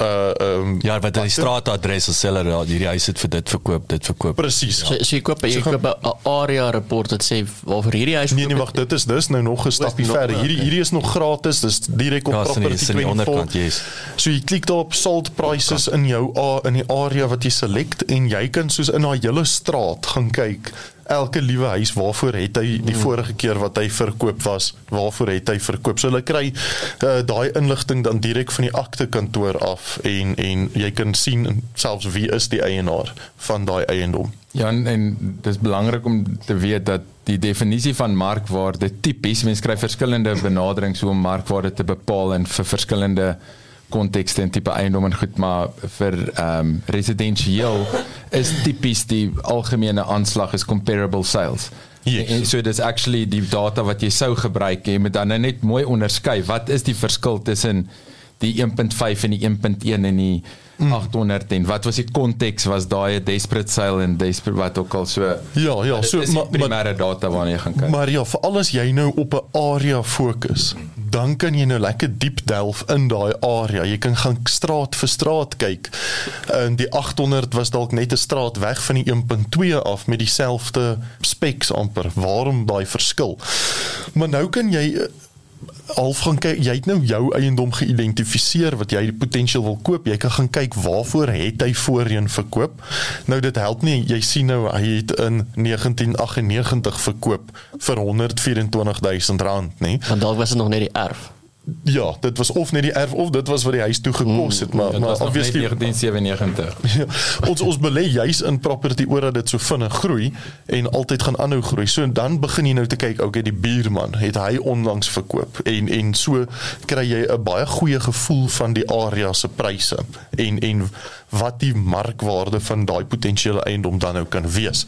uh um, ja, wat die straatadres of seller ja, hierdie huis het vir dit verkoop, dit verkoop. Presies. So, so jy koop jy koop 'n area report wat sê waarvoor hierdie huis Nee nee, wag, dit is dis nou nog 'n stapie verder. Hierdie hierdie is nog gratis, dis direk op Ja, is in die- property is in die 24. onderkant, yes. So jy klik daar op sold prices in jou a- in die area wat jy select en jy kan soos in daai hele straat gaan kyk elke liewe huis waarvoor het hy die Hmm. vorige keer wat hy verkoop was, waarvoor het hy verkoop. So hulle kry uh, daai inligting dan direk van die akte kantoor af en en jy kan sien selfs wie is die eienaar van daai eiendom. Ja, en, en dis belangrik om te weet dat die definisie van markwaarde tipies mense kry verskillende benaderings hoe om markwaarde te bepaal en vir verskillende kontekste en tipe eiendom en goed, maar vir ehm um, residensieel is tipies die algemene aanslag is comparable sales. Yes. En so dis actually die data wat jy sou gebruik en jy moet dan nou net mooi onderskei wat is die verskil tussen die 1.5 en die 1.1 en die mm. 800 en wat was die konteks was daai 'n desperate sale en desperate wat ook al so Ja, ja, so maar primêre data waarna jy gaan kyk. Maar ja, veral as jy nou op 'n area fokus, dan kan jy nou lekker diep delf in daai area. Jy kan gaan straat vir straat kyk. En die 800 was dalk net 'n straat weg van die 1.2 af met dieselfde specs amper. Waarom daai verskil? Maar nou kan jy half gaan kyk jy het nou jou eiendom geïdentifiseer wat jy potensieel wil koop. Jy kan gaan kyk waarvoor het hy voorheen verkoop. Nou dit help nie. Jy sien nou hy het in 1998 verkoop vir 124000 rand nê? Want dalk was dit nog net die erf. Ja dit was of net die erf of dit was wat die huis toe gekos het maar Dit maar net obviously 1997. Ja, ons ons belê juis in property omdat dit so vinnig groei en altyd gaan aanhou groei. So dan begin jy nou te kyk, okay, die buurman het hy onlangs verkoop en en so kry jy 'n baie goeie gevoel van die area se pryse en en wat die markwaarde van daai potensiële eiendom dan nou kan wees.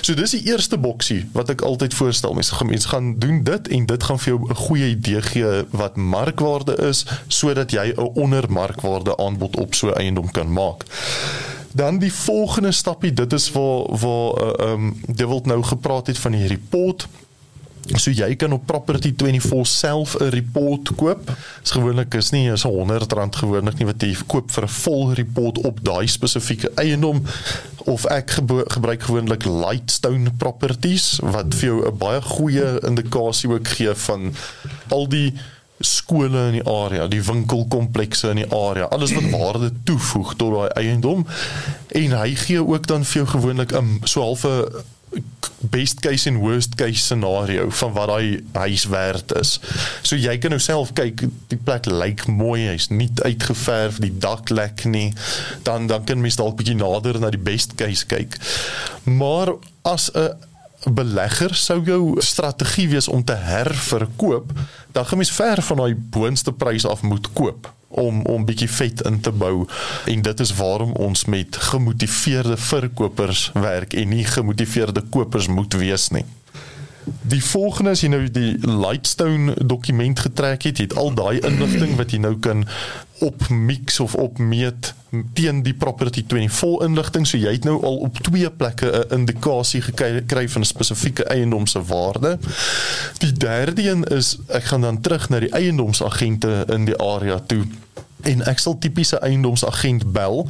So dis die eerste boksie wat ek altyd voorstel. Mense gaan mense gaan doen dit en dit gaan vir jou 'n goeie idee gee wat markwaarde is sodat jy 'n ondermarkwaarde aanbod op so 'n eiendom kan maak. Dan die volgende stapie, dit is waar waar uh, um Devil nou gepraat het van die report. So jy kan op Property 24 self 'n report koop. Dis gewoonlik is nie is R100 gewoonlik nie wat jy koop vir 'n vol report op daai spesifieke eiendom. Of ek gebruik gewoonlik Lightstone Properties wat vir jou 'n baie goeie indikasie ook gee van al die skole in die area, die winkelkomplekse in die area, alles wat waarde toevoeg tot daai eiendom. En hy gee ook dan vir jou gewoonlik 'n so half 'n best case en worst case scenario van wat daai huis werd is. So jy kan nou self kyk, die plek lyk mooi, hy's nie uitgeverf, die dak lek nie. Dan dan kan mens dalk bietjie nader na die best case kyk. Maar as 'n belegger sou jou strategie wees om te herverkoop, dan gaan mens ver van daai boonste prys af moet koop om om bietjie vet in te bou en dit is waarom ons met gemotiveerde verkopers werk en nie gemotiveerde kopers moet wees nie. Die volgende as jy nou die Lightstone dokument getrek het, jy het al daai inligting wat jy nou kan opmix of opmeet teen die Property 24 inligting, so jy het nou al op twee plekke 'n indikasie gekry van 'n spesifieke eiendom se waarde. Die derde een is ek gaan dan terug na die eiendomsagente in die area toe en ek sal tipiese eiendomsagent bel.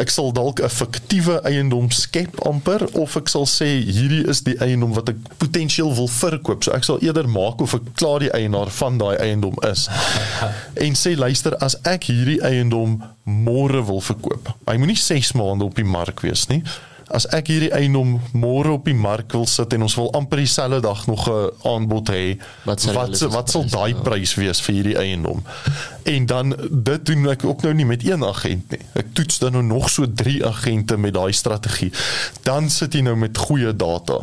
Ek sal dalk 'n fiktiewe eiendom skep amper of ek sal sê hierdie is die eiendom wat ek potensieel wil verkoop. So ek sal eerder maak of ek klaar die eienaar van daai eiendom is. En sê luister, as ek hierdie eiendom môre wil verkoop. Hy moenie 6 maande op die mark wees nie. As ek hierdie eiendom môre op die mark wil sit en ons wil amper dieselfde dag nog 'n aanbod hê, Wat sal wat wat sal daai wees? prys wees vir hierdie eiendom. En dan dit doen ek ook nou nie met een agent nie. Ek toets dan nou nog so 3 agente met daai strategie. Dan sit jy nou met goeie data.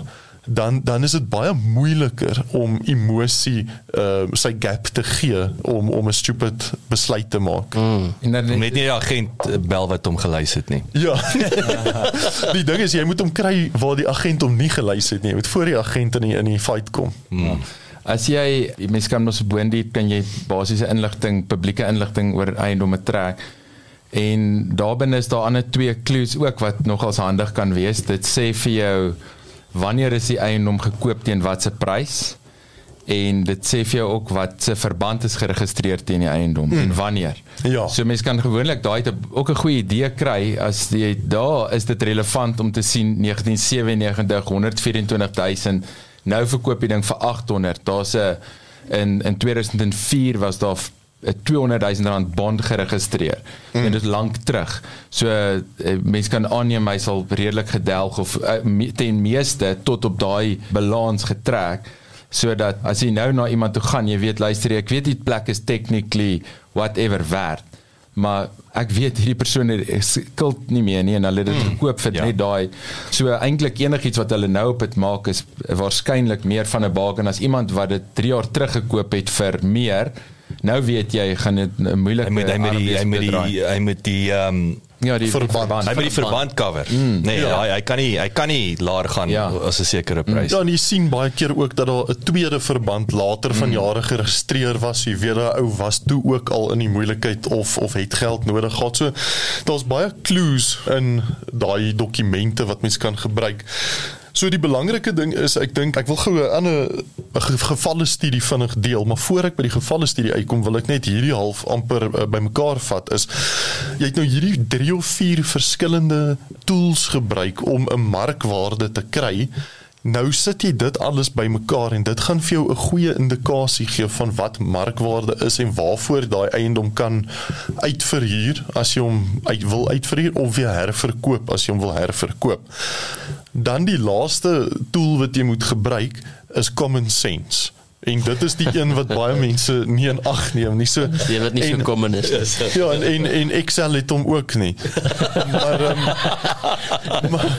Dan dan is dit baie moeiliker om emosie uh sy gap te gee om om 'n stupid besluit te maak. Mm. En dan Net nie die agent eh, bel wat hom gelys het nie. Ja. die ding is jy moet hom kry waar die agent hom nie gelys het nie. Jy moet voor die agent in die in die fight kom. Hmm. As jy mens kan mos boondiep kan jy basiese inligting, publieke inligting oor eiendomme trek. En daarbinne is daar ander twee clues ook wat nogals handig kan wees. Dit sê vir jou wanneer is die eiendom gekoop teen watter prys? En dit sê vir jou ook wat se verband is geregistreer teen die eiendom hmm. en wanneer. Ja. So mense kan gewoonlik daai ook 'n goeie idee kry as jy daar is dit relevant om te sien 1997 124000 nou verkoop die ding vir 800. Daar's 'n in in 2004 was daar 200 000 rand bond geregistreer. Mm. En dit is lank terug. So uh, mense kan aanneem hy sal redelik gedelg of uh, me, ten meeste tot op daai balans getrek sodat as jy nou na iemand toe gaan, jy weet luister ek weet die plek is technically whatever werd. Maar ek weet hierdie persoon het skuld nie meer nie en hulle het dit gekoop vir ja. net daai. So eintlik enigiets wat hulle nou op dit maak is waarskynlik meer van 'n bargain as iemand wat dit 3 jaar terug gekoop het vir meer. Nou weet jy gaan dit 'n moeilike Hy moet hy moet die hy moet die hy moet die ehm um, ja, die Verband. hy moet die verband cover. Mm, nee, Ja. hy hy kan nie hy kan nie laer gaan Ja. as 'n sekere prys. Ja, en jy sien baie keer ook dat daar 'n tweede verband later van jare geregistreer was. Jy weet daai ou was toe ook al in die moeilikheid of of het geld nodig gehad. So daar's baie clues in daai dokumente wat mens kan gebruik. So die belangrike ding is ek dink ek wil gou 'n ander gevalle studie vinnig deel, maar voor ek by die gevalle studie uitkom, wil ek net hierdie half amper uh, bymekaar vat is jy het nou hierdie 3 of 4 verskillende tools gebruik om 'n markwaarde te kry. Nou sit jy dit alles bymekaar en dit gaan vir jou 'n goeie indikasie gee van wat markwaarde is en waarvoor daai eiendom kan uitverhuur as jy hom uit wil uitverhuur of weer herverkoop as jy hom wil herverkoop. Dan die laaste tool wat jy moet gebruik is common sense. En dit is die een wat baie mense nie in ag neem nie. So Die wat nie so en- common is. Ja, en en, en Excel het hom ook nie. maar, um, maar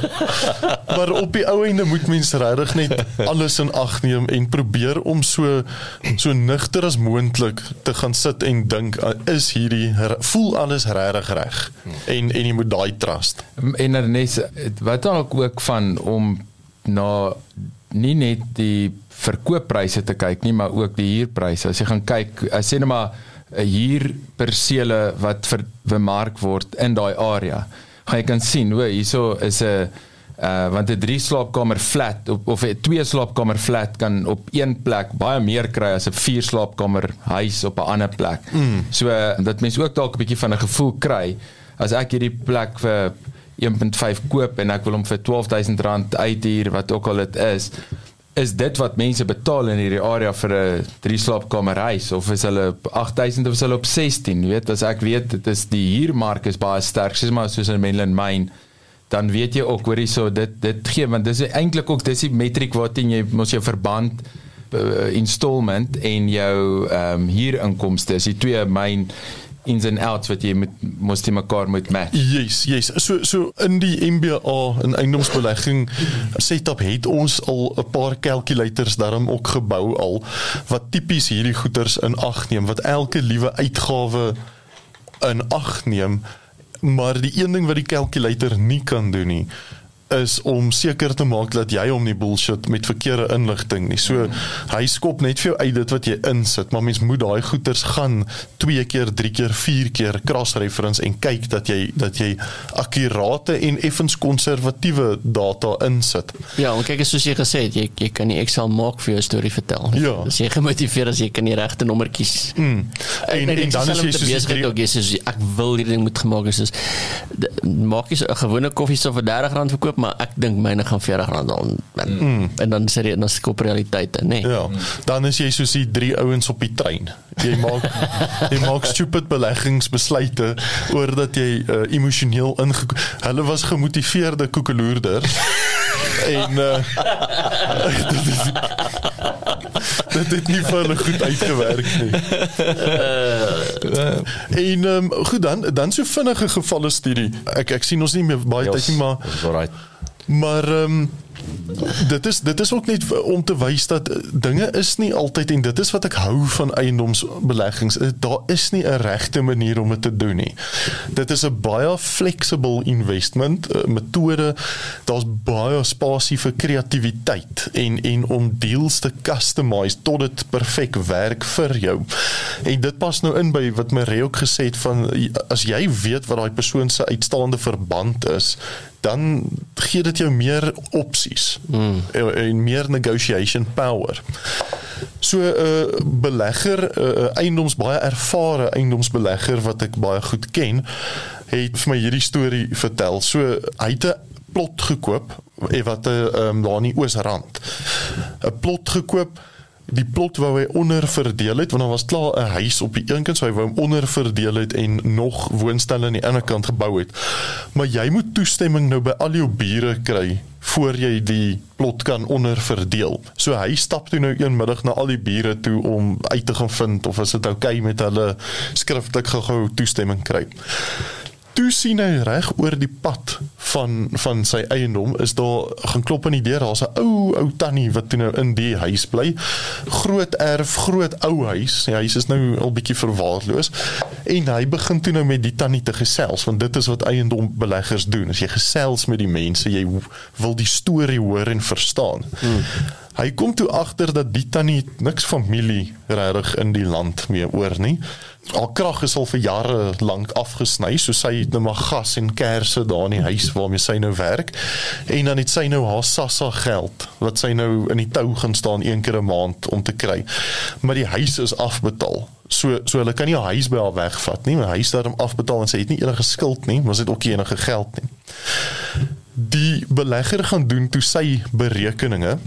maar op die ou einde moet mens regtig net alles in ag neem en probeer om so so nugter as moontlik te gaan sit en dink uh, is hierdie voel alles regtig reg en en jy moet daai trust. en Ernest, wat dan ook ook van om na nie net die verkooppryse te kyk nie, maar ook die huurpryse. As jy gaan kyk, as sê net maar 'n huurpersele wat ver, bemark word in daai area, Jy kan sien, hoor, hierso is 'n uh want 'n drie slaapkamer flat op of 'n twee slaapkamer flat kan op een plek baie meer kry as 'n vier slaapkamer huis op 'n ander plek. Mm. So uh, dat mense ook dalk 'n bietjie van 'n gevoel kry as ek hierdie plek vir 1.5 koop en ek wil hom vir R12000 uithuur wat ook al dit is is dit wat mense betaal in hierdie area vir 'n drie slaapkamer huis? Of is hulle op 8000 of is hulle op 16 jy weet as ek weet dit is die huurmark is baie sterk. Soos maar soos in Menlyn Mine dan weet jy ook hoorie so dit dit gee want dis eintlik ook dis die metriek waarteen jy mos jou verband uh, installment en jou ehm um, huurinkomste. Is die twee myn ins and outs wat jy moet mos te mekaar moet match. Yes, yes. So so in die MBA in eiendomsbelegging setup het ons al 'n paar calculators daarom ook gebou al wat tipies hierdie goeders in ag neem wat elke liewe uitgawe in ag neem maar die een ding wat die calculator nie kan doen nie is om seker te maak dat jy hom nie bullshit met verkeerde inligting nie. So hy skop net vir jou uit dit wat jy insit, maar mens moet daai goeters gaan 2 keer, 3 keer, 4 keer cross reference en kyk dat jy dat jy akkurate en effens konservatiewe data insit. Ja, en kyk soos jy gesê het, jy jy kan nie Excel maak vir jou storie vertel nie. Ja. As jy gemotiveer as jy kan die regte nommertjies. Mm. En, en, en dan is jy soos besig ook jy sê ek wil hierdie ding moet gemaak is soos maak jy 'n gewone koffie so vir R30 verkoop, maar ek dink myne gaan R40 al en, mm. en dan sê jy dan skop realiteite, nê. Nee. Ja, dan is jy soos die drie ouens op die trein. Jy maak jy maak stupid beleggingsbesluite oor dat jy uh, emosioneel inge hulle was gemotiveerde koekeloerders en uh, dit het nie vir hulle goed uitgewerk nie. en um, goed dan dan so vinnige gevalle studie. Ek ek sien ons nie meer baie tyd nie, maar Dis alright. Maar ehm um, dit is dit is ook net om te wys dat eh, dinge is nie altyd en dit is wat ek hou van eiendomsbeleggings. eh, Daar is nie 'n regte manier om dit te doen nie. Dit is 'n baie flexible investment uh, metode. Daar's baie spasie vir kreatiwiteit en en om deals te customize tot dit perfek werk vir jou. En dit pas nou in by wat Marie ook gesê het van as jy weet wat daai persoon se uitstaande verband is, dan gee dit jou meer opsies mm. en, en meer negotiation power. So 'n uh, belegger, 'n uh, eiendoms baie ervare eiendomsbelegger wat ek baie goed ken, het vir my hierdie storie vertel. So hy het 'n plot gekoop eh, wat 'n um, daar in die Oosrand. 'n Plot gekoop die plot wou hy onderverdeel het want daar was klaar 'n huis op die een kant so hy wou hom onderverdeel het en nog woonstelle aan die ander kant gebou het. Maar jy moet toestemming nou by al jou bure kry voor jy die plot kan onderverdeel. So hy stap toe nou een middag na al die bure toe om uit te gaan vind of is dit oukei okay met hulle skriftelik gou toestemming kry toe sien hy reg oor die pad van van sy eiendom is daar gaan klop aan die deur daar's 'n ou ou tannie wat toe nou in die huis bly. Groot erf groot ou huis. Die huis is nou al bietjie verwaarloos. En hy begin toe nou met die tannie te gesels want dit is wat eiendombeleggers doen. As jy gesels met die mense jy wil die storie hoor en verstaan. Hmm. Hy kom toe agter dat die tannie niks familie regtig in die land meer oor nie. Haar krag is al vir jare lank afgesny, so sy het nou maar gas en kersse daar in die huis waarmee sy nou werk. En dan het sy nou haar SASSA geld wat sy nou in die tou gaan staan een keer 'n maand om te kry. Maar die huis is afbetaal. So so hulle kan nie haar huis by haar wegvat nie, maar hy is daarom afbetaal en sy het nie enige skuld nie, maar sy het ook nie enige geld nie. Die belegger gaan doen toe sy berekeninge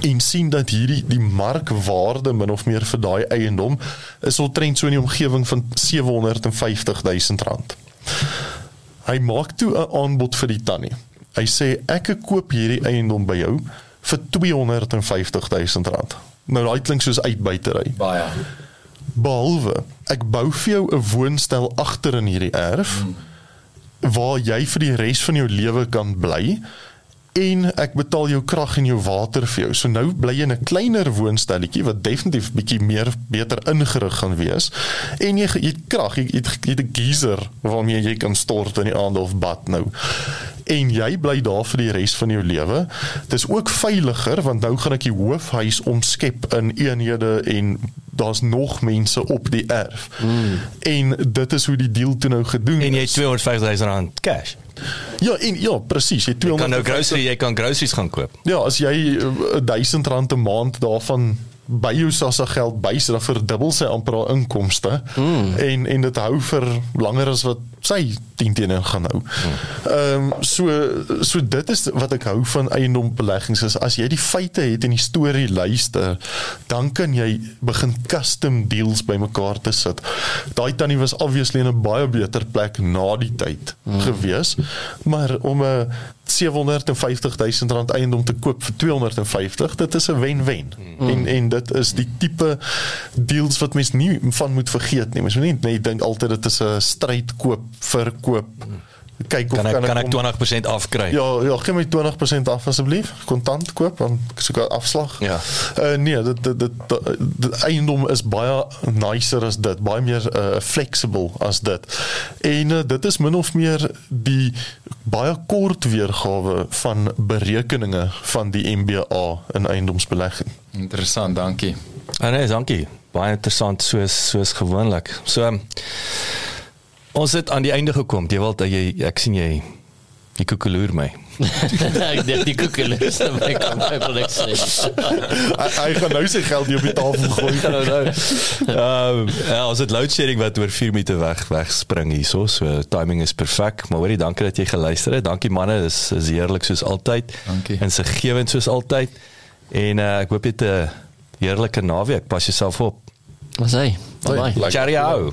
en sien dat hierdie die markwaarde min of meer vir daai eiendom is omtrent so in die omgewing van 750 000 rand. Hy maak toe 'n aanbod vir die tannie. Hy sê ek koop hierdie eiendom by jou vir 250 000 rand. Nou daai klink soos uitbuitery. Baie. Behalwe ek bou vir jou 'n woonstel agter in hierdie erf mm. waar jy vir die res van jou lewe kan bly en ek betaal jou krag en jou water vir jou. So nou bly jy in 'n kleiner woonstelletjie wat definitief bietjie meer beter ingerig gaan wees en jy jy krag, jy het jy 'n geyser waarmee jy kan stort in die aand of bad nou. En jy bly daar vir die res van jou lewe. Dis ook veiliger want nou gaan ek die hoofhuis omskep in eenhede en daar's nog mense op die erf. Mm. En dit is hoe die deal toe nou gedoen En jy het is. 250 000 rand cash. Ja, en ja, presies. Jy Jy kan nou 250 grocery, jy kan groceries gaan koop. Ja, as jy uh, 1000 rand 'n maand daarvan by jou sassa geld bysit, dan verdubbel sy amper haar inkomste. Mm. En en dit hou vir langer as wat sy 10 teenoor gaan hou. Ehm um, so so dit is wat ek hou van eiendombeleggings is as jy die feite het en die storie luister, dan kan jy begin custom deals bymekaar te sit. Daai tannie was obviously in 'n baie beter plek na die tyd mm. gewees, maar om 'n 750 000 rand eiendom te koop vir 250, dit is 'n wen-wen. Mm. En en dit is die tipe deals wat mens nie van moet vergeet nie. Mens moet nie net dink altyd dit is 'n stryd koop verkoop. Kyk of Kan ek kan ek hom- 20% afkry? Ja, ja, gee my 20% af asseblief. Kontant koop dan soek 'n afslag. Ja. Uh nee, dit dit dit die eiendom is baie nicer as dit, baie meer uh, flexible as dit. En uh, dit is min of meer die baie kort weergawe van berekeninge van die MBA in eiendomsbelegging. Interessant, dankie. Ah nee, dankie. Baie interessant soos soos gewoonlik. So um, ons het aan die einde gekom. Jy wil dat jy ek sien jy jy koekeloer my. ek dink die na my kan my wil ek sê. hy, hy gaan nou sy geld hier op die tafel gooi. nou nou. Ehm ja, ons het load shedding wat oor 4 minute weg wegspring hierso. So timing is perfek. Maar hoorie, dankie dat jy geluister het. Dankie manne, dis is heerlik soos altyd. Dankie. En se gewend soos altyd. En uh, ek hoop jy het 'n heerlike naweek. Pas jouself op. Wat sê? Bye bye. Like- Cheerio.